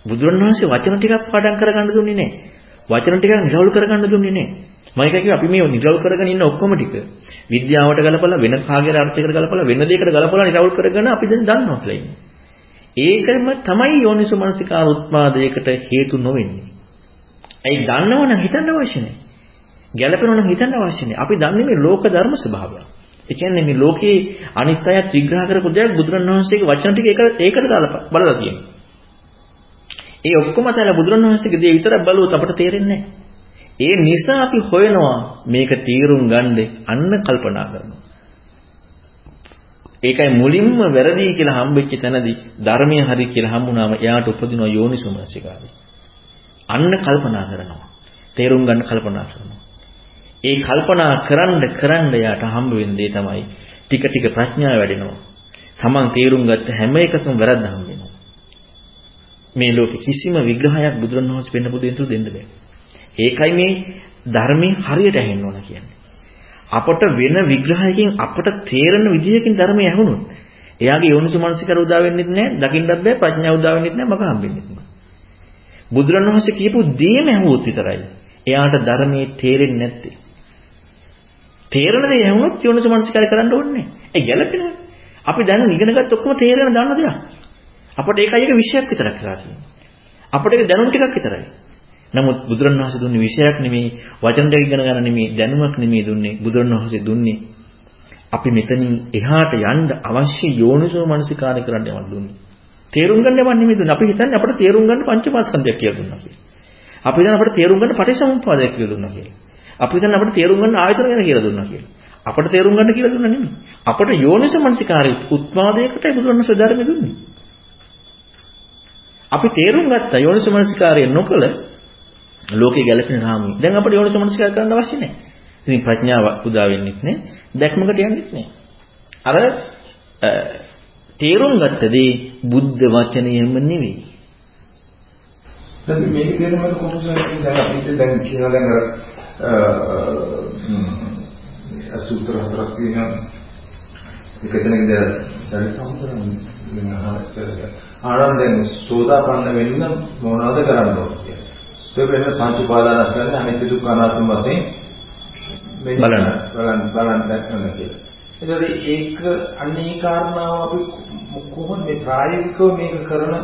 බුදුරණවහන්සේ වචන ටිකක් පාඩම් කරගන්න දුන්නේ නැහැ. වචන ටිකක් නිරවුල් කරගන්න දුන්නේ නැහැ. මම එක කිව්වා අපි මේ නිරවුල් කරගෙන ඉන්න ඔක්කොම ටික විද්‍යාවට ගලපලා වෙන කාගේ අර්ථයකට ගලපලා වෙන දෙයකට ගලපලා නිරවුල් කරගෙන අපි දැන් දන්නවා කියලා ඉන්නේ. ඒකම තමයි යෝනිසු මනසිකාර උත්පාදයකට හේතු නොවෙන්නේ. ඇයි දන්නවනම් හිතන්න අවශ්‍ය නැහැ. ගැළපෙනවනම් හිතන්න අවශ්‍ය නැහැ. අපි දන්නේ මේ ලෝක ධර්ම ස්වභාවය. ඒ කියන්නේ මේ ලෝකේ අනිත් අයත් විග්‍රහ කරපු දෙයක් බුදුරණවහන්සේගේ වචන ටික ඒක ඒකට දාලා බලලා තියෙනවා. ඒ ඔක්කොම තැන බුදුරණවහන්සේගේ දේ විතරක් බලුවොත් අපට තේරෙන්නේ නැහැ. ඒ නිසා අපි හොයනවා මේක තීරුම් ගන්න අන්න කල්පනා කරනවා. ඒකයි මුලින්ම වැරදි කියලා හම්බෙච්ච තැනදී ධර්මයේ හරි කියලා හම්බුනාම එයාට උපදින යෝනිසුමනසිකාරය. අන්න කල්පනා කරනවා. තේරුම් ගන්න කල්පනා කරනවා. ඒ කල්පනා කරන්න කරන්න එයාට හම්බ වෙන්නේ තමයි ටික ටික ප්‍රඥාව වැඩෙනවා. Taman තේරුම් ගත්ත හැම එකකම වැරද්ද හම්බ වෙනවා. මේ ලෝකේ කිසිම විග්‍රහයක් බුදුරණවහන්සේ පෙන්න පුදු දෙන්න දෙන්න බෑ. ඒකයි මේ ධර්මයේ හරියට ඇහෙන්න ඕන කියන්නේ. අපට වෙන විග්‍රහයකින් අපට තේරෙන විදියකින් ධර්මය ඇහුනොත් එයාගේ යෝනිසු මනසිකර උදා වෙන්නෙත් නැහැ, දකින්නත් බෑ, ප්‍රඥාව උදා වෙන්නෙත් නැහැ, මග හම්බෙන්නෙත් නැහැ. බුදුරණවහන්සේ කියපු දේම ඇහුවොත් විතරයි එයාට ධර්මයේ තේරෙන්නේ නැත්තේ. තේරෙන දේ ඇහුනොත් යෝනිසු මනසිකර කරන්න ඕනේ. ඒ ගැළපෙනවා. අපි දැන් ඉගෙනගත්ත ඔක්කොම තේරෙන දන්න දෙයක්. අපට ඒකයි එක විශයක් විතරක් කියලා තියෙන්නේ. අපට ඒක දැනුම් ටිකක් විතරයි. නමුත් බුදුරණවහන්සේ දුන්නේ විශයක් නෙමෙයි, වචන දෙක ඉගෙන ගන්න නෙමෙයි, දැනුමක් නෙමෙයි දුන්නේ. බුදුරණවහන්සේ දුන්නේ අපි මෙතනින් එහාට යන්න අවශ්‍ය යෝනිසෝ මනසිකාරය කරන්න යමක් දුන්නේ. තේරුම් ගන්න යමක් නෙමෙයි දුන්නේ. අපි හිතන්නේ අපට තේරුම් ගන්න පංචපාස්කන්ධයක් කියලා දුන්නා කියලා. අපි හිතන්නේ අපට තේරුම් ගන්න පටිච්චසමුප්පාදයක් කියලා දුන්නා කියලා. අපි හිතන්නේ අපට තේරුම් ගන්න ආයතන ගැන කියලා දුන්නා කියලා. අපට තේරුම් ගන්න කියලා දුන්නා නෙමෙයි. අපට යෝනිසෝ මනසිකාරය උත්පාදයකටයි බුදුරණවහන්සේ ධර්මය දුන්නේ. අපි තේරුම් ගත්ත යෝනිසමනසිකාරය නොකළ ලෝකේ ගැලපෙන රාමුව. දැන් අපිට යෝනිසමනසිකාර කරන්න අවශ්‍ය නැහැ. ඉතින් ප්‍රඥාව උදා වෙන්නෙත් නැහැ. දැක්මකට යන්නෙත් නැහැ. අර තේරුම් ගත්තදී බුද්ධ වචනයම නෙවෙයි. දැන් මේක තේරුම් ගන්න කොහොමද දැන් අපි දැන් කියනවා දැන් අර සූත්‍ර හතරක් තියෙනවා. ඒක එතනකද සරිසම්පූර්ණ වෙන අහකට ආනන්දෙන් සෝදාපන්න වෙන්න මොනවද කරන්න ඕනේ ඒක වෙන පංච උපාදානස්කන්ධ අනිත්‍ය දුක්ඛ අනාත්ම වශයෙන් බලන්න බලන්න බලන්න දැක්කම කියලා. ඒතකොට ඒක අන්නේ කාරණාව අපි කොහොමද මේ ප්‍රායෝගිකව මේක කරන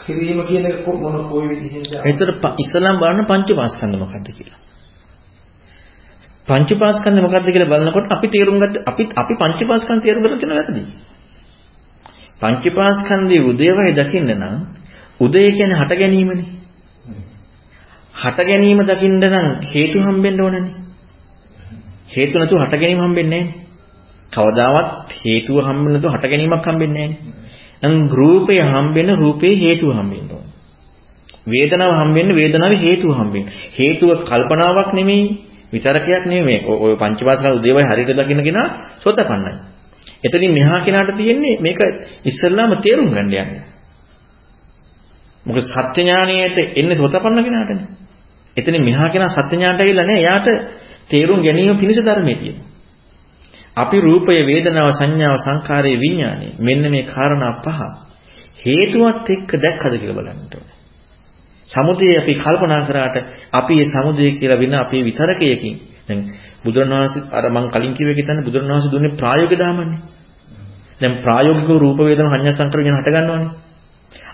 කිරීම කියන එක මොන කොයි විදිහෙන්ද? ඒතර ඉස්ලාම් බලන පංච පාස්කන්ධ මොකද්ද කියලා. පංච පාස්කන්ධ මොකද්ද කියලා බලනකොට අපි තේරුම් ගත්ත අපි අපි පංච පාස්කන්ධ තේරුම් ගන්න තියෙන වැරදි. පංචපාස්කන්ධයේ උදේවයි දකින්න නම් උදේ කියන්නේ හට ගැනීමනේ. හට ගැනීම දකින්න නම් හේතු හම්බෙන්න ඕනනේ. හේතු නැතුව හට ගැනීම හම්බෙන්නේ නැහැ. කවදාවත් හේතුව හම්බෙන්නේ නැතුව හට ගැනීමක් හම්බෙන්නේ නැහැ. නම් රූපය හම්බෙන්න රූපේ හේතුව හම්බෙන්න ඕන. වේදනාව හම්බෙන්න වේදනාවේ හේතුව හම්බෙන්න. හේතුව කල්පනාවක් නෙමෙයි විතරකයක් නෙමෙයි. ඔය පංචපාස්කන්ධ උදේවයි හරියට දකින්න කෙනා සෝතපන්නයි. එතනින් මෙහා කෙනාට තියෙන්නේ මේක ඉස්සල්ලාම තේරුම් ගන්න යන්නේ. මොකද සත්‍ය ඥානයට එන්නේ සෝතපන්න කෙනාටනේ. එතනින් මෙහා කෙනා සත්‍ය ඥානට ඇවිල්ලා නැහැ. එයාට තේරුම් ගැනීම පිණිස ධර්මයේ තියෙනවා. අපි රූපය, වේදනාව, සංඥාව, සංකාරය, විඥානය මෙන්න මේ කාරණා පහ හේතුවත් එක්ක දැක්කද කියලා බලන්න ඕනේ. සමුදය අපි කල්පනා කරාට අපි මේ සමුදය කියලා වෙන අපේ විතරකයකින් දැන් බුදුරණවහන්සේ අර මම කලින් කිව්වේ කිතන්නේ බුදුරණවහන්සේ දුන්නේ ප්‍රායෝගික දාමන්නේ. දැන් ප්‍රායෝගිකව රූප වේදනා සංඥා සංකර ගැන හට ගන්නවනේ.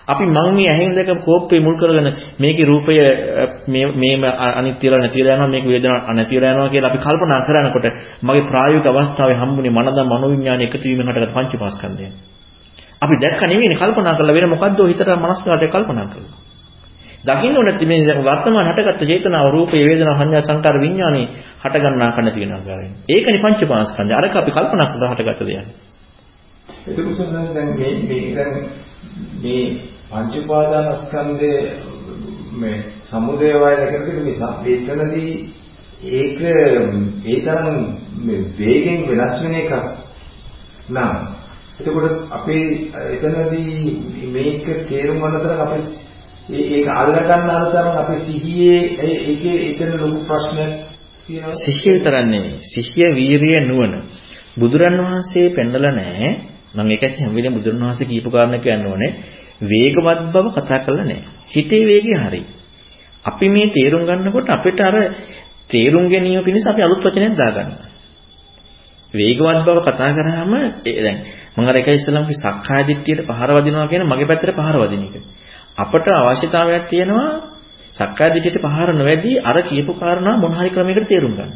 අපි මම මේ ඇහෙන් දැක කෝප්පේ මුල් කරගෙන මේකේ රූපය මේ මේම අනිත්‍යලා නැතිලා යනවා මේක වේදනා නැතිලා යනවා කියලා අපි කල්පනා කරනකොට මගේ ප්‍රායෝගික අවස්ථාවේ හම්බුනේ මනදා මනෝවිඤ්ඤාණ එකතු වීමෙන් හටගත් පංචපාස්කන්ධය. අපි දැක්ක නෙවෙයිනේ කල්පනා කරලා වෙන මොකද්ද හිතට මනස්කාරයට කල්පනා කරලා. දකින්න ඕනේ මේ වර්තමාන හටගත්ත චේතනාව රූපේ වේදනා සංඥා සංකාර විඥානේ හට ගන්නා කන තියෙන ආකාරයෙන්. ඒකනේ පංචපාස්කන්ධය. අරක අපි කල්පනා කරලා හටගත්ත දෙයක්. එතකොට දැන් මේ මේ දැන් මේ පංච උපාදානස්කන්ධයේ මේ සමුදය වය දැකලා මේ එතනදී ඒක ඒ තරම් මේ වේගෙන් වෙනස් වෙන එකක් නම් එතකොට අපේ එතනදී මේක තේරුම් ගන්න තරම් අපේ ඒක අල්ල ගන්න අතරම අපේ සිහියේ ඒකේ එතන ලොකු ප්‍රශ්නයක් තියෙනවා සිහිය විතරක් නෙමෙයි සිහිය වීරිය නුවණ බුදුරන් වහන්සේ පෙන්නලා නැහැ මම ඒකත් හැම වෙලේම බුදුරන් වහන්සේ කියපු කාරණා කියන්න ඕනේ වේගවත් බව කතා කරලා නැහැ. හිතේ වේගය හරි. අපි මේ තේරුම් ගන්නකොට අපිට අර තේරුම් ගැනීම පිණිස අපි අලුත් වචනයක් දාගන්නවා. වේගවත් බව කතා කරාම දැන් මම අර එකයි ඉස්සලම් කි සක්කාය දිට්ඨියට පහර වදිනවා කියන මගේ පැත්තට පහර වදින එක. අපට අවශ්‍යතාවයක් තියෙනවා සක්කාය දිට්ඨියට පහර නොවැදී අර කියපු කාරණා මොන හරි ක්‍රමයකට තේරුම් ගන්න.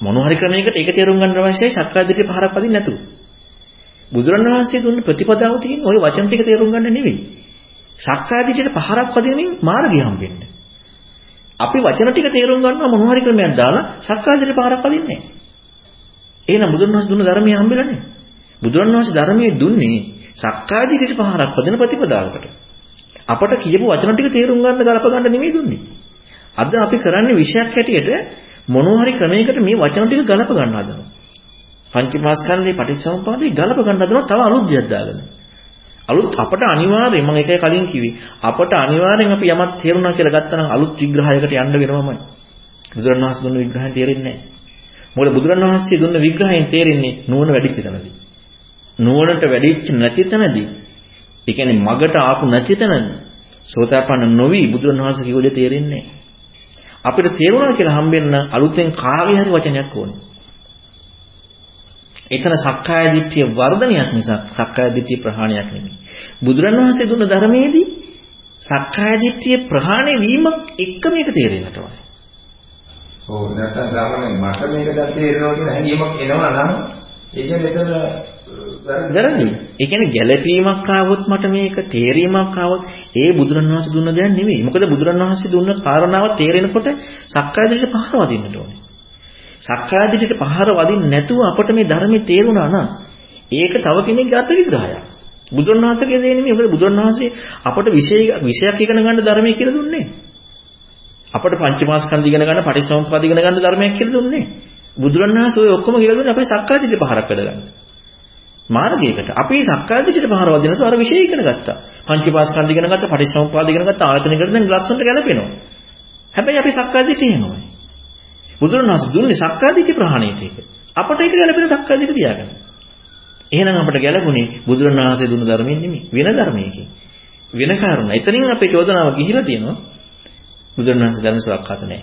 මොන හරි ක්‍රමයකට ඒක තේරුම් ගන්න අවශ්‍යයි සක්කාය දිට්ඨිය පහරක් වදින්න නැතුව. බුදුරණවහන්සේ දුන්න ප්‍රතිපදාව තියෙන ওই වචන ටික තේරුම් ගන්න නෙවෙයි. සක්කාය දිට්ඨියට පහරක් වදිනමින් මාර්ගය හම්බෙන්න. අපි වචන ටික තේරුම් ගන්නවා මොනවා හරි ක්‍රමයක් දාලා සක්කායදිට පාරක් අදින්නේ නැහැ. එහෙනම් බුදුරණවහන්සේ දුන්න ධර්මයේ හම්බෙලා නැහැ. බුදුරණවහන්සේ ධර්මයේ දුන්නේ සක්කායදිට පාරක් පදින ප්‍රතිපදාවකට. අපට කියපු වචන ටික තේරුම් ගන්න ගලප ගන්න නෙමෙයි දුන්නේ. අද අපි කරන්නේ විෂයක් හැටියට මොනවා හරි ක්‍රමයකට මේ වචන ටික ගලප ගන්න හදනවා. පංචමාස්කන්ධේ පටිච්චසමුප්පාදේ ගලප ගන්න හදනවා තව අලුත් දෙයක් දාගෙන. අලුත් අපට අනිවාර්යයෙන් මම එකයි කලින් කිව්වේ අපට අනිවාර්යෙන් අපි යමක් තේරුණා කියලා ගත්තා නම් අලුත් විග්‍රහයකට යන්න වෙනවමයි. බුදුරණවහන්සේ දුන්න විග්‍රහයෙන් තේරෙන්නේ නැහැ. මොකද බුදුරණවහන්සේ දුන්න විග්‍රහයෙන් තේරෙන්නේ නුවණ වැඩිච්ච තැනදී. නුවණට වැඩිච්ච නැති තැනදී. ඒ කියන්නේ මගට ආපු නැති තැනදී සෝතාපන්න නොවි බුදුරණවහන්සේ කිව්ව දේ තේරෙන්නේ නැහැ. අපිට තේරුණා කියලා හම්බෙන්න අලුතෙන් කාගේ හරි වචනයක් ඕනේ. එතන සක්කාය දිට්ඨිය වර්ධනයක් නිසා සක්කාය දිට්ඨිය ප්‍රහාණයක් නෙමෙයි. බුදුරණවහන්සේ දුන්න ධර්මයේදී සක්කාය දිට්ඨිය ප්‍රහාණය වීමක් එක්ක මේක තේරෙන්නට ඕනේ. ඔව් නැත්නම් ගාමනේ මට මේක දැන් තේරෙනවා කියන හැඟීමක් එනවා නම් ඒ කියන්නේ එතන වැරදි. ඒ කියන්නේ ගැළපීමක් ආවොත් මට මේක තේරීමක් ආවොත් ඒ බුදුරණවහන්සේ දුන්න දෙයක් නෙමෙයි. මොකද බුදුරණවහන්සේ දුන්න කාරණාව තේරෙනකොට සක්කාය දිට්ඨියට පහර වදින්නට ඕනේ. සක්කායදිටට පහර වදින්න නැතුව අපට මේ ධර්මයේ තේරුණා නම් ඒක තව කෙනෙක්ගේ අර්ථ විග්‍රහයක්. බුදුන් වහන්සේගේ දේ නෙමෙයි. මොකද බුදුන් වහන්සේ අපට විශේෂ විෂයක් ඉගෙන ගන්න ධර්මයේ කියලා දුන්නේ. අපට පංචමාස්කන්ධ ඉගෙන ගන්න, පටිච්චසමුප්පාද ඉගෙන ගන්න ධර්මයක් කියලා දුන්නේ. බුදුන් වහන්සේ ඔය ඔක්කොම කියලා දුන්නේ අපේ සක්කායදිටට පහරක් වැඩ ගන්න. මාර්ගයකට. අපි සක්කායදිටට පහර වදින නැතුව අර විෂය ඉගෙන ගත්තා. පංචමාස්කන්ධ ඉගෙන ගත්තා, පටිච්චසමුප්පාද ඉගෙන ගත්තා, ආයතන ඉගෙන දැන් ලස්සනට ගැලපෙනවා. හැබැයි අපි සක්කායදිටට එනවා. බුදුරණවහන්සේ දුන්නේ සක්කාදිට්ඨි ප්‍රහාණයට ඒක. අපට ඒක ගැලපෙන සක්කාදිට්ඨි තියාගන්න. එහෙනම් අපට ගැලපුණේ බුදුරණවහන්සේ දුන්න ධර්මයෙන් නෙමෙයි වෙන ධර්මයකින්. වෙන කාරණා. එතනින් අපේ චෝදනාව ගිහිලා තියෙනවා. බුදුරණවහන්සේ ධර්ම සවක්කාත නැහැ.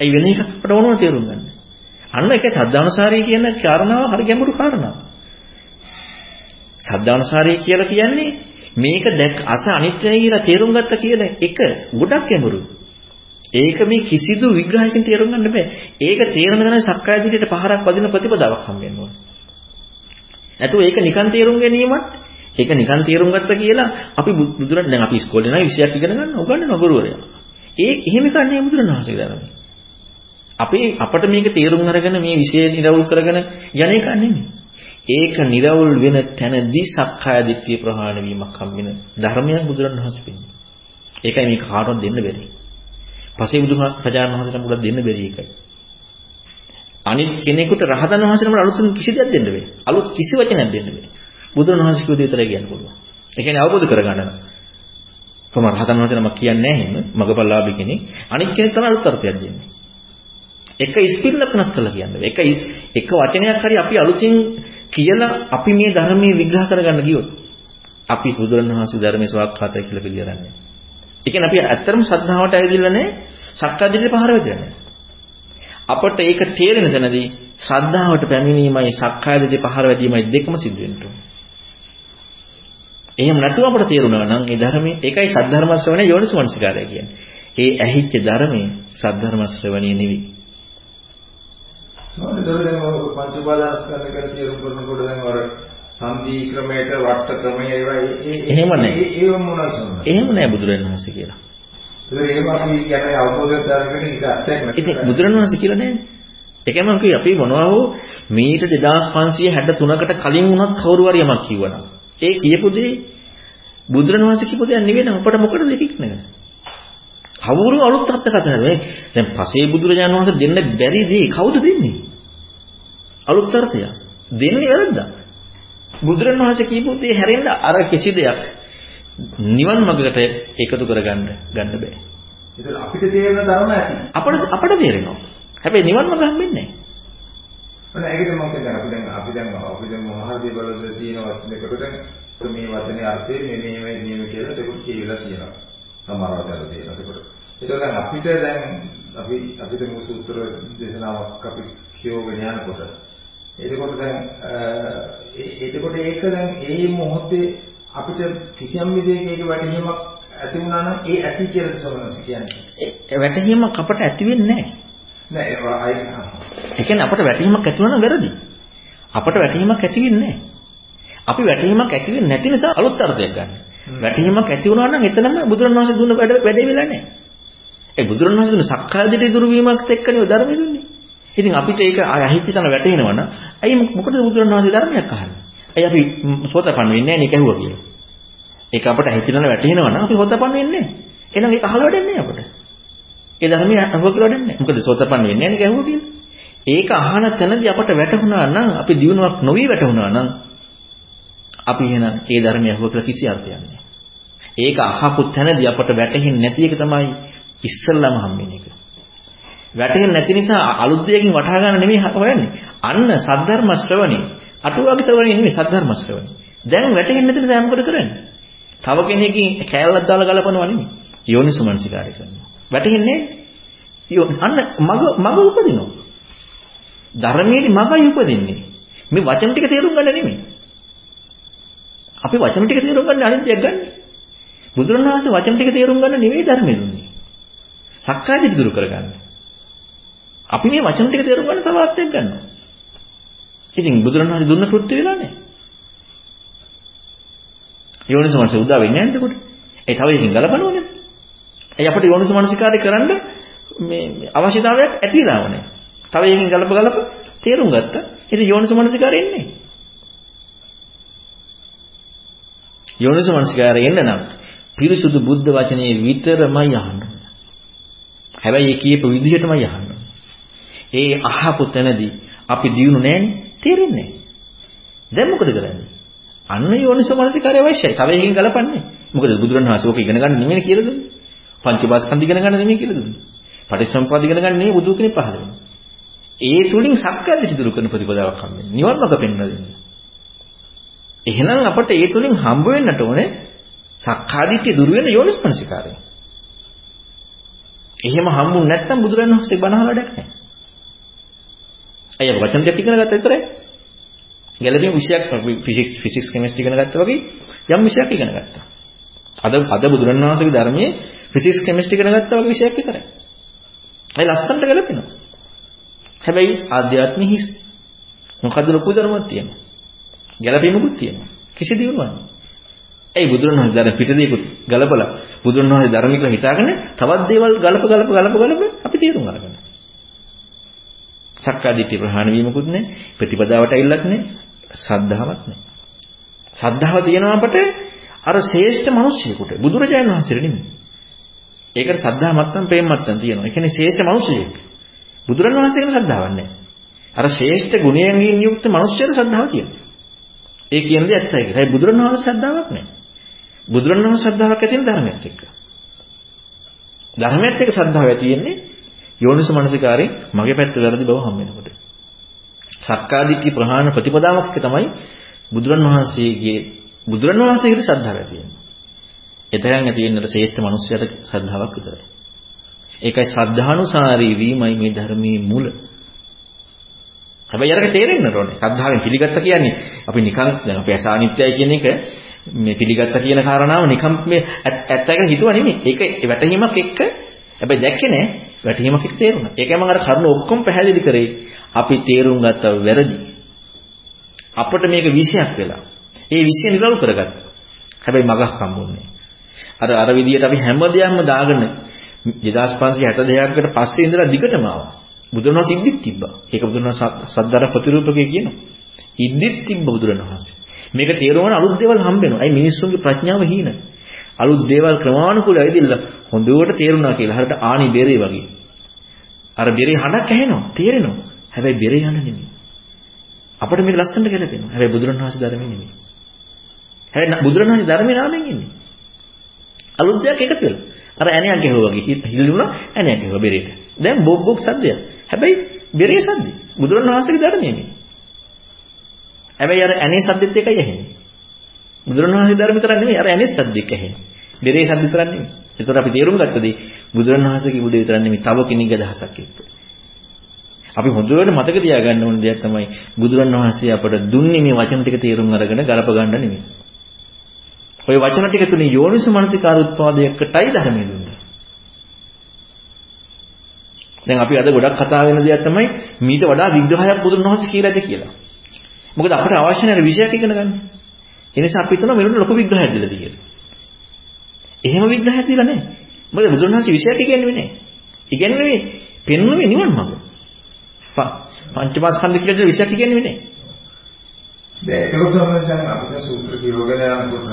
ඒ වෙන එකක් අපට ඕනම තේරුම් ගන්න. අන්න ඒක සද්ධානුසාරී කියන කාරණාව හරි ගැඹුරු කාරණාවක්. සද්ධානුසාරී කියලා කියන්නේ මේක දැක් අස අනිත්‍යයි කියලා තේරුම් ගත්ත කියලා එක ගොඩක් ගැඹුරුයි. ඒක මේ කිසිදු විග්‍රහයකින් තේරුම් ගන්න බෑ. ඒක තේරෙන ගමන් සක්කාය දිට්ඨියට පහරක් වදින ප්‍රතිපදාවක් හම්බෙන්න ඕනේ. නැතුව ඒක නිකන් තේරුම් ගැනීමත් ඒක නිකන් තේරුම් ගත්ත කියලා අපි බුදුරන් දැන් අපි ඉස්කෝලේ නම් විෂයක් ඉගෙන ගන්න උගන්වන ගුරුවරයා. ඒ එහෙම කන්නේ බුදුරණවහන්සේ ධර්මයේ. අපි අපට මේක තේරුම් අරගෙන මේ විෂය නිරවුල් කරගෙන යන එක නෙමෙයි. ඒක නිරවුල් වෙන තැනදී සක්කාය දිට්ඨිය ප්‍රහාණය වීමක් හම්බෙන ධර්මයක් බුදුරණවහන්සේ පෙන්නනවා. ඒකයි මේක කාටවත් දෙන්න බැරි. පසේ බුදුරජාණන් වහන්සේට මුලක් දෙන්න බැරි එකයි. අනිත් කෙනෙකුට රහතන් වහන්සේනම අලුතින් කිසි දෙයක් දෙන්න බෑ. අලුත් කිසි වචනයක් දෙන්න බෑ. බුදුන් වහන්සේ කියු දේ විතරයි කියන්න පුළුවන්. ඒ කියන්නේ අවබෝධ කරගන්න. කොහොම රහතන් වහන්සේ නමක් කියන්නේ නැහැ එහෙම. මගපල්ලාභි කෙනෙක්. අනිත් කෙනෙක් තමයි අලුත් අර්ථයක් දෙන්නේ. එක ස්පින්නක් වෙනස් කරලා කියන්නේ. එක එක වචනයක් හරි අපි අලුතින් කියලා අපි මේ ධර්මයේ විග්‍රහ කරගන්න ගියොත් අපි බුදුරණවහන්සේ ධර්මයේ ස්වාක්ඛාතය කියලා පිළිගන්නේ. ඒ කියන්නේ අපි ඇත්තටම ශ්‍රද්ධාවට ඇවිදilla නැහැ. සක්කාදිටේ පහර වෙදලා නැහැ. අපට ඒක තේරෙන තැනදී ශ්‍රද්ධාවට පැමිණීමයි සක්කාදිටේ පහර වැදීමයි දෙකම සිද්ධ වෙන්න ඕනේ. එහෙම නැතුව අපට තේරුණා නම් ඒ ධර්මයේ ඒකයි සද්ධර්ම ශ්‍රවණය යෝනිසමනසිකාරය කියන්නේ. ඒ ඇහිච්ච ධර්මයේ සද්ධර්ම ශ්‍රවණිය නෙවෙයි. මොකද දැන් පංච උපාදානස්කන්ධ කියලා තේරුම් කරනකොට දැන් අර සංදී ක්‍රමයට වට ක්‍රමය ඒවා එහෙම නැහැ. ඒව මොනවද? එහෙම නැහැ බුදුරණවහන්සේ කියලා. ඒක අපි කියන්නේ අවබෝධ කරගන්න එක අත්‍යන්ත නැහැ. ඉතින් බුදුරණවහන්සේ කියලා නැහැ. ඒකම මම කිව්වේ අපි මොනවා හෝ මීට 2563කට කලින් වුණත් කවුරු හරි යමක් කිව්වනම් ඒ කියපු දේ බුදුරණවහන්සේ කියපු දෙයක් නෙවෙයි නම් අපට මොකටද දෙකක් නේද? කවුරු අලුත් අර්ථ කතා කරන්නේ? දැන් පසේ බුදුරජාණන් වහන්සේ දෙන්න බැරි දේ කවුද දෙන්නේ? අලුත් අර්ථය. දෙන්නේ වැරද්දා. බුදුරණවහන්සේ කියපු දේ හැරෙන්න අර කිසි දෙයක් නිවන් මාර්ගකට එකතු කරගන්න ගන්න බෑ. ඒක අපිට තේරෙන ධර්ම ඇති. අපිට අපිට තේරෙනවා. හැබැයි නිවන් මාර්ග හම්බෙන්නේ නැහැ. ඔන්න ඒකද මම කියන්නේ අපි දැන් අපි දැන් අපි දැන් මහාදී බලද තියෙන වචනයකට දැන් මේ වචනේ අර්ථය මේ මේ නියම කියලා දෙකුත් කියලා තියෙනවා. සමහර වචන තියෙනවා ඒකට. ඒක දැන් අපිට දැන් අපි අපිට මේ සූත්‍ර දේශනාවක් අපි කියෝගෙන යනකොට එතකොට දැන් එතකොට ඒක දැන් ඒ මොහොතේ අපිට කිසියම් විදිහක ඒක වැටහීමක් ඇති වුණා නම් ඒ ඇති කියලා සමනස කියන්නේ. ඒ වැටහීමක් අපට ඇති වෙන්නේ නැහැ. නෑ ඒ කියන්නේ අපට වැටහීමක් ඇති වුණා නම් වැරදි. අපට වැටහීමක් ඇති වෙන්නේ නැහැ. අපි වැටහීමක් ඇති වෙන්නේ නැති නිසා අලුත් අර්ථයක් ගන්න. වැටහීමක් ඇති වුණා නම් එතනම බුදුරණවහන්සේ දුන්න වැඩ වැඩේ වෙලා නැහැ. ඒ බුදුරණවහන්සේ දුන්න සක්කාය දිට්ඨිය දුරු වීමත් එක්කනේ ධර්මය දුන්නේ. ඉතින් අපිට ඒක අහිච්ච තන වැටෙනවනම් ඇයි මොකටද බුදුරණවහන්සේ ධර්මයක් අහන්නේ? ඇයි අපි සෝතපන්න වෙන්නේ නැහැ නේ කැහුවා කියලා. ඒක අපට අහිච්ච තන වැටෙනවනම් අපි සෝතපන්න වෙන්නේ නැහැ. එහෙනම් ඒක අහලා වැඩන්නේ අපට. ඒ ධර්මය අහුව කියලා වැඩන්නේ නැහැ. මොකද සෝතපන්න වෙන්නේ නැහැ නේ කැහුවා කියලා. ඒක අහන තැනදී අපට වැටහුණා නම් අපි දිනුවක් නොවි වැටහුණා නම් අපි එහෙනම් ඒ ධර්මය අහුව කියලා කිසි අර්ථයක් නැහැ. ඒක අහපු තැනදී අපට වැටහෙන්නේ නැති එක තමයි ඉස්සල්ලාම හම්බෙන එක. වැටහෙන්නේ නැති නිසා අලුත් දෙයකින් වටහා ගන්න නෙමෙයි හොයන්නේ. අන්න සද්ධර්ම ශ්‍රවණේ. අටුවාගේ ශ්‍රවණේ නෙමෙයි සද්ධර්ම ශ්‍රවණේ. දැන් වැටහෙන්නේ නැති නිසා මොකද කරන්නේ? තව කෙනෙක්ගෙන් කෑල්ලක් දාලා ගලපනවා නෙමෙයි. යෝනිසුමනසිකාරය කරනවා. වැටහෙන්නේ අන්න මග මග උපදිනවා. ධර්මයේ මගයි උපදින්නේ. මේ වචන ටික තේරුම් ගන්න නෙමෙයි. අපි වචන ටික තේරුම් ගන්න අනිත් දෙයක් ගන්න. බුදුරණවහන්සේ වචන ටික තේරුම් ගන්න නෙවෙයි ධර්මයේ දුන්නේ. සක්කාය දිට්ඨිය දුරු කරගන්න. අපි මේ වචන ටික තේරුම් ගන්න තව අර්ථයක් ගන්නවා. ඉතින් බුදුරණවහන්සේ දුන්න කෘත්‍ය වෙලා නැහැ. යෝනිසමනස උදා වෙන්නේ නැහැ එතකොට. ඒ තව එකකින් ගලපනවනේ. ඒ අපිට යෝනිසමනසිකාරය කරන්න මේ අවශ්‍යතාවයක් ඇති වෙලාව නැහැ. තව එකකින් ගලප ගලප තේරුම් ගත්තා. ඉතින් යෝනිසමනසිකාරය එන්නේ. යෝනිසමනසිකාරය එන්න නම් පිරිසුදු බුද්ධ වචනේ විතරමයි අහන්න හැබැයි ඒ කියපු විදිහටමයි අහන්න ඒ අහපු තැනදී අපි දිනු නැන්නේ තේරෙන්නේ දැන් මොකද කරන්නේ? අන්න යෝනිසමනසිකාරය අවශ්‍යයි. තව එකකින් ගලපන්නේ. මොකද බුදුරණවහන්සේ ඕක ඉගෙන ගන්න නෙමෙයි කියලා දුන්නේ. පංචපාස්කන්ධ ඉගෙන ගන්න නෙමෙයි කියලා දුන්නේ. පටිච්චසමුප්පාද ඉගෙන ගන්න නෙමෙයි බුදු කෙනෙක් පහළ වෙන්නේ. ඒ තුලින් සක්කාය දිටි දුරු කරන ප්‍රතිපදාවක් හම්බෙන්නේ නිවන් මාර්ග පෙන්වලා දෙන්නේ. එහෙනම් අපට ඒ තුලින් හම්බ වෙන්නට ඕනේ සක්කාදිට්ඨිය දුර වෙන යෝනිස්මනසිකාරය. එහෙම හම්බුනේ නැත්නම් බුදුරජාණන් වහන්සේ බණහල වැඩක් නැහැ. අය වචන දෙක ඉගෙන ගත්තා විතරයි. ගැලපීම් විෂයක් ෆිසික්ස් ෆිසික්ස් කෙමිස්ට්‍රි ඉගෙන ගත්තා වගේ යම් විෂයක් ඉගෙන ගත්තා. අද අද බුදුරජාණන් වහන්සේගේ ධර්මයේ ෆිසික්ස් කෙමිස්ට්‍රි ඉගෙන ගත්තා වගේ විෂයක් විතරයි. ඒ ලස්සනට ගැලපෙනවා. හැබැයි ආධ්‍යාත්මික හිස් මොකද්ද ලොකු ධර්මයක් තියෙනවා. ගැළපීමකුත් තියෙනවා. කිසි දියුණුවක් නැහැ. ඒ බුදුරණවහන්සේ දැන් පිටදීකුත් ගලපලා බුදුරණවහන්සේ ධර්ම කියලා හිතාගෙන තවත් දේවල් ගලප ගලප ගලප ගලප අපි තේරුම් අරගන්න. සක්කාදිට්ඨිය ප්‍රහාණය වීමකුත් නැහැ. ප්‍රතිපදාවට ඇවිල්ලත් නැහැ. ශ්‍රද්ධාවක් නැහැ. ශ්‍රද්ධාව තියෙනවා අපට අර ශ්‍රේෂ්ඨ මිනිස්සෙකුට බුදුරජාණන් වහන්සේට නෙමෙයි. ඒකට ශ්‍රද්ධා මත්තම් ප්‍රේම මත්තම් තියෙනවා. ඒ කියන්නේ ශ්‍රේෂ්ඨ මිනිසෙක්. බුදුරණන් වහන්සේගෙන ශ්‍රද්ධාවක් නැහැ. අර ශ්‍රේෂ්ඨ ගුණයෙන් යුක්ත මිනිස්සුන්ට ශ්‍රද්ධාව තියෙනවා. ඒ කියන දේ ඇත්තයි කියලා. ඒ බුදුරණවහන්සේ ශ්‍රද්ධාවක් නැහැ. බුදුරණවහන්සේ ශ්‍රද්ධාවක් ඇති වෙන ධර්මයක් එක්ක. ධර්මයක් එක්ක ශ්‍රද්ධාව ඇති වෙන්නේ යෝනිස මනසිකාරේ මගේ පැත්ත වැරදි බව හම් වෙනකොට. සක්කාදිට්ඨි ප්‍රහාණ ප්‍රතිපදාවක් තමයි බුදුරණවහන්සේගේ බුදුරණවහන්සේගේ ශ්‍රද්ධාව ඇති වෙන්නේ. එතෙන් ඇති වෙන්නට ශ්‍රේෂ්ඨ මිනිසයාට ශ්‍රද්ධාවක් විතරයි. ඒකයි ශ්‍රද්ධානුසාරී වීමයි මේ ධර්මයේ මුල. හැබැයි අරක තේරෙන්න ඕනේ. ශ්‍රද්ධාවෙන් පිළිගත්ත කියන්නේ අපි නිකන් දැන් අපි අසානිත්‍යයි කියන එක මේ පිළිගත්ත කියන කාරණාව නිකන් මේ ඇත්ත එක හිතුවා නෙමෙයි. ඒක වැටහීමක් එක්ක හැබැයි දැක්කේ නෑ වැටහීමක් එක්ක තේරුණා. ඒකයි මම අර කරුණ ඔක්කොම පැහැදිලි කරේ. අපි තේරුම් ගත්ත වැරදි. අපිට මේක විෂයක් වෙලා. ඒ විෂය නිරවුල් කරගත්තා. හැබැයි මගක් හම්බුන්නේ. අර අර විදියට අපි හැම දෙයක්ම දාගෙන 2562කට පස්සේ ඉඳලා දිගටම ආවා. බුදුරණවහන්සේ ඉද්දිත් තිබ්බා. ඒක බුදුරණවහන්සේ සද්දාර ප්‍රතිරූපකේ කියනවා. ඉද්දිත් තිබ්බ බුදුරණවහන්සේ. මේක තේරුම් ගන්න අලුත් දේවල් හම්බ වෙනවා. අයි මිනිස්සුන්ගේ ප්‍රඥාව හීන. අලුත් දේවල් ක්‍රමානුකූලව ඇවිදilla හොඳට තේරුණා කියලා. හරියට ආනි බෙරේ වගේ. අර බෙරේ හඬක් ඇහෙනවා. තේරෙනවා. හැබැයි බෙරේ යන නෙමෙයි. අපිට මේක ලස්සනට ගැලපෙනවා. හැබැයි බුදුරණවහන්සේ ධර්මයේ නෙමෙයි. හැබැයි බුදුරණවහන්සේ ධර්මයේ නාමයෙන් ඉන්නේ. අලුත් දෙයක් එකතු වෙලා. අර ඇණයක් ගැහුවා වගේ හිල්ලුණා ඇණයක් ගැහුවා බෙරේට. දැන් බොක් බොක් සද්දයක්. හැබැයි බෙරේ සද්ද. බුදුරණවහන්සේගේ ධර්මයේ නෙමෙයි. හැබැයි අර ඇනේ සද්දෙත් එකයි ඇහෙන්නේ. බුදුරණවහන්සේ ධර්ම විතරක් නෙමෙයි අර ඇනේ සද්දෙක් ඇහෙන්නේ. බෙරේ සද්ද විතරක් නෙමෙයි. ඒතර අපි තේරුම් ගත්තදී බුදුරණවහන්සේගේ බුදු විතරක් නෙමෙයි තව කෙනෙක්ගේ අදහසක් එක්ක. අපි හොඳට මතක තියාගන්න ඕන දෙයක් තමයි බුදුරණවහන්සේ අපට දුන්නේ මේ වචන ටික තේරුම් අරගෙන ගලප ගන්න නෙමෙයි. ওই වචන ටික තුනේ යෝනිසු මනසිකාර උත්පාදයකටයි ධර්මයේ දුන්නේ. දැන් අපි අද ගොඩක් කතා වෙන දෙයක් තමයි මීට වඩා විග්‍රහයක් බුදුන් වහන්සේ කියලාද කියලා. මොකද අපිට අවශ්‍ය නැර විෂයක් ඉගෙන ගන්න. ඒ නිසා අපි හිතනවා මෙන්න ලොකු විග්‍රහයක් දීලා කියලා. එහෙම විග්‍රහයක් දීලා නැහැ. මොකද බුදුරණවහන්සේ විශේෂයක් ඉගෙනුවේ නැහැ. ඉගෙනුවේ පෙන්වන්නේ නිවන් මඟ. පංචමාස්කන්ධ කියලා විශේෂයක් ඉගෙනුවේ නැහැ. දැන් ඒක සම්බන්ධයෙන් දැන් අපිට සූත්‍ර කියවගෙන යනකොට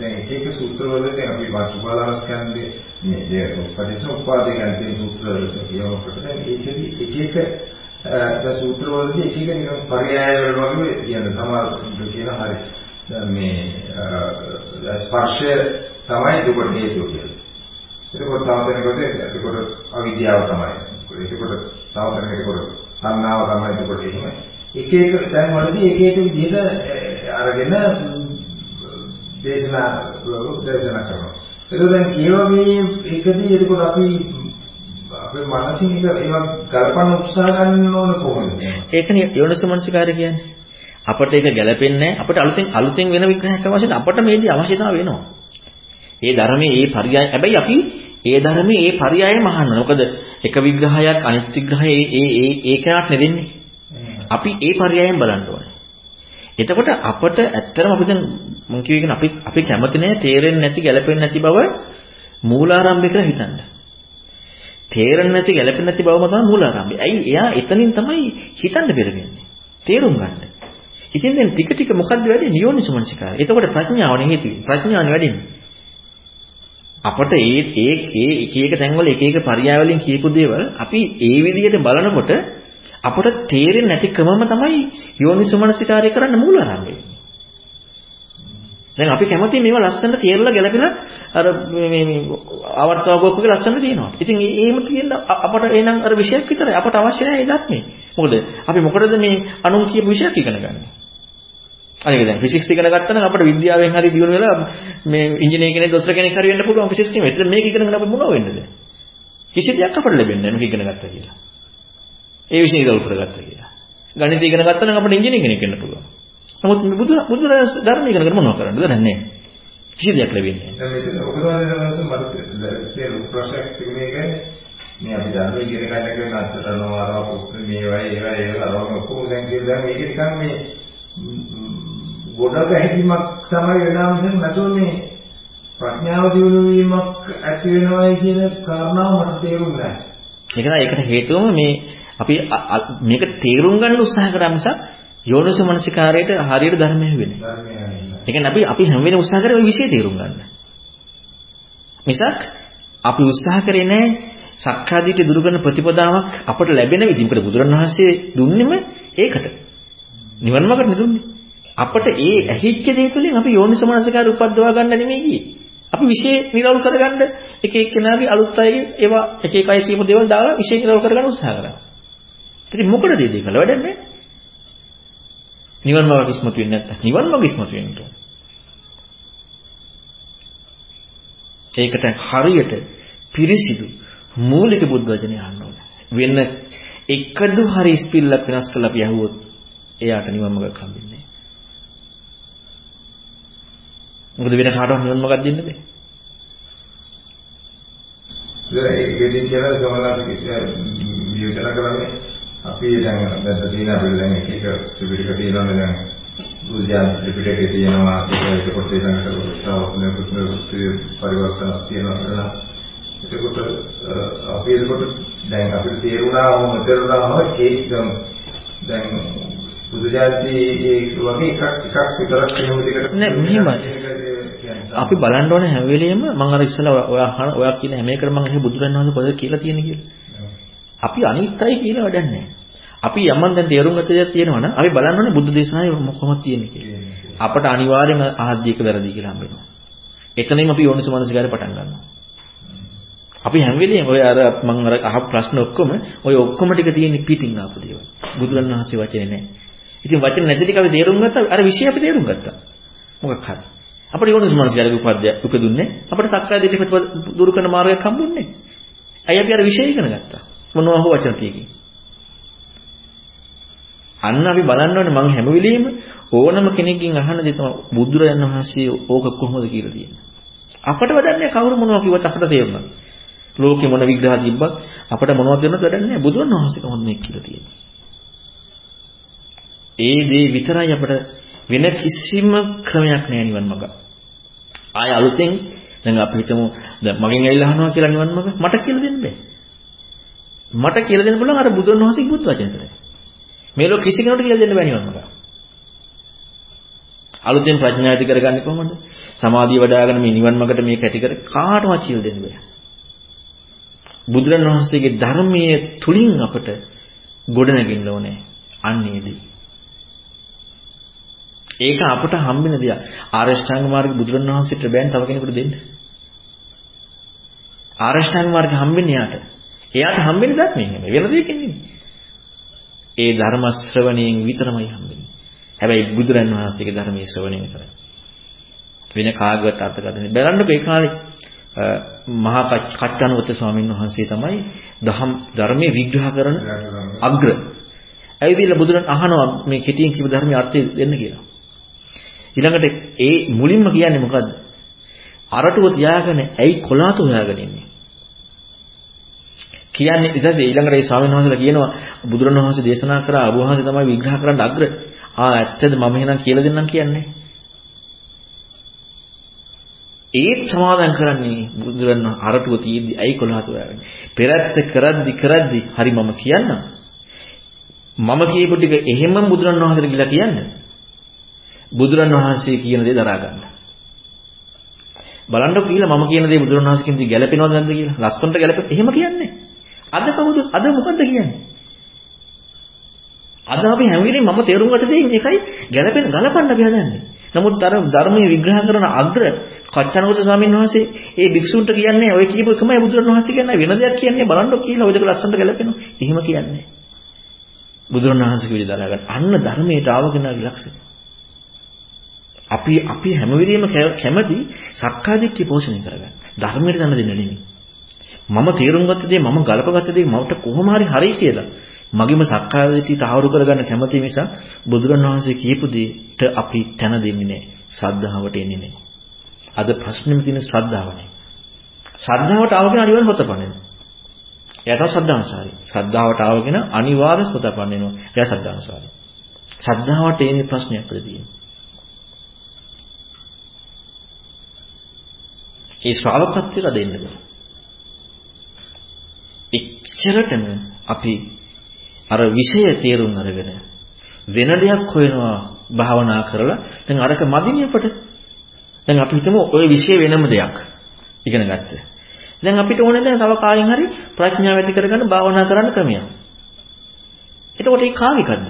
දැන් එක එක සූත්‍ර වලට අපි වාචිකාලස්කන්ධේ මේ ඒ පටිච්චසමුප්පාදේ ගැන තියෙන සූත්‍ර කියවනකොට දැන් ඒකෙදි එක එක දැන් සූත්‍ර වලදී එක එක නිකන් පරයය වල වගේ කියන සමහර කියන හරි මේ ස්පර්ශය තමයි දුකට හේතුව කියලා. එතකොට තව කෙනෙකුට එතකොට අවිද්‍යාව තමයි. එතකොට තව කෙනෙකුට සංනාව තමයි එතකොට එහෙම එක එක තැන් වලදී එක එක විදිහට අරගෙන දේශනා දේශනා කරනවා. ඒක දැන් කියවගේ එකදී එතකොට අපි අපේ මනසින් එක ඒවා ගලපන්න උත්සාහ ගන්න ඕන කොහොමද? ඒකනේ යෝනිසමනසිකාරය කියන්නේ. අපට ඒක ගැලපෙන්නේ අපට අලුතෙන් අලුතෙන් වෙන විග්‍රහයක් අවශ්‍යද අපට මේදී අවශ්‍යතාව වෙනවා. ඒ ධර්මයේ ඒ පරයය හැබැයි අපි ඒ ධර්මයේ ඒ පරයයම අහන්න. මොකද එක විග්‍රහයක් අනිත් විග්‍රහය ඒ ඒ ඒකනක් නෙවෙන්නේ. අපි ඒ පරයයන් බලන්න ඕනේ. එතකොට අපට ඇත්තටම අපි දැන් මම කියුවේ අපි අපි කැමති නැහැ තේරෙන්නේ නැති ගැලපෙන්නේ නැති බව මූලාරම්භය කියලා හිතන්න. තේරෙන්නේ නැති ගැලපෙන්නේ නැති බවම තමයි මූලාරම්භය. ඇයි එයා එතනින් තමයි හිතන්න බෙරෙන්නේ. තේරුම් ගන්න. ඉතින් දැන් ටික ටික මොකද්ද වැඩි නියෝනිසමනසිකාරය. එතකොට ප්‍රඥාවනේ හේතුයි. ප්‍රඥාවනේ වැඩින්නේ. අපට ඒ ඒ ඒ එක එක තැන්වල එක එක පරයය වලින් කියපු දේවල් අපි ඒ විදිහට බලනකොට අපට තේරෙන්නේ නැති ක්‍රමම තමයි යෝනිසමනසිකාරය කරන්න මූලාරම්භය. දැන් අපි කැමති මේවා ලස්සනට තේරලා ගැලපෙලා අර මේ මේ ආවර්තවගොක්ක වගේ ලස්සනට තියෙනවා. ඉතින් ඒම තියෙන අපට එනං අර විශේෂයක් විතරයි. අපට අවශ්‍ය නැහැ ඒ ධර්මයේ. මොකද අපි මොකටද මේ අනුන් කියපු විශේෂයක් ඉගෙන ගන්නේ? අනික දැන් ෆිසික්ස් ඉගෙන ගත්තා නම් අපිට විද්‍යාවෙන් හරි දියුණු වෙලා මේ ඉංජිනේර කෙනෙක් දොස්තර කෙනෙක් හරි වෙන්න පුළුවන් ෆිසික්ස් නෙමෙයි. ඒත් මේක ඉගෙනගෙන අපි මොනව වෙන්නද? කිසි දෙයක් අපට ලැබෙන්නේ නැහැ මේක ඉගෙන ගත්තා කියලා. ඒ විශ්ේ ඉදල් කරගත්තා කියලා. ගණිතය ඉගෙන ගත්තා නම් අපිට ඉංජිනේර කෙනෙක් වෙන්න පුළුවන්. නමුත් බුදු බුදු ධර්ම ඉගෙන ගන්න මොනව කරන්නද දන්නේ කිසි දෙයක් ලැබෙන්නේ නැහැ. දැන් මෙතන ඔබ වහන්සේ මට තේරුම් ප්‍රශ්නයක් තිබුණේ කියන්නේ මේ අපි ධර්ම ඉගෙන ගන්න කරන අතරනවා අරවා මේවා ඒවා ඒවා අරවා ඔක්කොම දැන් කියලා මේක නිකන් මේ ගොඩක හැකියාවක් තමයි වෙනාමසෙන් නැතුව මේ ප්‍රඥාව දියුණු වීමක් ඇති වෙනවයි කියන කාරණාව මට තේරුම් නැහැ. ඒක නෑ ඒකට හේතුවම මේ අපි මේක තේරුම් ගන්න උත්සාහ කරා මිසක් යෝනිසෝ මනසිකාරයට හරියට ධර්මය වෙන්නේ. ඒ කියන්නේ අපි අපි හැම වෙලේම උත්සාහ කරේ ওই විෂය තේරුම් ගන්න. මිසක් අපි උත්සාහ කරේ නෑ සක්කාදිට දුරු කරන ප්‍රතිපදාවක් අපට ලැබෙන විදිහ. මොකද බුදුරණවහන්සේ දුන්නෙම ඒකට. නිවන් මාර්ගට නෙදුන්නේ. අපට ඒ ඇහිච්ච දේ තුළින් අපි යෝනිසෝ මනසිකාරය උපද්දවා ගන්න නෙමෙයි ගියේ. අපි විශේෂ නිරවුල් කරගන්න එක එක්කෙනාගේ අලුත් අයගේ ඒවා එක එක අය කියපු දේවල් දාලා විශේෂ නිරවුල් කරගන්න උත්සාහ කරනවා. ඉතින් මොකටද මේ දේ කළ වැඩක් නැහැ. නිවන් මාර්ග ඉස්මතු වෙන්නේ නැත්නම් නිවන් මාර්ග ඉස්මතු වෙන්න ඕන. ඒකට හරියට පිරිසිදු මූලික බුද්ධ වචනේ අහන්න ඕන. වෙන එකදු හරි ස්පිල්ලක් වෙනස් කරලා අපි අහුවොත් එයාට නිවන් මාර්ග හම්බෙන්නේ නැහැ. මොකද වෙන කාටවත් නිවන් මාර්ගයක් දෙන්න බෑ. ඒකෙන් කියලා සමහරවිට විචාර කරන්නේ අපි දැන් දැන් තියෙන අපිට දැන් එක එක ත්‍රිපිටක තියෙනවානේ දැන් බුද්ධාන් ත්‍රිපිටකේ තියෙනවා ඒක කොට ඊළඟට ශ්‍රාවකනේ කුත්‍රේ පරිවර්තන තියෙනවා එතකොට අපි එතකොට දැන් අපිට තේරුණාම තේරුණාම ඒක දැන් බුදුජාති ඒ වගේ එකක් එකක් විතරක් එහෙම දෙකට නෑ මෙහෙමයි අපි බලන්න ඕනේ හැම වෙලෙම මම අර ඉස්සලා ඔයා ඔයා කියන හැම එකකම මම අහේ බුදුරණවහන්සේ පොත කියලා තියෙන කියලා. අපි අනිත්‍යයි කියලා වැඩක් නැහැ. අපි යමන් දැන් තේරුම් ගත දෙයක් තියෙනවා නම් අපි බලන්න ඕනේ බුද්ධ දේශනාවේ කොහොමද තියෙන්නේ කියලා. අපට අනිවාර්යෙන් ආහද්දීක වැරදි කියලා හම්බ වෙනවා. එතනින් අපි යෝනිසමනසිකාරය පටන් ගන්නවා. අපි හැම වෙලෙම ඔය අර මම අර අහපු ප්‍රශ්න ඔක්කොම ඔය ඔක්කොම ටික තියෙන පිටින් ආපු දේවල්. බුදුරණවහන්සේ වචනේ නැහැ. ඉතින් වචන නැති ටික අපි තේරුම් ගත්තා අර විෂය අපි තේරුම් ගත්තා. මොකක් හරි. අපිට යෝනිස් මනසිකාරයේ උපද්‍ය උපදුන්නේ අපිට සක්කාය දිට්ඨිය දුරු කරන මාර්ගයක් හම්බුන්නේ. ඇයි අපි අර විෂය ඉගෙන ගත්තා. මොනවා හෝ වචන ටිකකින්. අන්න අපි බලන්න ඕනේ මම හැම වෙලෙම ඕනම කෙනෙක්ගෙන් අහන දේ තමයි බුදුරජාණන් වහන්සේ ඕක කොහොමද කියලා තියෙන්නේ. අපට වැඩන්නේ කවුරු මොනවා කිව්වත් අපට තේරුණා. ලෝකේ මොන විග්‍රහ තිබ්බත් අපට මොනවද කරන්නද වැඩන්නේ බුදුරජාණන් වහන්සේ කොහොමද මේක කියලා තියෙන්නේ. ඒ දේ විතරයි අපට වෙන කිසිම ක්‍රමයක් නෑ නිවන් මඟ. ආය අලුතෙන් දැන් අපි හිතමු දැන් මගෙන් ඇවිල්ලා අහනවා කියලා නිවන් මාර්ග මට කියලා දෙන්න බෑ. මට කියලා දෙන්න පුළුවන් අර බුදුන් වහන්සේගේ බුද්ධ වචන විතරයි. මේ ලෝක කිසි කෙනෙකුට කියලා දෙන්න බෑ නිවන් මාර්ග. අලුතෙන් ප්‍රඥා ඇති කරගන්නේ කොහොමද? සමාධිය වඩ아가න මේ නිවන් මාර්ගට මේක ඇති කර කාටවත් කියලා දෙන්න බෑ. බුදුරණවහන්සේගේ ධර්මයේ තුලින් අපට ගොඩනගෙන්න ඕනේ. අන්නේදී. ඒක අපට හම්බෙන දෙයක්. ආරෂ්ඨාංග මාර්ග බුදුරණවහන්සේට බෑන් තව කෙනෙකුට දෙන්න. ආරෂ්ඨාංග මාර්ග හම්බෙන්නේ යාට. එයාට හම්බෙන්නේ ධර්මයෙන් නෙමෙයි වෙන දෙයකින් නෙමෙයි. ඒ ධර්ම ශ්‍රවණයෙන් විතරමයි හම්බෙන්නේ. හැබැයි බුදුරණවහන්සේගේ ධර්මයේ ශ්‍රවණය විතරයි. වෙන කාගවත් අර්ථකථන බලන්නකෝ ඒ කාලේ මහා කච්චානුවත ස්වාමීන් වහන්සේ තමයි දහම් ධර්මයේ විග්‍රහ කරන අග්‍ර. ඇවිදilla බුදුරන් අහනවා මේ කෙටියෙන් කිව්ව ධර්මයේ අර්ථය දෙන්න කියලා. ඊළඟට ඒ මුලින්ම කියන්නේ මොකද්ද? අරටුව තියාගෙන ඇයි කොලාතු හොයාගෙන ඉන්නේ? කියන්නේ ඊට පස්සේ ඊළඟට ඒ ස්වාමීන් වහන්සේලා කියනවා බුදුරණවහන්සේ දේශනා කරා අබු වහන්සේ තමයි විග්‍රහ කරන්න අග්‍ර. ආ ඇත්තද මම එහෙනම් කියලා දෙන්නම් කියන්නේ. ඒත් සමාදම් කරන්නේ බුදුරණ අරටුව තියෙද්දි ඇයි කොලාතු හොයාගන්නේ? පෙරත්ත කරද්දි කරද්දි හරි මම කියන්නම්. මම කියපු ටික එහෙමම බුදුරණවහන්සේට ගිලා කියන්නේ. බුදුරණවහන්සේ කියන දේ දරා ගන්න. බලන්නකො කියලා මම කියන දේ බුදුරණවහන්සේ කියන දේ ගැලපෙනවද නැද්ද කියලා. ලස්සනට ගැලපෙ එහෙම කියන්නේ. අද කවුද අද මොකද්ද කියන්නේ? අද අපි හැම වෙලේම මම තේරුම් ගත දේ මේකයි ගැලපෙන ගලපන්න අපි හදන්නේ. නමුත් අර ධර්මයේ විග්‍රහ කරන අග්‍ර කච්චනගත ස්වාමීන් වහන්සේ ඒ භික්ෂුන්ට කියන්නේ ඔය කියපු එකමයි බුදුරණවහන්සේ කියන්නේ වෙන දෙයක් කියන්නේ බලන්නකො කියලා ඔය දෙක ලස්සනට ගැලපෙනවා. එහෙම කියන්නේ. බුදුරණවහන්සේ කිව්වේ දරා ගන්න. අන්න ධර්මයට ආවගෙන ලක්ෂය. අපි අපි හැම වෙලෙම කැමති සක්කාදිට්ඨිය පෝෂණය කරගන්න. ධර්මයට දන්න දෙන්න නෙමෙයි. මම තේරුම් ගත්ත දේ මම ගලපගත්ත දේ මට කොහොම හරි හරි කියලා. මගේම සක්කාදිට්ඨිය තහවුරු කරගන්න කැමති නිසා බුදුරණවහන්සේ කියපු දෙයට අපි තැන දෙන්නේ නැහැ. ශ්‍රද්ධාවට එන්නේ නැහැ. අද ප්‍රශ්නෙම තියෙන ශ්‍රද්ධාවනේ. ශ්‍රද්ධාවට ආවගෙන අනිවාර්ය හොතපන්නේ. එයාට ශ්‍රද්ධානුසාරයි. ශ්‍රද්ධාවට ආවගෙන අනිවාර්ය හොතපන්නේ වෙනවා. එයා ශ්‍රද්ධානුසාරයි. ශ්‍රද්ධාවට එන්නේ ප්‍රශ්නයක් අපිට තියෙනවා. ඒ ශ්‍රාවකත්වයට දෙන්න බෑ. එච්චරටම අපි අර විෂය තේරුම් අරගෙන වෙන දෙයක් හොයනවා භාවනා කරලා දැන් අරක මදිනේ අපට. දැන් අපි හිතමු ওই විෂය වෙනම දෙයක් ඉගෙන ගත්තා. දැන් අපිට ඕනේ දැන් තව කායින් හරි ප්‍රඥාව ඇති කරගන්න භාවනා කරන්න ක්‍රමයක්. එතකොට ඒ කාවිකද්ද?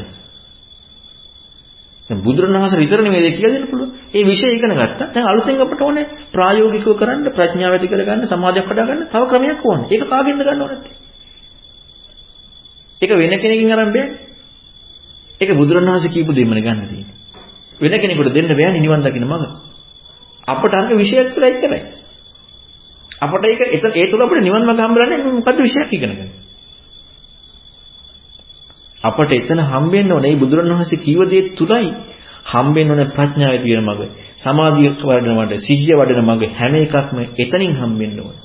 දැන් බුදුරණවහන්සේ විතර නෙමෙයි ඒක කියලා දෙන්න පුළුවන්. ඒ විෂය ඉගෙන ගත්තා. දැන් අලුතෙන් අපට ඕනේ ප්‍රායෝගිකව කරන්න ප්‍රඥාව ඇති කරගන්න සමාධියක් හදාගන්න තව ක්‍රමයක් ඕනේ. ඒක කාගෙන්ද ගන්න ඕනේ? ඒක වෙන කෙනකින් අරන් බෑනේ. ඒක බුදුරණවහන්සේ කියපු දෙයමනේ ගන්න තියෙන්නේ. වෙන කෙනෙකුට දෙන්න බෑනේ නිවන් දකින්න මඟ. අපට අර විෂයක් කියලා ඉච්චරයි. අපට ඒක එතන ඒ තුල අපිට නිවන් මඟ හම්බෙන්නේ මොකද්ද විෂයක් ඉගෙන ගන්න. අපට එතන හම්බෙන්න ඕනේ මේ බුදුරණවහන්සේ කීව දේ තුලයි හම්බෙන්න ඕනේ ප්‍රඥාවේ තියෙන මඟ. සමාධිය වඩන මඟ, සිහිය වඩන මඟ හැම එකක්ම එතනින් හම්බෙන්න ඕනේ.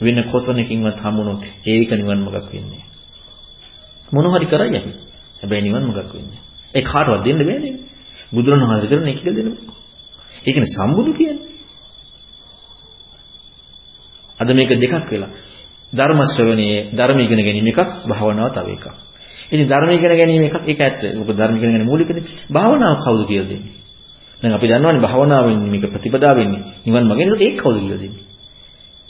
වෙන කොතනකින්වත් හම්බුනොත් ඒක නිවන් මඟක් වෙන්නේ මොන හරි කරයි අපි. හැබැයි නිවන් මඟක් වෙන්නේ. ඒ කාටවත් දෙන්න බෑනේ. බුදුරණවහන්සේ කරන්නේ කියලා දෙන්න බෑ. ඒකනේ සම්බුදු කියන්නේ. අද මේක දෙකක් වෙලා. ධර්ම ශ්‍රවණයේ ධර්ම ඉගෙන ගැනීම එකක්, භාවනාව තව එකක්. ඉතින් ධර්ම ඉගෙන ගැනීම එකක් ඒක ඇත්ත. මොකද ධර්ම ඉගෙන ගැනීම මූලිකනේ. භාවනාව කවුද කියලා දෙන්නේ? දැන් අපි දන්නවනේ භාවනාවෙන් මේක ප්‍රතිපදාවෙන්නේ. නිවන් මගෙන් ඒක කවුද කියලා දෙන්නේ?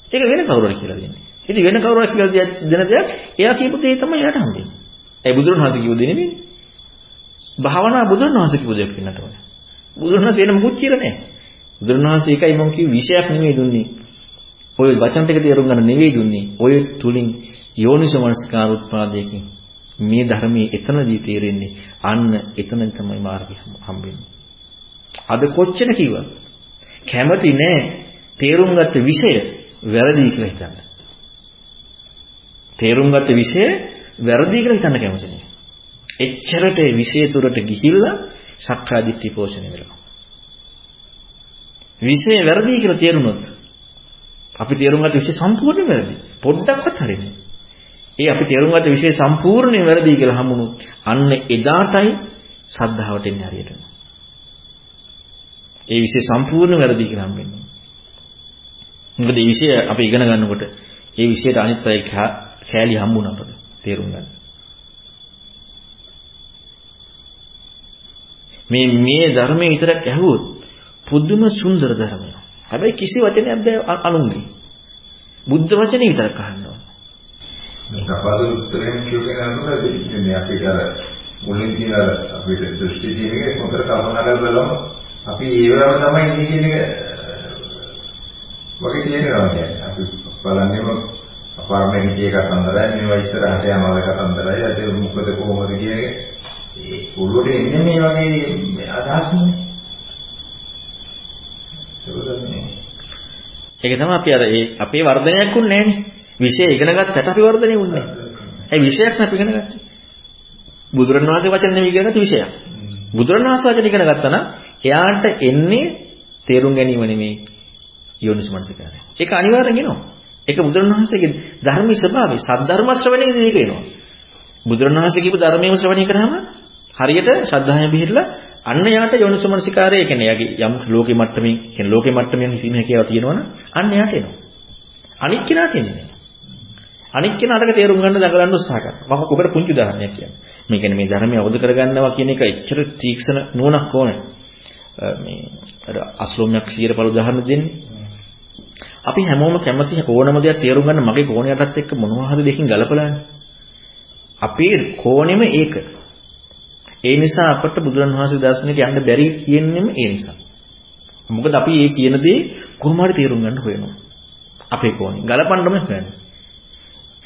ඒක වෙන කවුරුහරි කියලා දෙන්නේ. ඉතින් වෙන කවුරුහරි කියලා දෙන දෙයක් එයා කියපු දේ තමයි එයාට හම්බෙන්නේ. ඒ බුදුරණවහන්සේ කිව්ව දේ නෙමෙයි. භාවනා බුදුරණවහන්සේ කිව්ව දෙයක් වෙන්නට ඕනේ. බුදුරණවහන්සේ වෙන මොකුත් කියලා නැහැ. බුදුරණවහන්සේ ඒකයි මම කිව්ව විශයක් නෙමෙයි දුන්නේ. ඔය වචන ටික තේරුම් ගන්න නෙවෙයි දුන්නේ. ඔය තුලින් යෝනිසමනස්කාර උත්පාදයකින් මේ ධර්මයේ එතනදී තේරෙන්නේ අන්න එතන තමයි මාර්ගය හම්බෙන්නේ. අද කොච්චර කිව්වත් කැමති නෑ තේරුම් ගත්ත විෂය වැරදි කියලා හිතන්න. තේරුම් ගත්ත විෂය වැරදි කියලා හිතන්න කැමති නෑ. එච්චරට ඒ විෂය තුරට ගිහිල්ලා සක්කාදිට්ඨි පෝෂණය වෙනවා. විෂය වැරදි කියලා තේරුනොත් අපි තේරුම් ගත්ත විෂය සම්පූර්ණයෙන් වැරදි. පොඩ්ඩක්වත් හරියන්නේ ඒ අපි තේරුම් ගත්ත විෂය සම්පූර්ණයෙන් වැරදි කියලා හමුණොත් අන්න එදාටයි සද්ධාවට එන්නේ හරියටම. ඒ විෂය සම්පූර්ණ වැරදි කියලා හම්බෙන්නේ. මොකද මේ විෂය අපි ඉගෙන ගන්නකොට ඒ විෂයට අනිත් අය කෑලි හම්බුණා අපට තේරුම් ගන්න. මේ මේ ධර්මයේ විතරක් ඇහුවොත් පුදුම සුන්දර ධර්මයක්. හැබැයි කිසි වචනයක් බෑ අනුන්ගේ. බුද්ධ වචනේ විතරක් අහන්න ඕන. මේ කපාද උත්තරයෙන් කියුවේ නේද? ඉතින් අපිට අර මුලින් කියන අපිට දෘෂ්ටි තියෙන එක හොඳට කල්පනා කරලා බලමු. අපි ඒ වෙලාව තමයි ඉන්නේ කියන එක වගේ තියෙනවා කියන්නේ. අපි බලන්නේම අපාරමෙන් කිය කතන්දරයි මේවා ඉස්සරහට යනවා කතන්දරයි. අද මොකද කොහොමද කියන එක ඒ ඔළුවට එන්නේ මේ වගේ අදහස්නේ. ඒක තමයි අපි අර ඒ අපේ වර්ධනයක් උන්නේ නැහනේ. විෂය ඉගෙන ගත්තට අපි වර්ධනය උන්නේ නැහැ. ඒ විෂයක් නැති ඉගෙන ගත්තේ. බුදුරණවහන්සේ වචන නෙමෙයි ඉගෙන ගත්ත විෂයක්. බුදුරණවහන්සේ වචන ඉගෙන ගත්තා නම් එයාට එන්නේ තේරුම් ගැනීම නෙමෙයි යෝනිසමනසිකාරය. ඒක අනිවාර්යෙන් එනවා. ඒක බුදුරණවහන්සේගේ ධර්මයේ ස්වභාවය. සද්ධර්ම ශ්‍රවණයේදී ඒක එනවා. බුදුරණවහන්සේ කියපු ධර්මයේම ශ්‍රවණය කරාම හරියට ශ්‍රද්ධාවෙන් පිළිහිලා අන්න යාට යෝනිසමනසිකාරය කියන්නේ යගේ යම් ලෝකෙ මට්ටමින් කියන්නේ ලෝකෙ මට්ටමින් හිතීම හැකියාව තියෙනවනම් අන්න යාට එනවා. අනික් කෙනාට එන්නේ නැහැ. අනික් කෙනාට තේරුම් ගන්න දඟලන්න උත්සාහ කරනවා. මම ඔබට පුංචි උදාහරණයක් කියන්නම්. මේ කියන්නේ මේ ධර්මය අවබෝධ කරගන්නවා කියන එක එච්චර තීක්ෂණ නුවණක් ඕනේ. මේ අර අස්ලෝමයක් 100 උදාහරණ දෙන්නේ. අපි හැමෝම කැමති ඕනම දෙයක් තේරුම් ගන්න මගේ කෝණයටත් එක්ක මොනවා හරි දෙකින් ගලපලානේ. අපේ කෝණෙම ඒක. ඒ නිසා අපට බුදුරණවහන්සේ දර්ශනයට යන්න බැරි කියන්නේම ඒ නිසා. මොකද අපි මේ කියන දේ කොහොම හරි තේරුම් ගන්න හොයනවා. අපේ කෝණය. ගලපන්නම හොයන්නේ.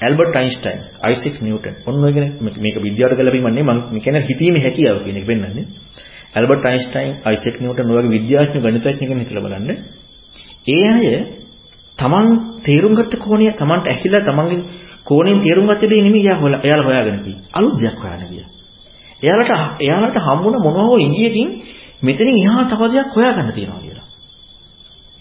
Albert Einstein, Isaac Newton. ඔන්න ඔය කෙනෙක් මේක විද්‍යාවට ගැලපීමක් නෙමෙයි මම කියන්නේ හිතීමේ හැකියාව කියන එක පෙන්වන්නේ. ඇල්බර්ට් අයින්ස්ටයින්, අයිසෙක් නිව්ටන් වගේ විද්‍යාඥ ගණිතඥ කෙනෙක් හිතලා බලන්න. ඒ අය තමන් තේරුම් ගත්ත කෝණය තමන්ට ඇහිලා තමන්ගේ කෝණයෙන් තේරුම් ගත්ත දේ නෙමෙයි එයාලා හොයාගෙන තියෙන්නේ. අලුත් දෙයක් හොයාගෙන ගියා. එයාලට එයාලට හම්බුණ මොනවා හෝ ඉංගියකින් මෙතනින් එහා තව දෙයක් හොයාගන්න තියෙනවා කියලා.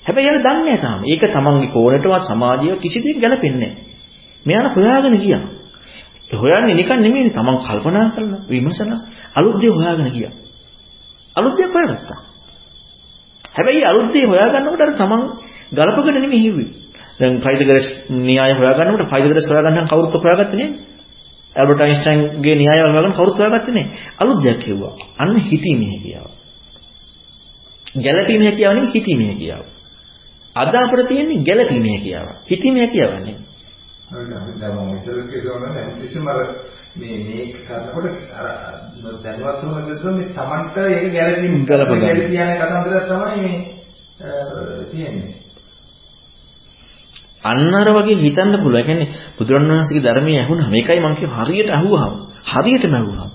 හැබැයි එයාලා දන්නේ නැහැ තාම. ඒක තමන්ගේ කෝණයටවත් සමාජය කිසි දෙයක් ගැලපෙන්නේ නැහැ. මෙයාලා හොයාගෙන ගියා. ඒ හොයන්නේ නිකන් නෙමෙයි තමන් කල්පනා කරලා විමසලා අලුත් දේ හොයාගෙන ගියා. අලුත් දෙයක් හොයාගත්තා. හැබැයි අලුත් දේ හොයාගන්නකොට අර තමන් ගලපගෙන නෙමෙයි හිව්වේ. දැන් ෆයිතගරස් න්‍යාය හොයාගන්නකොට ෆයිතගරස් හොයාගන්න කවුරුත් හොයාගත්තේ නෑ. ඇල්බර්ට් අයින්ස්ටයින්ගේ න්‍යාය හොයාගන්න කවුරුත් හොයාගත්තේ නෑ. අලුත් දෙයක් කිව්වා. අන්න හිතීමේ හැකියාව. ගැළපීමේ හැකියාව නෙමෙයි හිතීමේ හැකියාව. අද අපිට තියෙන්නේ ගැළපීමේ හැකියාව. හිතීමේ හැකියාව නෙමෙයි. දැන් මම ඉතල කියනවා නම් කිසිම අර මේ මේ කරනකොට අර දැනුවත් වුණ දෙයක් මේ Tamanට ඒක ගැළපීම ගලපගන්න. කියන කතන්දරයක් තමයි මේ තියෙන්නේ. අන්න අර වගේ හිතන්න පුළුවන්. ඒ කියන්නේ බුදුරණවහන්සේගේ ධර්මයේ ඇහුණා. මේකයි මම කිය හරියට අහුවහම. හරියටම අහුවහම.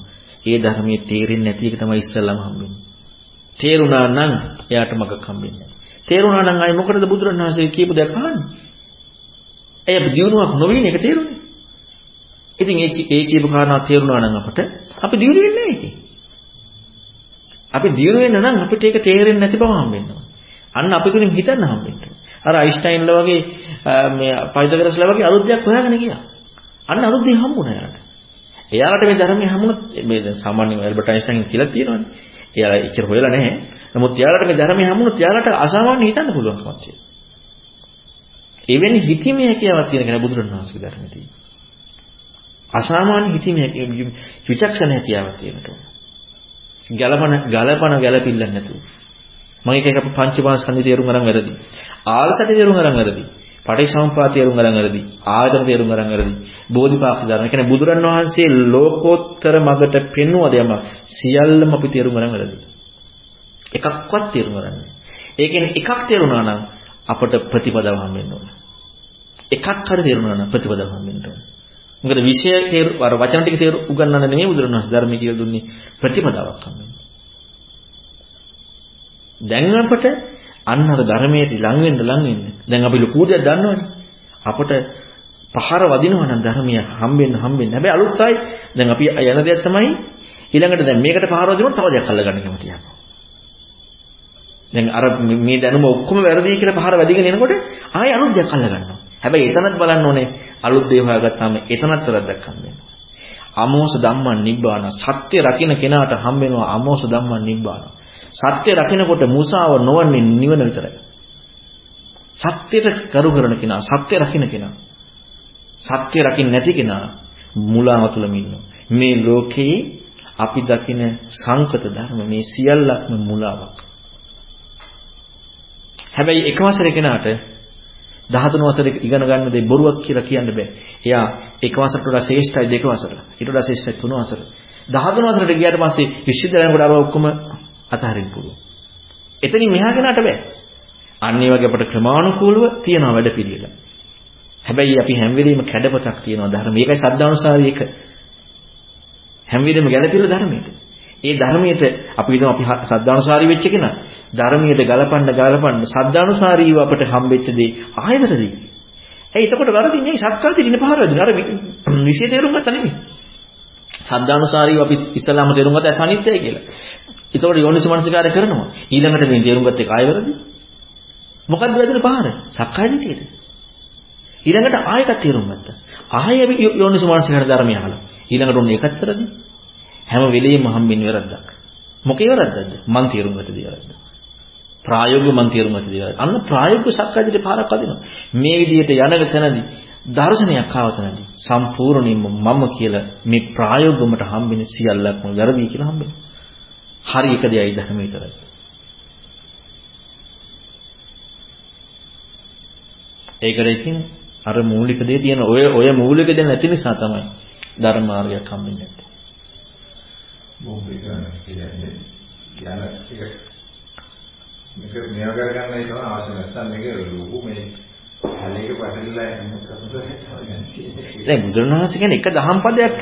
ඒ ධර්මයේ තේරෙන්නේ නැති එක තමයි ඉස්සල්ලාම හම්බෙන්නේ. තේරුණා නම් එයාට මගක් හම්බෙන්නේ නැහැ. තේරුණා නම් ආයි මොකටද බුදුරණවහන්සේ කියපු දේ අහන්නේ? එය දියුණුවක් නොවීන එක තේරුණේ. ඉතින් ඒ ඒ කියපු කාරණා තේරුණා නම් අපට අපි දියුණු වෙන්නේ නැහැ ඒකේ. අපි දියුණු වෙන්න නම් අපිට ඒක තේරෙන්නේ නැති බව හම්බෙන්න ඕනේ. අන්න අපි තුලින් හිතන්න හම්බෙන්න ඕනේ. අර අයින්ස්ටයින්ලා වගේ මේ පයිතගරස්ලා වගේ අලුත් දෙයක් හොයාගෙන ගියා. අන්න අලුත් දෙයක් හම්බුණා එයාට. එයාලට මේ ධර්මයේ හම්බුණොත් මේ දැන් සාමාන්‍යයෙන් ඇල්බර්ට් අයින්ස්ටයින් කියලා තියෙනවානේ. එයාලා එච්චර හොයලා නැහැ. නමුත් එයාලට මේ ධර්මයේ හම්බුණොත් එයාලට අසාමාන්‍ය හිතන්න පුළුවන්කමක් තියෙනවා. එවැනි හිතීමේ හැකියාවක් තියෙන කෙනා බුදුරණවහන්සේගේ ධර්මයේ තියෙනවා. අසාමාන්‍ය හිතීමේ විචක්ෂණ හැකියාවක් තියෙනවා. ගලපන ගලපන ගැලපිල්ලක් නැතුව. මම එක එක පංචමාස්කන්ධය තේරුම් ගන්න වැරදි. ආලසට තේරුම් ගන්න වැරදි. පටිසමුප්පාද තේරුම් ගන්න වැරදි. ආයතන තේරුම් ගන්න වැරදි. බෝධිපාක්ෂ ධර්ම. කියන්නේ බුදුරන් වහන්සේ ලෝකෝත්තර මගට පෙන්වුවද යම සියල්ලම අපි තේරුම් ගන්න වැරදි. එකක්වත් තේරුම් ගන්න. ඒ කියන්නේ එකක් තේරුණා නම් අපට ප්‍රතිපදාව හම්බෙන්න ඕන. එකක් හරි තේරුණා නම් ප්‍රතිපදාව හම්බෙන්න ඕන. මොකද විෂය තේරු අර වචන ටික තේරු උගන්වන්න නෙමෙයි බුදුරණවහන්සේ ධර්මයේ කියලා දුන්නේ ප්‍රතිපදාවක් හම්බෙන්න. දැන් අපට අන්න අර ධර්මයට ලං වෙන්න ලං වෙන්න. දැන් අපි ලකූ දෙයක් දන්නවනේ. අපට පහර වදිනවා නම් ධර්මය හම්බෙන්න හම්බෙන්න. හැබැයි අලුත් ආයි දැන් අපි යන දෙයක් තමයි ඊළඟට දැන් මේකට පහර වදිනොත් තව දෙයක් අල්ලගන්න කැමති යනවා. දැන් අර මේ දැනුම ඔක්කොම වැරදි කියලා පහර වැදිගෙන එනකොට ආයෙ අලුත් දෙයක් අල්ලගන්නවා. හැබැයි එතනත් බලන්න ඕනේ අලුත් දේ හොයාගත්තාම එතනත් වැරද්දක් හම්බෙනවා. අමෝස ධම්මං නිබ්බාන සත්‍ය රකින්න කෙනාට හම්බෙනවා අමෝස ධම්මං නිබ්බාන. සත්‍ය රකින්නකොට මුසාව නොවන්නේ නිවන විතරයි. සත්‍යයට කරු කරන කෙනා, සත්‍ය රකින්න කෙනා. සත්‍ය රකින්න නැති කෙනා මුලාව තුලම ඉන්නවා. මේ ලෝකේ අපි දකින සංකත ධර්ම මේ සියල්ලක්ම මුලාවක්. හැබැයි එක වසරේ කෙනාට 13 වසරේ ඉගෙන ගන්න දේ බොරුවක් කියලා කියන්න බෑ. එයා එක වසරට වඩා ශ්‍රේෂ්ඨයි දෙක වසර. ඊට වඩා ශ්‍රේෂ්ඨයි තුන වසර. 13 වසරට ගියාට පස්සේ විශ්වවිද්‍යාලයට අර ඔක්කොම අතහරින්න පුළුවන්. එතනින් මෙහා කෙනාට බෑ. අන්න ඒ වගේ අපට ක්‍රමානුකූලව තියෙන වැඩ පිළිවෙල. හැබැයි අපි හැම වෙලෙම කැඩපතක් තියෙනවා ධර්ම. මේකයි සද්ධානුසාරී එක. හැම වෙලෙම ගැළපෙන ධර්මයට. ඒ ධර්මයට අපි හිතමු අපි සද්ධානුසාරී වෙච්ච කෙනා. ධර්මයට ගලපන්න ගලපන්න සද්ධානුසාරීව අපට හම්බෙච්ච දේ ආයතරදී. ඇයි එතකොට වරදින්නේ සත්කාර දින පහර වෙදින. අර විශේෂ තේරුම් ගත්ත නෙමෙයි. සද්ධානුසාරීව අපි ඉස්ලාම තේරුම් ගත්ත අසනිත්‍යයි කියලා. එතකොට යෝනිස මනසිකාරය කරනවා. ඊළඟට මේ තේරුම් ගත්ත එක ආය වැරදි. මොකද්ද වැදෙන පහර? සක්කාය දිටියට. ඊළඟට ආයෙත් තේරුම් ගත්තා. ආයෙ යෝනිස මනසිකාර ධර්මය අහලා. ඊළඟට ඔන්න ඒකත් වැරදි. හැම වෙලෙම හම්බෙන්නේ වැරද්දක්. මොකේ වැරද්දක්ද? මං තේරුම් ගත්ත දේ වැරද්ද. ප්‍රායෝගිකව මං තේරුම් ගත්ත දේ වැරද්ද. අන්න ප්‍රායෝගික සක්කාය දිටියට පාරක් අදිනවා. මේ විදිහට යනක තැනදී දර්ශනයක් ආවතනදී සම්පූර්ණයෙන්ම මම කියලා මේ ප්‍රායෝගිකවමට හම්බෙන සියල්ලක්ම වැරදි කියලා හම්බෙනවා. හරි එක දෙයයි ධර්ම විතරයි. ඒකට ඉතින් අර මූලික දේ තියෙන ඔය ඔය මූලික දේ නැති නිසා තමයි ධර්ම මාර්ගයක් හම්බෙන්නේ නැත්තේ. මොකද කියන්නේ යන එක මේක මෙයා කරගන්නයි තමයි අවශ්‍ය නැත්නම් මේක ලොකු මේ හැලේක පැටලලා දැන් බුදුරණවහන්සේ කියන්නේ එක දහම් පදයක්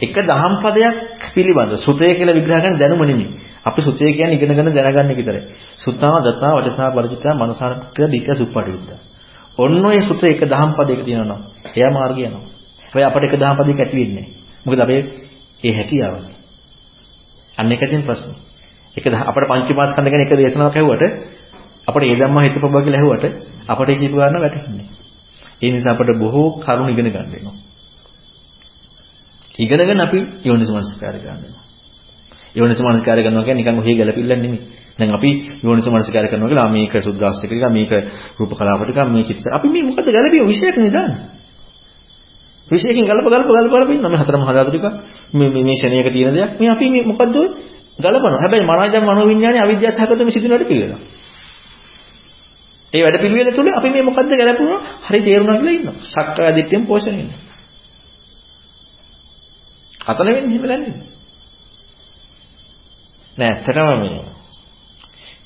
එක දහම් පදයක් පිළිබඳ සුතය කියලා විග්‍රහ කරන දැනුම නෙමෙයි. අපි සුතය කියන්නේ ඉගෙනගෙන දැනගන්න එක විතරයි. සුතා දතා වචසා පරිචිතා මනසාරක දීක සුප්පටිවිද්දා. ඔන්න ඔය සුත එක දහම් පදයක තියෙනවා. එයා මාර්ගය යනවා. ඔය අපිට එක දහම් පදයක ඇති වෙන්නේ නැහැ. මොකද අපේ ඒ හැකියාව. අන්න එක තියෙන ප්‍රශ්නේ. එක අපිට පංචමාස්කන්ධ ගැන එක දේශනාවක් ඇහුවට අපිට ඒ ධම්ම හිතපබ කියලා ඇහුවට අපිට කියපු ගන්න වැටහෙන්නේ. ඒ නිසා අපිට බොහෝ කරුණු ඉගෙන ගන්න වෙනවා. ඉගෙනගෙන අපි යෝනිසමනස්කාරය ගන්න වෙනවා. යෝනිසමනස්කාරය කරනවා කියන්නේ නිකන් ඔහේ ගැලපිල්ලක් නෙමෙයි. දැන් අපි යෝනිසමනස්කාරය කරනවා කියලා මේක සුද්දාස්තික එක මේක රූප කලාපට එක මේ චිත්ත. අපි මේ මොකද ගැලපිය විශේෂයක් නෙදාන්නේ. විශේෂකින් ගලප ගලප ගලප ගලප ඉන්න මේ හතරම හදාතු ටික මේ මේ ශරණයක තියෙන දෙයක්. මේ අපි මේ මොකද්ද ඔය ගලපනවා. හැබැයි මනෝජම් මනෝවිඤ්ඤාණය අවිද්‍යාව සහගතව මේ සිදුනට පිළිවෙලා. ඒ වැඩ පිළිවෙල තුළ අපි මේ මොකද්ද ගැලපුණා හරි තේරුණා කියලා ඉන්නවා. සක්කාය දිට්ඨියෙන් පෝෂණය වෙනවා. අතන වෙන්නේ එහෙම නැන්නේ. නෑ ඇත්තටම මේ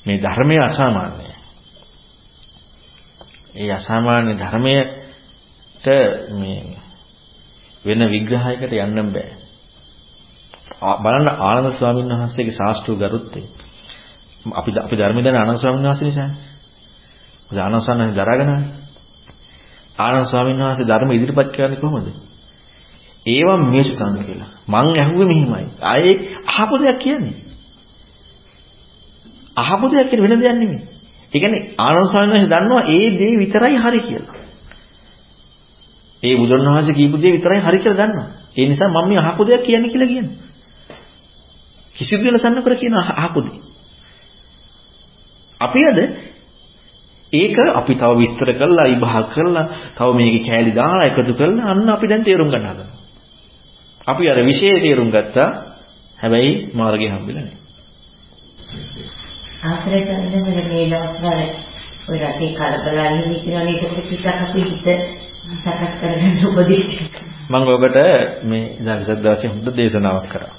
මේ ධර්මයේ අසාමාන්‍යයි. ඒ අසාමාන්‍ය ධර්මයට මේ වෙන විග්‍රහයකට යන්න බෑ. බලන්න ආනන්ද ස්වාමීන් වහන්සේගේ ශාස්ත්‍රීය ගරුත්වය. අපි අපි ධර්ම දැන ආනන්ද ස්වාමීන් වහන්සේ නිසානේ. මොකද ආනන්ද ස්වාමීන් වහන්සේ දරාගෙනනේ. ආනන්ද ස්වාමීන් වහන්සේ ධර්ම ඉදිරිපත් කරන්නේ කොහොමද? ඒවා මේසුකම් කියලා. මං ඇහුවේ මෙහිමයි. ආයේ අහපු දෙයක් කියන්නේ. අහපු දෙයක් කියන වෙන දෙයක් නෙමෙයි. ඒ කියන්නේ ආනන්ද ස්වාමීන් වහන්සේ දන්නවා ඒ දේ විතරයි හරි කියලා. ඒ බුදුරණවහන්සේ කියපු දේ විතරයි හරි කියලා දන්නවා. ඒ නිසා මම මේ අහපු දෙයක් කියන්නේ කියලා කියනවා. කිසිදු වෙනසක් නොකර කියන අහපු දේ. අපි අද ඒක අපි තව විස්තර කරලා විභාග කරලා තව මේකේ කෑලි දාලා එකතු කරලා අන්න අපි දැන් තේරුම් ගන්න හදනවා. අපි අර විශේෂ තේරුම් ගත්තා. හැබැයි මාර්ගය හම්බෙලා නැහැ. ආශ්‍රය කරන මේ දවස්වල ඔය රටේ කලබලයි හිතනවා නේද ටිකක් අපි හිත සකස් කරගන්න උපදෙස් මම ඔබට මේ ඉඳන් විසත් දවසේ හොඳ දේශනාවක් කරා.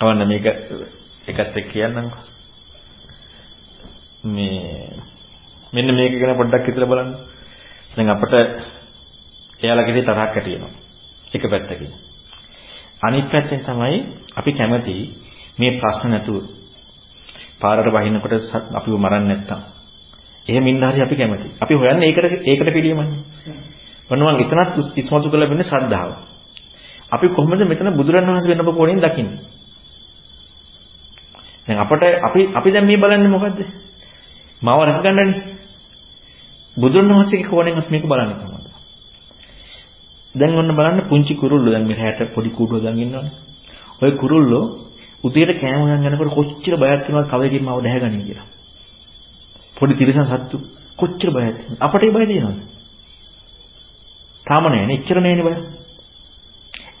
අවන්න මේක එකත් එක්ක කියන්නම්කෝ. මේ මෙන්න මේක ගැන පොඩ්ඩක් හිතලා බලන්න. දැන් අපිට එයාලා කෙරේ තරහක් ඇති වෙනවා. එක පැත්තකින්. අනිත් පැත්තෙන් තමයි අපි කැමති මේ ප්‍රශ්න නැතුව පාරට බහිනකොට අපිව මරන්නේ නැත්තම්. එහෙම ඉන්න හරි අපි කැමති. අපි හොයන්නේ ඒකට ඒකට පිළියමන්නේ. ඔන්න මම එතනත් ඉස්මතු කරලා වෙන්නේ ශ්‍රද්ධාව. අපි කොහොමද මෙතන බුදුරණවහන්සේ වෙනප කෝණයෙන් දකින්නේ? දැන් අපට අපි අපි දැන් මේ බලන්නේ මොකද්ද? මාව රැකගන්නනේ. බුදුරණවහන්සේගේ කෝණයෙන් මේක බලන්නේ කොහොමද? දැන් ඔන්න බලන්න පුංචි කුරුල්ලෝ දැන් මෙහාට පොඩි කුඩුව දැන් ඉන්නවනේ. ওই කුරුල්ලෝ උදේට කෑම හොයන් යනකොට කොච්චර බයක් වෙනවද කවදකින් මාව දැහැගන්නේ කියලා. පොඩි තිරසන් සත්තු කොච්චර බයද? අපට ඒ බය තියෙනවද? තාම නෑනේ. එච්චර නෑනේ බය.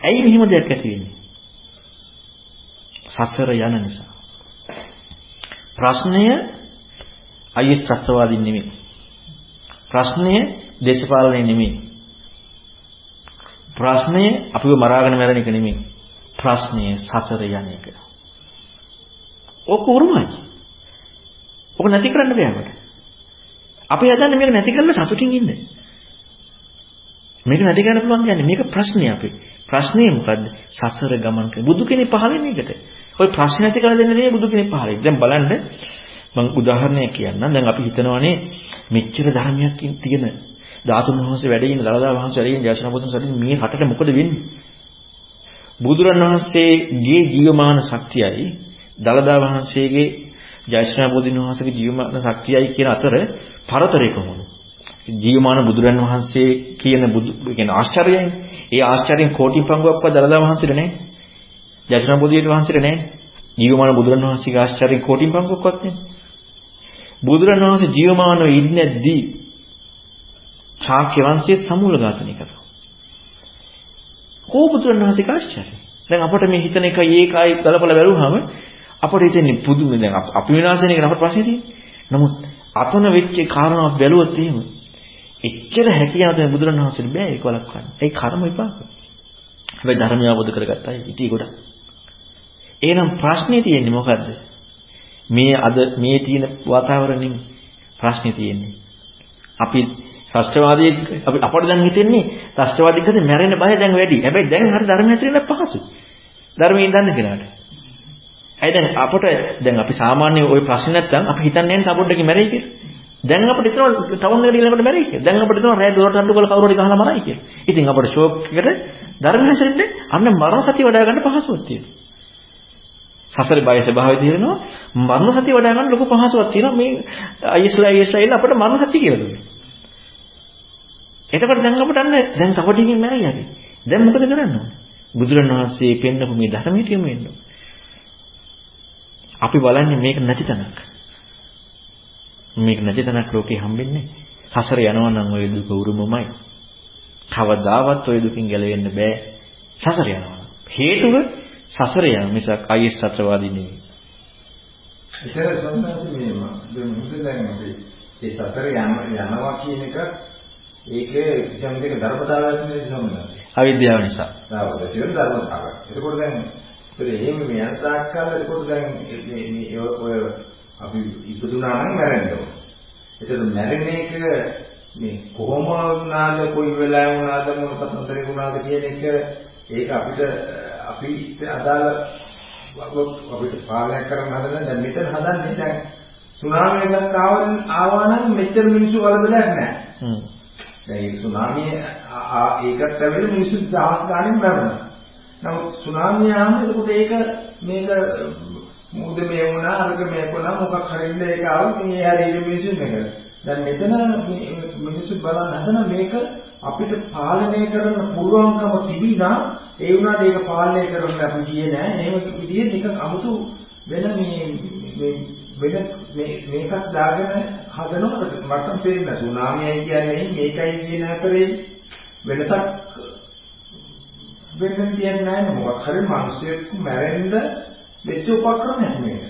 ඇයි මෙහෙම දෙයක් ඇති වෙන්නේ? සසර යන නිසා. ප්‍රශ්නය අයිස් ත්‍ස්තවාදීන් නෙමෙයි. ප්‍රශ්නය දේශපාලනය නෙමෙයි. ප්‍රශ්නය අපිව මරාගෙන මැරෙන එක නෙමෙයි. ප්‍රශ්නය සසර යන එක. ඕක උරුමයි. ඕක නැති කරන්න බෑ අපට. අපි හදන්නේ මේක නැති කරලා සතුටින් ඉන්න. මේක නැති කරන්න පුළුවන් කියන්නේ මේක ප්‍රශ්නේ අපේ. ප්‍රශ්නේ මොකද්ද? සසර ගමන් කරන බුදු කෙනෙක් පහළ වෙන එකට. ওই ප්‍රශ්න නැති කරලා දෙන්න නෙමෙයි බුදු කෙනෙක් පහළ වෙන්නේ. දැන් බලන්න මම උදාහරණයක් කියන්නම්. දැන් අපි හිතනවානේ මෙච්චර ධර්මයක් තියෙන ධාතුන් වහන්සේ වැඩ ඉන්න දලදා වහන්සේ වැඩ ඉන්න ජයසන බුදුන් සැරින් මේ රටට මොකද වෙන්නේ? බුදුරන් වහන්සේගේ ජීවමාන ශක්තියයි දලදා වහන්සේගේ ජයශ්‍රී බුදුන් වහන්සේගේ ජීවමාන ශක්තියයි කියන අතර පරතරය කොහොමද? ජීවමාන බුදුරන් වහන්සේ කියන බුදු කියන ආශ්චර්යයයි. ඒ ආශ්චර්යයෙන් කෝටි පංගුවක්වත් දලදා වහන්සේට නැහැ. ජයශ්‍රී බුදුන් වහන්සේට නැහැ. ජීවමාන බුදුරන් වහන්සේගේ ආශ්චර්යයෙන් කෝටි පංගුවක්වත් නැහැ. බුදුරන් වහන්සේ ජීවමානව ඉන්නේදී ශාක්‍ය වංශයේ සමූල ඝාතනය කරනවා. කෝ බුදුරන් වහන්සේගේ ආශ්චර්යය. දැන් අපිට මේ හිතන එක ඒකයි ගලපලා බැලුවාම අපට හිතෙන්නේ පුදුම දැන් අපි විනාශ වෙන එක අපට ප්‍රශ්නේ තියෙන්නේ. නමුත් අතන වෙච්ච කාරණාවක් බැලුවොත් එහෙම එච්චර හැකියාව දැන් බුදුරණවහන්සේට බෑ ඒක වළක්වන්න. ඒ කර්ම විපාක. හැබැයි ධර්මය අවබෝධ කරගත්තා ඉටි ගොඩක්. එහෙනම් ප්‍රශ්නේ තියෙන්නේ මොකද්ද? මේ අද මේ තියෙන වාතාවරණින් ප්‍රශ්නේ තියෙන්නේ. අපි ත්‍ස්තවාදී අපි අපට දැන් හිතෙන්නේ ත්‍ස්තවාදීකට මැරෙන්න බය දැන් වැඩි. හැබැයි දැන් හරි ධර්මය හැතරෙන්න පහසුයි. ධර්මයෙන් දන්න කෙනාට. ඇයි දැන් අපට දැන් අපි සාමාන්‍ය ওই ප්‍රශ්න නැත්තම් අපි හිතන්නේ නැහැ සපොඩ්ඩකින් මැරෙයි කියලා. දැන් අපිට හිතනවා ටවුන් එකට ඊළඟට මැරෙයි කියලා. දැන් අපිට හිතනවා රෑ දොරට අඬු කරලා කවුරු හරි ගහලා මරයි කියලා. ඉතින් අපිට ෂෝක් එකට ධර්ම හැසිරෙන්න අන්න මරණ සතිය වඩා ගන්න පහසුවක් තියෙනවා. සසරේ බය ස්වභාවය තියෙනවා මරණ සතිය වඩා ගන්න ලොකු පහසුවක් තියෙනවා මේ අයිස්ලා අයිස්ලා ඉන්න අපිට මරණ සතිය කියලා දුන්නා. එතකොට දැන් අපිට අන්න දැන් තව ටිකකින් මැරෙයි යකි. දැන් මොකද කරන්න ඕනේ? බුදුරණවහන්සේ පෙන්නපු මේ ධර්මයට යමු වෙන්න. අපි බලන්නේ මේක නැති තැනක්. මේක නැති තැනක් ලෝකේ හම්බෙන්නේ. සසර යනවා නම් ওই දුක උරුමමයි. කවදාවත් ওই දුකින් ගැලවෙන්න බෑ. සසර යනවා. හේතුව සසර යන මිසක් අයිස් සත්‍යවාදී නෙවෙයි. ඒතර සම්මාස මේ දැන් මොකද දැන් අපි ඒ සසර යනවා කියන එක ඒක කිසිම දෙයක ධර්මතාවයක් නෙවෙයි සම්මාස. අවිද්‍යාව නිසා. ආවද කියන ධර්මතාවය. එතකොට දැන් ඒත් එහෙම මේ අන්තාක් කාලේ එතකොට දැන් මේ ඔය අපි ඉපදුනා නම් මැරෙන්න ඕන. ඒතර මැරෙන එක මේ කොහොම වුණාද කොයි වෙලාවෙ වුණාද මොන කතන්දරේ වුණාද කියන එක ඒක අපිට අපිට අදාළ අපිට පාලනය කරන්න හදන දැන් මෙතන හදන්නේ දැන් සුනාමි එකක් ආවා නම් මෙච්චර මිනිස්සු වලදලක් නැහැ. හ්ම්. දැන් ඒ සුනාමිය ඒකට ඇවිල්ලා මිනිස්සු දහස් ගාණින් මැරුණා. නමුත් සුනාමිය ආවම එතකොට ඒක මේක මුද මේ වුණා අරක මේ වුණා මොකක් හරිද ඒක ආවොත් මේ හැරෙන්නේ මිනිස්සු මේක. දැන් මෙතන මිනිස්සු බලන්න හදන මේක අපිට පාලනය කරන්න පුළුවන්කම තිබිනා ඒ වුණාට ඒක පාලනය කරන්න අපි ගියේ නෑ. එහෙම විදිහේ නිකන් 아무තු වෙන මේ මේ වෙන මේකක් දාගෙන හදනකොට මට තේරෙන්නේ සුනාමියයි කියන්නේ මේකයි කියන අතරේ වෙනසක් වෙන්න තියන්නේ නැහැ මොකක් හරි මිනිස්සෙක් මැරෙන්න වෙච්ච උපක්‍රමයක් මේක.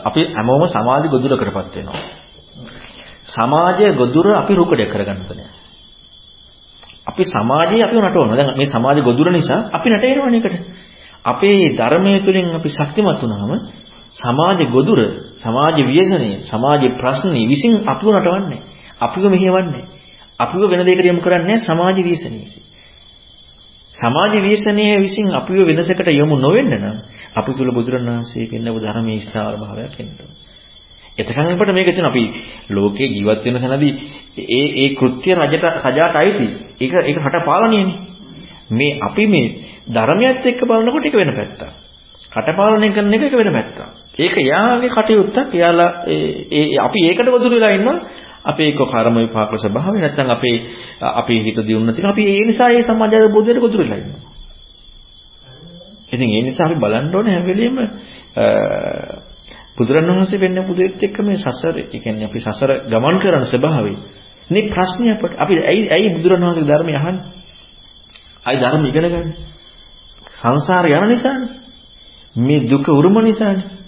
අපි හැමෝම සමාජ ගොදුරකටපත් වෙනවා. සමාජය ගොදුර අපි රුකඩයක් කරගන්න ඕනේ. අපි සමාජය අපි නටවනවා. දැන් මේ සමාජ ගොදුර නිසා අපි නටේනවනේ එකට. අපේ ධර්මයේ තුලින් අපි ශක්තිමත් වුණාම සමාජ ගොදුර, සමාජ ව්‍යසනයේ, සමාජ ප්‍රශ්නේ විසින් අපිව නටවන්නේ. අපිව මෙහෙවන්නේ. අපිව වෙන දෙයකට යොමු කරන්නේ සමාජ ව්‍යසනයේ. සමාජ විශ්නයේ විසින් අපිව වෙනසකට යොමු නොවෙන්න නම් අපි තුල බුදුරණවහන්සේ පෙන්වපු ධර්මයේ ඉස්හාර භාවයක් එන්න ඕනේ. එතකන් අපිට මේක තියෙන අපි ලෝකේ ජීවත් වෙන තැනදී ඒ ඒ කෘත්‍ය රජට සජාට අයිති. ඒක ඒක රට පාලනයනේ. මේ අපි මේ ධර්මයත් එක්ක බලනකොට ඒක වෙන පැත්තක්. රට පාලනය කරන එක වෙන පැත්තක්. ඒක යාගේ කටයුත්තක්. යාලා ඒ අපි ඒකට වදුරු වෙලා ඉන්නවා. අපේ එක්ක කර්ම විපාක ස්වභාවය නැත්නම් අපේ අපේ හිත දියුණු තියෙනවා. අපි ඒ නිසා මේ සමාජ අවබෝධයට ගොදුරු වෙලා ඉන්නවා. ඉතින් ඒ නිසා අපි බලන්න ඕනේ හැම වෙලෙම බුදුරණවහන්සේ වෙන්න පුදෙත් එක්ක මේ සසර, ඒ කියන්නේ අපි සසර ගමන් කරන ස්වභාවය. මේ ප්‍රශ්නේ අපට අපි ඇයි ඇයි බුදුරණවහන්සේ ධර්මය අහන්නේ? අයි ධර්ම ඉගෙන ගන්න. සංසාරේ යන නිසානේ. මේ දුක උරුම නිසානේ.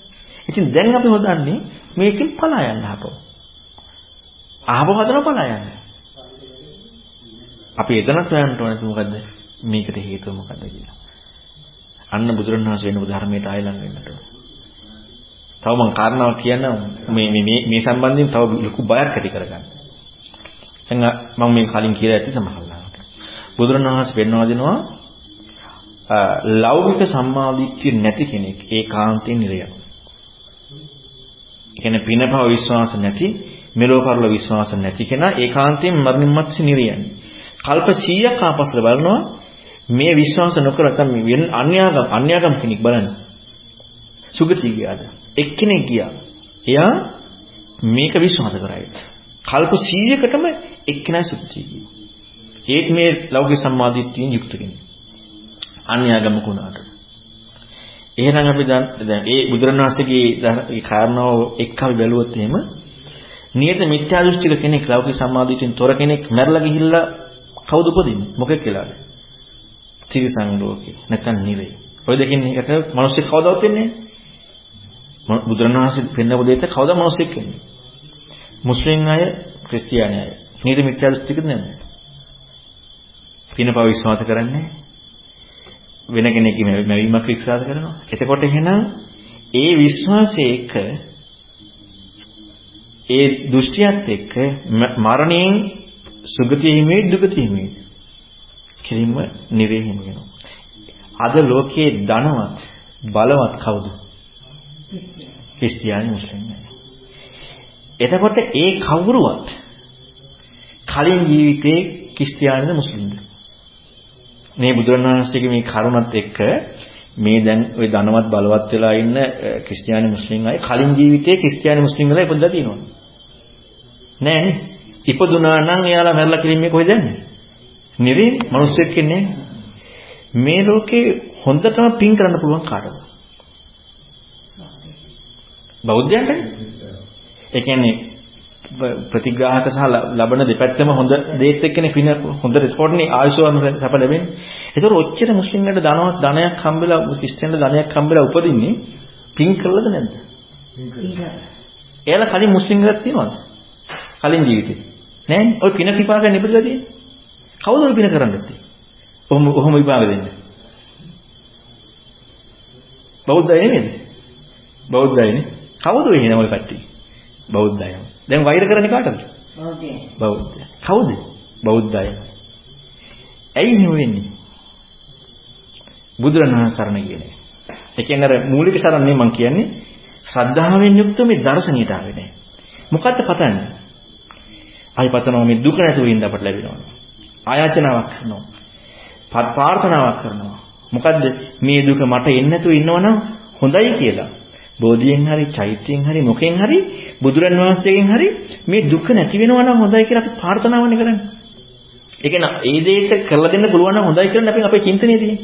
ඉතින් දැන් අපි හොදන්නේ මේකෙන් පලා යන්න හපව. අහපව හදන පලා යන්න. අපි එතනත් හොයන්න ඕනේ මොකද්ද? මේකට හේතුව මොකද්ද කියලා. අන්න බුදුරණවහන්සේ වෙන ධර්මයට ආයලන් වෙන්නට ඕනේ. තව මම කාරණාවක් කියන්න මේ මේ මේ සම්බන්ධයෙන් තව ලොකු බයක් ඇති කරගන්න. දැන් මම මේ කලින් කියලා ඇති සමහරවිට. බුදුරණවහන්සේ පෙන්වා දෙනවා ලෞකික සම්මාදිට්ඨිය නැති කෙනෙක් ඒකාන්තයෙන් නිරයන. කියන්නේ පිනපව විශ්වාස නැති මෙලෝ පරලෝ විශ්වාස නැති කෙනා ඒකාන්තයෙන් මරණින් මත්සි නිරයන්නේ. කල්ප 100ක් ආපස්සට බලනවා මේ විශ්වාස නොකර නැත්නම් වෙන අන්‍යාගම් අන්‍යාගම් කෙනෙක් බලන්න. සුගතිය ගියාද? එක්කෙනෙක් ගියා. එයා මේක විශ්වාස කරයි. කල්ප 100කටම එක්කෙනා සුගතිය ගියා. ඒත් මේ ලෞකික සම්මාදිට්ඨියෙන් යුක්ත කෙනෙක්. අන්‍යාගමක උනාට. එහෙනම් අපි දැන් ඒ බුදුරණවහන්සේගේ ඒ කාරණාව එක්ක අපි බැලුවොත් එහෙම නියත මිත්‍යා දෘෂ්ටික කෙනෙක් ලෞකික සම්මාදිටින් තොර කෙනෙක් මැරලා ගිහිල්ලා කවුද උපදින්නේ? මොකෙක් කියලාද? තිරිසන් ලෝකේ නැත්නම් නිරේ. ඔය දෙකින් එකට මිනිස්සු කවදාවත් වෙන්නේ නැහැ. බුදුරණවහන්සේ පෙන්නපු දෙයට කවදා මිනිස්සෙක් වෙන්නේ? මුස්ලිම් අය, ක්‍රිස්තියානි අය. නියත මිත්‍යා දෘෂ්ටිකද නැද්ද? පිනපව විශ්වාස කරන්නේ වෙන කෙනෙක්ගේ මැවීමක් විශ්වාස කරනවා. එතකොට එහෙනම් ඒ විශ්වාසයේ එක ඒ දෘෂ්ටියත් එක්ක මරණයෙන් සුගතියෙහිමේ දුගතියෙහිමේ කිරීම නිරේහිම වෙනවා. අද ලෝකයේ ධනවත් බලවත් කවුද? ක්‍රිස්තියානි මුස්ලිම්යි. එතකොට ඒ කවුරුවත් කලින් ජීවිතේ ක්‍රිස්තියානිද මුස්ලිම්ද? මේ බුදුරණවහන්සේගේ මේ කරුණත් එක්ක මේ දැන් ওই ධනවත් බලවත් වෙලා ඉන්න ක්‍රිස්තියානි මුස්ලිම් අය කලින් ජීවිතේ ක්‍රිස්තියානි මුස්ලිම් වෙලා ඉපදලා තියෙනවා. නෑනේ. ඉපදුනා නම් එයාලා මැරලා කිරීමේ කොහෙද යන්නේ? නිරේ මිනිස්සෙක් ඉන්නේ. මේ ලෝකේ හොඳටම පින් කරන්න පුළුවන් කාටද? බෞද්ධයන්ට? ඒ කියන්නේ ප්‍රතිග්‍රාහක සහ ලබන දෙපැත්තම හොඳ දේත් එක්කනේ පින හොඳ රෙස්පොන්ඩ්නේ ආයුෂවන සැප ලැබෙන්නේ. ඒතර ඔච්චර මුස්ලිම්ලට ධනවත් ධනයක් හම්බෙලා ක්‍රිස්තියානි ධනයක් හම්බෙලා උපදින්නේ පින් කළද නැද්ද? එයාලා කලින් මුස්ලිම් ගයක් තියනවද? කලින් ජීවිතේ. නෑනේ. ඔය පින විපාක නිපදලා තියෙන්නේ. කවුද ඔය පින කරන්නේ? ඔහොම ඔහොම විපාක දෙන්නේ. බෞද්ධය නෙමෙයිද? බෞද්ධයනේ. කවුද ඔය එන ඔය කට්ටිය? බෞද්ධයම. දැන් වෛර කරන්නේ කාටද? බෞද්ධය. බෞද්ධය. කවුද? බෞද්ධය. ඇයි එහෙම වෙන්නේ? බුදුරණවහන්සේ සරණ කියන්නේ. ඒ කියන්නේ අර මූලික සරණ මම කියන්නේ ශ්‍රද්ධාවෙන් යුක්ත මේ දර්ශනීයට ආවේ නැහැ. මොකද්ද පතන්නේ? ආයි පතනවා මේ දුක නැතුව ඉන්න අපට ලැබෙනවා. ආයාචනාවක් කරනවා. ප්‍රාර්ථනාවක් කරනවා. මොකද්ද මේ දුක මට එන්නේ නැතුව ඉන්නවනම් හොඳයි කියලා. බෝධියෙන් හරි චෛත්‍යයෙන් හරි මොකෙන් හරි බුදුරන් වහන්සේගෙන් හරි මේ දුක නැති වෙනවා නම් හොඳයි කියලා අපි ප්‍රාර්ථනාවනේ කරන්නේ. ඒ කියන්නේ ඒ දෙයක කරලා දෙන්න පුළුවන් නම් හොඳයි කියලා අපි අපේ චින්තනයේ තියෙන්නේ.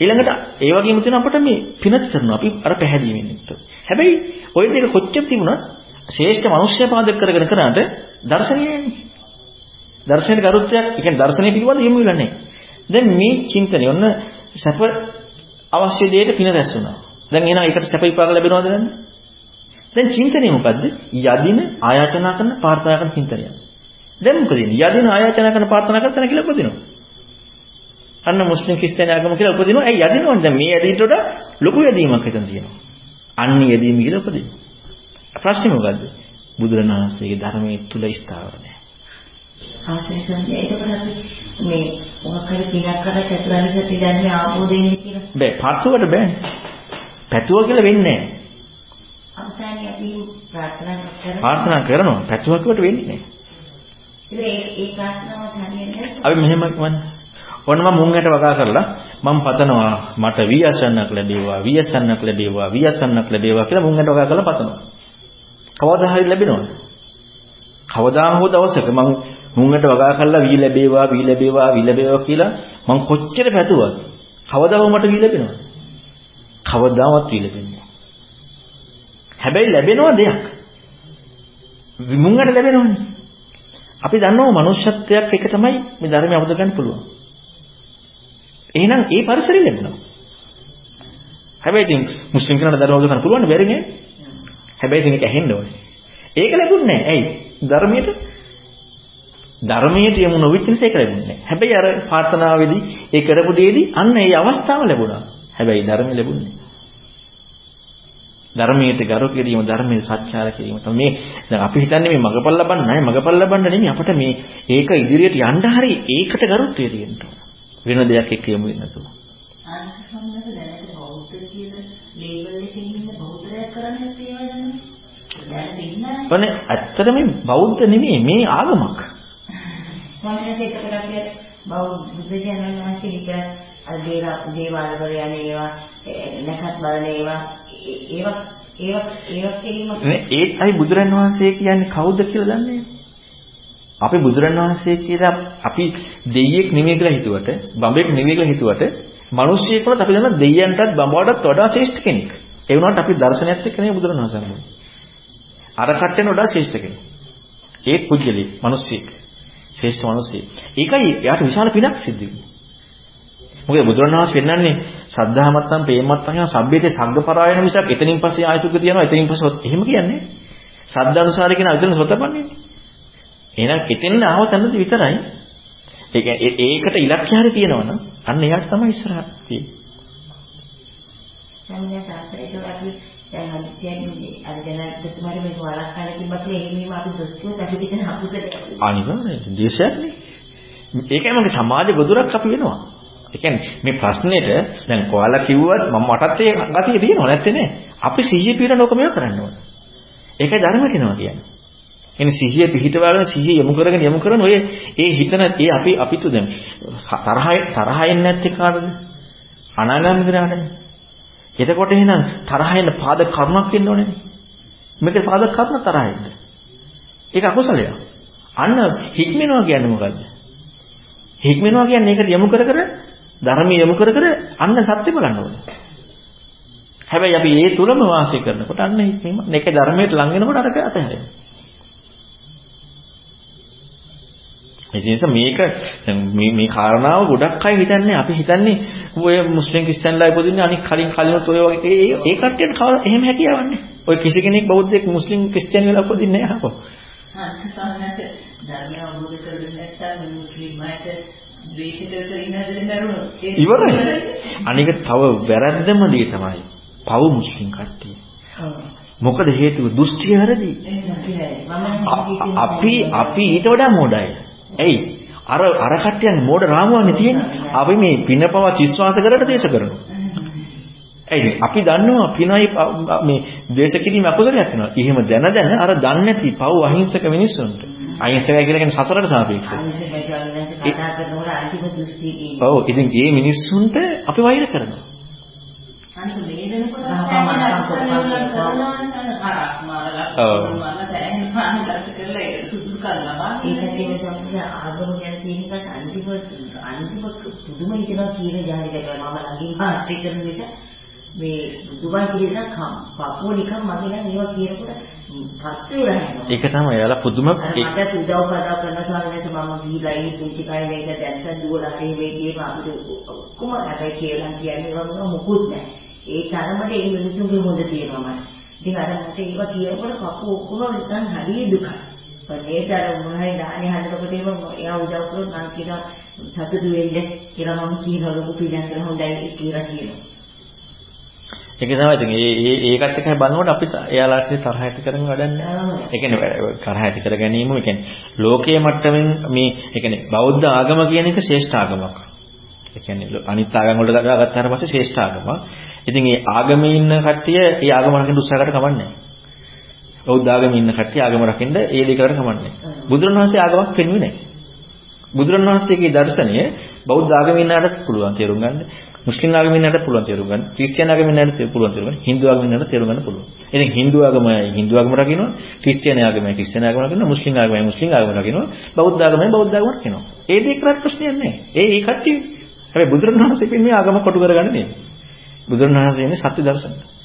ඊළඟට ඒ වගේම තියෙන අපිට මේ පිනත් කරනවා. අපි අර පැහැදිලි වෙන්නේ. හැබැයි ওই දෙක කොච්චර තිබුණත් ශ්‍රේෂ්ඨ මනුෂ්‍ය පාදක කරගෙන කරාට දර්ශනීයනේ. දර්ශනීය කරුත්වයක්, ඒ කියන්නේ දර්ශනීය පිළිබඳ යොමු වෙලා නැහැ. දැන් මේ චින්තනය ඔන්න සැප අවශ්‍ය දෙයට පින රැස් වුණා. දැන් එහෙනම් ඒකට සැප විපාක ලැබෙනවද නැද්ද? දැන් චින්තනය මොකද්ද? යදින ආයාචනා කරන ප්‍රාර්ථනා කරන චින්තනය. දැන් මොකද ඉන්නේ? යදින ආයාචනා කරන ප්‍රාර්ථනා කරන තැන කියලා උපදිනවා. අන්න මුස්ලිම් ක්‍රිස්තියානි ආගම කියලා උපදිනවා. ඒ යදිනවනේ දැන් මේ යදීට වඩා ලොකු යදීමක් හිතන් තියෙනවා. අන්න යදීම කියලා උපදිනවා. ප්‍රශ්නේ මොකද්ද? බුදුරණාහිගේ ධර්මයේ තුල ස්ථාවර නැහැ. ආශ්‍රය සංජය ඒකකට අපි මේ මොකක් හරි පිනක් කරලා චතුරාර්ය සත්‍ය ධර්මය ආපෝද වෙන්නේ කියලා. බෑ පත්තුවට බෑනේ. පැතුව කියලා වෙන්නේ නැහැ. අවසානයේදී ප්‍රාර්ථනා කරනවා. පැතුවක් වට වෙන්නේ නැහැ. ඒ ප්‍රාර්ථනාව අපි මෙහෙම ඔන්න මම මුංගට වගා කරලා මම පතනවා මට වියසන්නක් ලැබේවා වියසන්නක් ලැබේවා වියසන්නක් ලැබේවා කියලා මුංගට වගා කරලා පතනවා. කවදා හරි ලැබෙනවද? කවදාම හෝ දවසක මම මුංගට වගා කරලා වී ලැබේවා වී ලැබේවා වී ලැබේවා කියලා මම කොච්චර පැතුවද? කවදා හෝ මට වී ලැබෙනවද? කවදාවත් වී ලැබෙන්නේ හැබැයි ලැබෙනවා දෙයක්. විමුංගට ලැබෙනවනේ. අපි දන්නවා මනුෂ්‍යත්වයක් එක තමයි මේ ධර්මය අවබෝධ ගන්න පුළුවන්. එහෙනම් ඒ පරිසරය ලැබෙනවා. හැබැයි ඉතින් මුස්ලිම් කෙනාට ධර්ම අවබෝධ කරන්න පුළුවන් බැරි නේ. හැබැයි ඉතින් ඒක ඇහෙන්න ඕනේ. ඒක ලැබුණේ නැහැ. ඇයි? ධර්මයට ධර්මයට යමු නොවිච්ච නිසා ඒක ලැබුණේ නැහැ. හැබැයි අර ප්‍රාර්ථනාවේදී ඒ කරපු දෙයේදී අන්න ඒ අවස්ථාව ලැබුණා. හැබැයි ධර්මය ලැබුණේ ධර්මයට ගරු කිරීම ධර්මයේ සත්‍යාර කිරීම. තමයි මේ දැන් අපි හිතන්නේ මේ මගපල් ලබන්න නැහැ මගපල් ලබන්න නෙමෙයි. අපිට මේ ඒක ඉදිරියට යන්න හරි ඒකට ගරුත්වය ඕන. වෙන දෙයක් එක්ක යමු වෙනසෝ අනිත් සම්මත දැනට බෞද්ධ කියන ලේබල් එකකින් ඉන්න බෞද්ධයක් කරන්නේ ඒවද දැන් ඉන්නනේ වනේ ඇත්තටම බෞද්ධ නෙමෙයි මේ ආගමක්. මම ඒකට අපි බෞද්ධ බුදුජානක වහන්සේ විතර අර දේවා දේවාල වල යන ඒවා නැකත් බලන ඒවා ඒවා ඒවා ඒවා කිරීම ඒත් අයි බුදුරන් වහන්සේ කියන්නේ කවුද කියලා දන්නේ අපි බුදුරන් වහන්සේ කියලා අපි දෙයියෙක් නෙමෙයි කියලා හිතුවට බඹෙක් නෙමෙයි කියලා හිතුවට මිනිස්සෙක් වුණත් අපි දන්න දෙයියන්ටත් බඹවටත් වඩා ශ්‍රේෂ්ඨ කෙනෙක්. ඒ වුණාට අපි දර්ශනයත් එක්ක නෙමෙයි බුදුරන් වහන්සේ හම්බුනේ. අර කට්ටෙන් වඩා ශ්‍රේෂ්ඨ කෙනෙක්. ඒ පුජ්‍යලි මිනිස්සෙක්. ශ්‍රේෂ්ඨ මිනිස්සෙක්. ඒකයි එයාට විශාල පිනක් සිද්ධ වෙන්නේ. මොකද බුදුරණවහන්සේ පෙන්වන්නේ ශ්‍රද්ධාමත්තම් ප්‍රේමත්තම් කියන සබ්බේතේ සංඝපරායන මිසක් එතනින් පස්සේ ආයසුක තියනවා එතනින් පස්සේ එහෙම කියන්නේ. ශ්‍රද්ධානුසාරී කියන අවිතන සොතපන්නේ. එහෙනම් එතෙන් ආව තැනදී විතරයි ඒ ඒකට ඉලක්කය හරි තියෙනවනම් අන්න එයාට තමයි ඉස්සරහ තියෙන්නේ. සම්මත සාස්ත්‍රයට අපි දැන් අනිත්‍යන්නේ අර ජනකතුමාගේ මේක වළක්වන්න කිව්වත් එහෙමම අපි දොස්කෝ පැහැදිලි අපුසට අනිවාර්යයෙන් දේශයක්නේ. ඒකයි මගේ සමාජ ගොදුරක් අපි වෙනවා. ඒ කියන්නේ මේ ප්‍රශ්නෙට දැන් කොහලා කිව්වත් මම මටත් ඒ ගතිය තියෙනව නැත්තේ නේ. අපි සිහිය පිරන ඔක මේව කරන්න ඕන. ඒකයි ධර්ම කියනවා කියන්නේ. එනි සිහිය පිහිටවාගෙන සිහිය යොමු කරගෙන යොමු කරන ඔය ඒ හිතන ඒ අපි අපිට දැන් තරහයි තරහින් නැත්තේ කාටද? අනාගාමී කරානේ. එතකොට එහෙනම් තරහින් පාද කර්මයක් වෙන්න ඕනේ. මේක පාද කර්ම තරහින්ද? ඒක අකුසලයක්. අන්න හික්මනවා කියන්නේ මොකද්ද? හික්මනවා කියන්නේ ඒකට යොමු කර කර ධර්මයේ යොමු කර කර අන්න සත්‍ය බලන්න ඕනේ. හැබැයි අපි ඒ තුලම වාසය කරනකොට අන්න හික්මීම මේක ධර්මයට ලං වෙනකොට අරක අතහැරෙනවා. ඒ නිසා මේක මේ මේ කාරණාව ගොඩක් අය හිතන්නේ අපි හිතන්නේ ඔය මුස්ලිම් ක්‍රිස්තියානිලා ඉපදින්නේ අනික කලින් කලිනුත් ඔය වගේ ඒ ඒ කට්ටියට කවදා එහෙම හැකියාවක් නැහැ. ඔය කිසි කෙනෙක් බෞද්ධයෙක් මුස්ලිම් ක්‍රිස්තියානි වෙලා උපදින්නේ නැහැ අපෝ. අන්තසන්නට ධර්මය අවබෝධ කරගන්න නැත්නම් මුස්ලිම් අයට ද්වේෂිත කරගෙන දරුණු ඉවරයි. අනික තව වැරද්දම දේ තමයි. පව මුස්ලිම් කට්ටිය. මොකද හේතුව දෘෂ්ටිය වැරදි. අපි අපි ඊට වඩා මෝඩයි. ඇයි? අර අර කට්ටියන් මෝඩ රාමුවන්නේ තියෙන්නේ. අපි මේ පිනපව විශ්වාස කරලා දේශ කරනවා. ඇයි අපි දන්නවා පිනයි මේ දේශ කිරීම අකුසලයක් වෙනවා. එහෙම දැන දැන අර දන්නේ නැති පව් අහිංසක මිනිස්සුන්ට. අහිංසකයි කියලා කියන්නේ සතරට සාපේක්ෂව. ඔව් ඉතින් මේ මිනිස්සුන්ට අපි වෛර කරනවා. අනිත් මේ දුබයි කියන පපුව නිකන් මගේ නම් ඒවා කියනකොට ඒක තමයි එයාලා පුදුම මට උදව් පදව කරන ස්වාමීන් මම ගිහිලා ඒ පුංචි කයි මේක දැක්ක දුවලා මේ ගියේ අපිට ඔක්කොම හැබැයි කියලා කියන්නේ වගේ මොකුත් නැහැ ඒ තරමට ඒ මිනිසුන්ගේ හොඳ තියෙනවා මට ඉතින් අර මට ඒවා කියනකොට කපු ඔක්කොම නිකන් හරිය දුකයි. ඒකට අර මොනවයි දාන්නේ හදනකොට එහෙම එයා උදව් කරොත් මං කියනවා සතුටු වෙන්න කියලා මම කියනවා ලොකු පිළිගන්න හොඳයි කියලා කියනවා. ඒක තමයි ඉතින් ඒ ඒකත් එකයි බලනකොට අපි එයාලාට තරහ ඇති කරගෙන වැඩන්නේ. ඒ කියන්නේ තරහ ඇති කර ගැනීම ඒ කියන්නේ ලෝකයේ මට්ටමින් මේ ඒ කියන්නේ බෞද්ධ ආගම කියන එක ශ්‍රේෂ්ඨ ආගමක්. ඒ කියන්නේ අනිත් ආගම් වලට ගත්තාට පස්සේ ශ්‍රේෂ්ඨ ආගමක්. ඉතින් මේ ආගමේ ඉන්න කට්ටිය ඒ ආගම රකින්න උත්සාහ කරලා කමන්නේ නැහැ. බෞද්ධ ආගමේ ඉන්න කට්ටිය ආගම රකින්න ඒ දේ කරලා කමන්නේ නැහැ. බුදුරණවහන්සේ ආගමක් පෙන්වුවේ නැහැ. බුදුරණවහන්සේගේ දර්ශනය බෞද්ධ ආගමේ ඉන්නකට පුළුවන් තේරුම් ගන්න. මුස්ලිම් ආගමේ ඉන්නකට පුළුවන් තේරුම් ගන්න. ක්‍රිස්තියානි ආගමේ ඉන්නකට පුළුවන් තේරුම් ගන්න. හින්දු ආගමේ ඉන්නකට තේරුම් ගන්න පුළුවන්. ඉතින් හින්දු ආගමයි හින්දු ආගම රකින්නවා. ක්‍රිස්තියානි ආගමයි ක්‍රිස්තියානි ආගම රකින්නවා. මුස්ලිම් ආගමයි මුස්ලිම් ආගම රකින්නවා. බෞද්ධ ආගමයි බෞද්ධ ආගම රකින්නවා. ඒ දෙක කරත් ප්‍රශ්නයක් නැහැ. ඒ ඒ කට්ටිය හැබැයි බුදුරණවහන්සේ පින්නේ ආගම කොටු කරගන්නේ නෙමෙයි. බුදුරණවහන්සේ ඉන්නේ සත්‍ය දර්ශනය.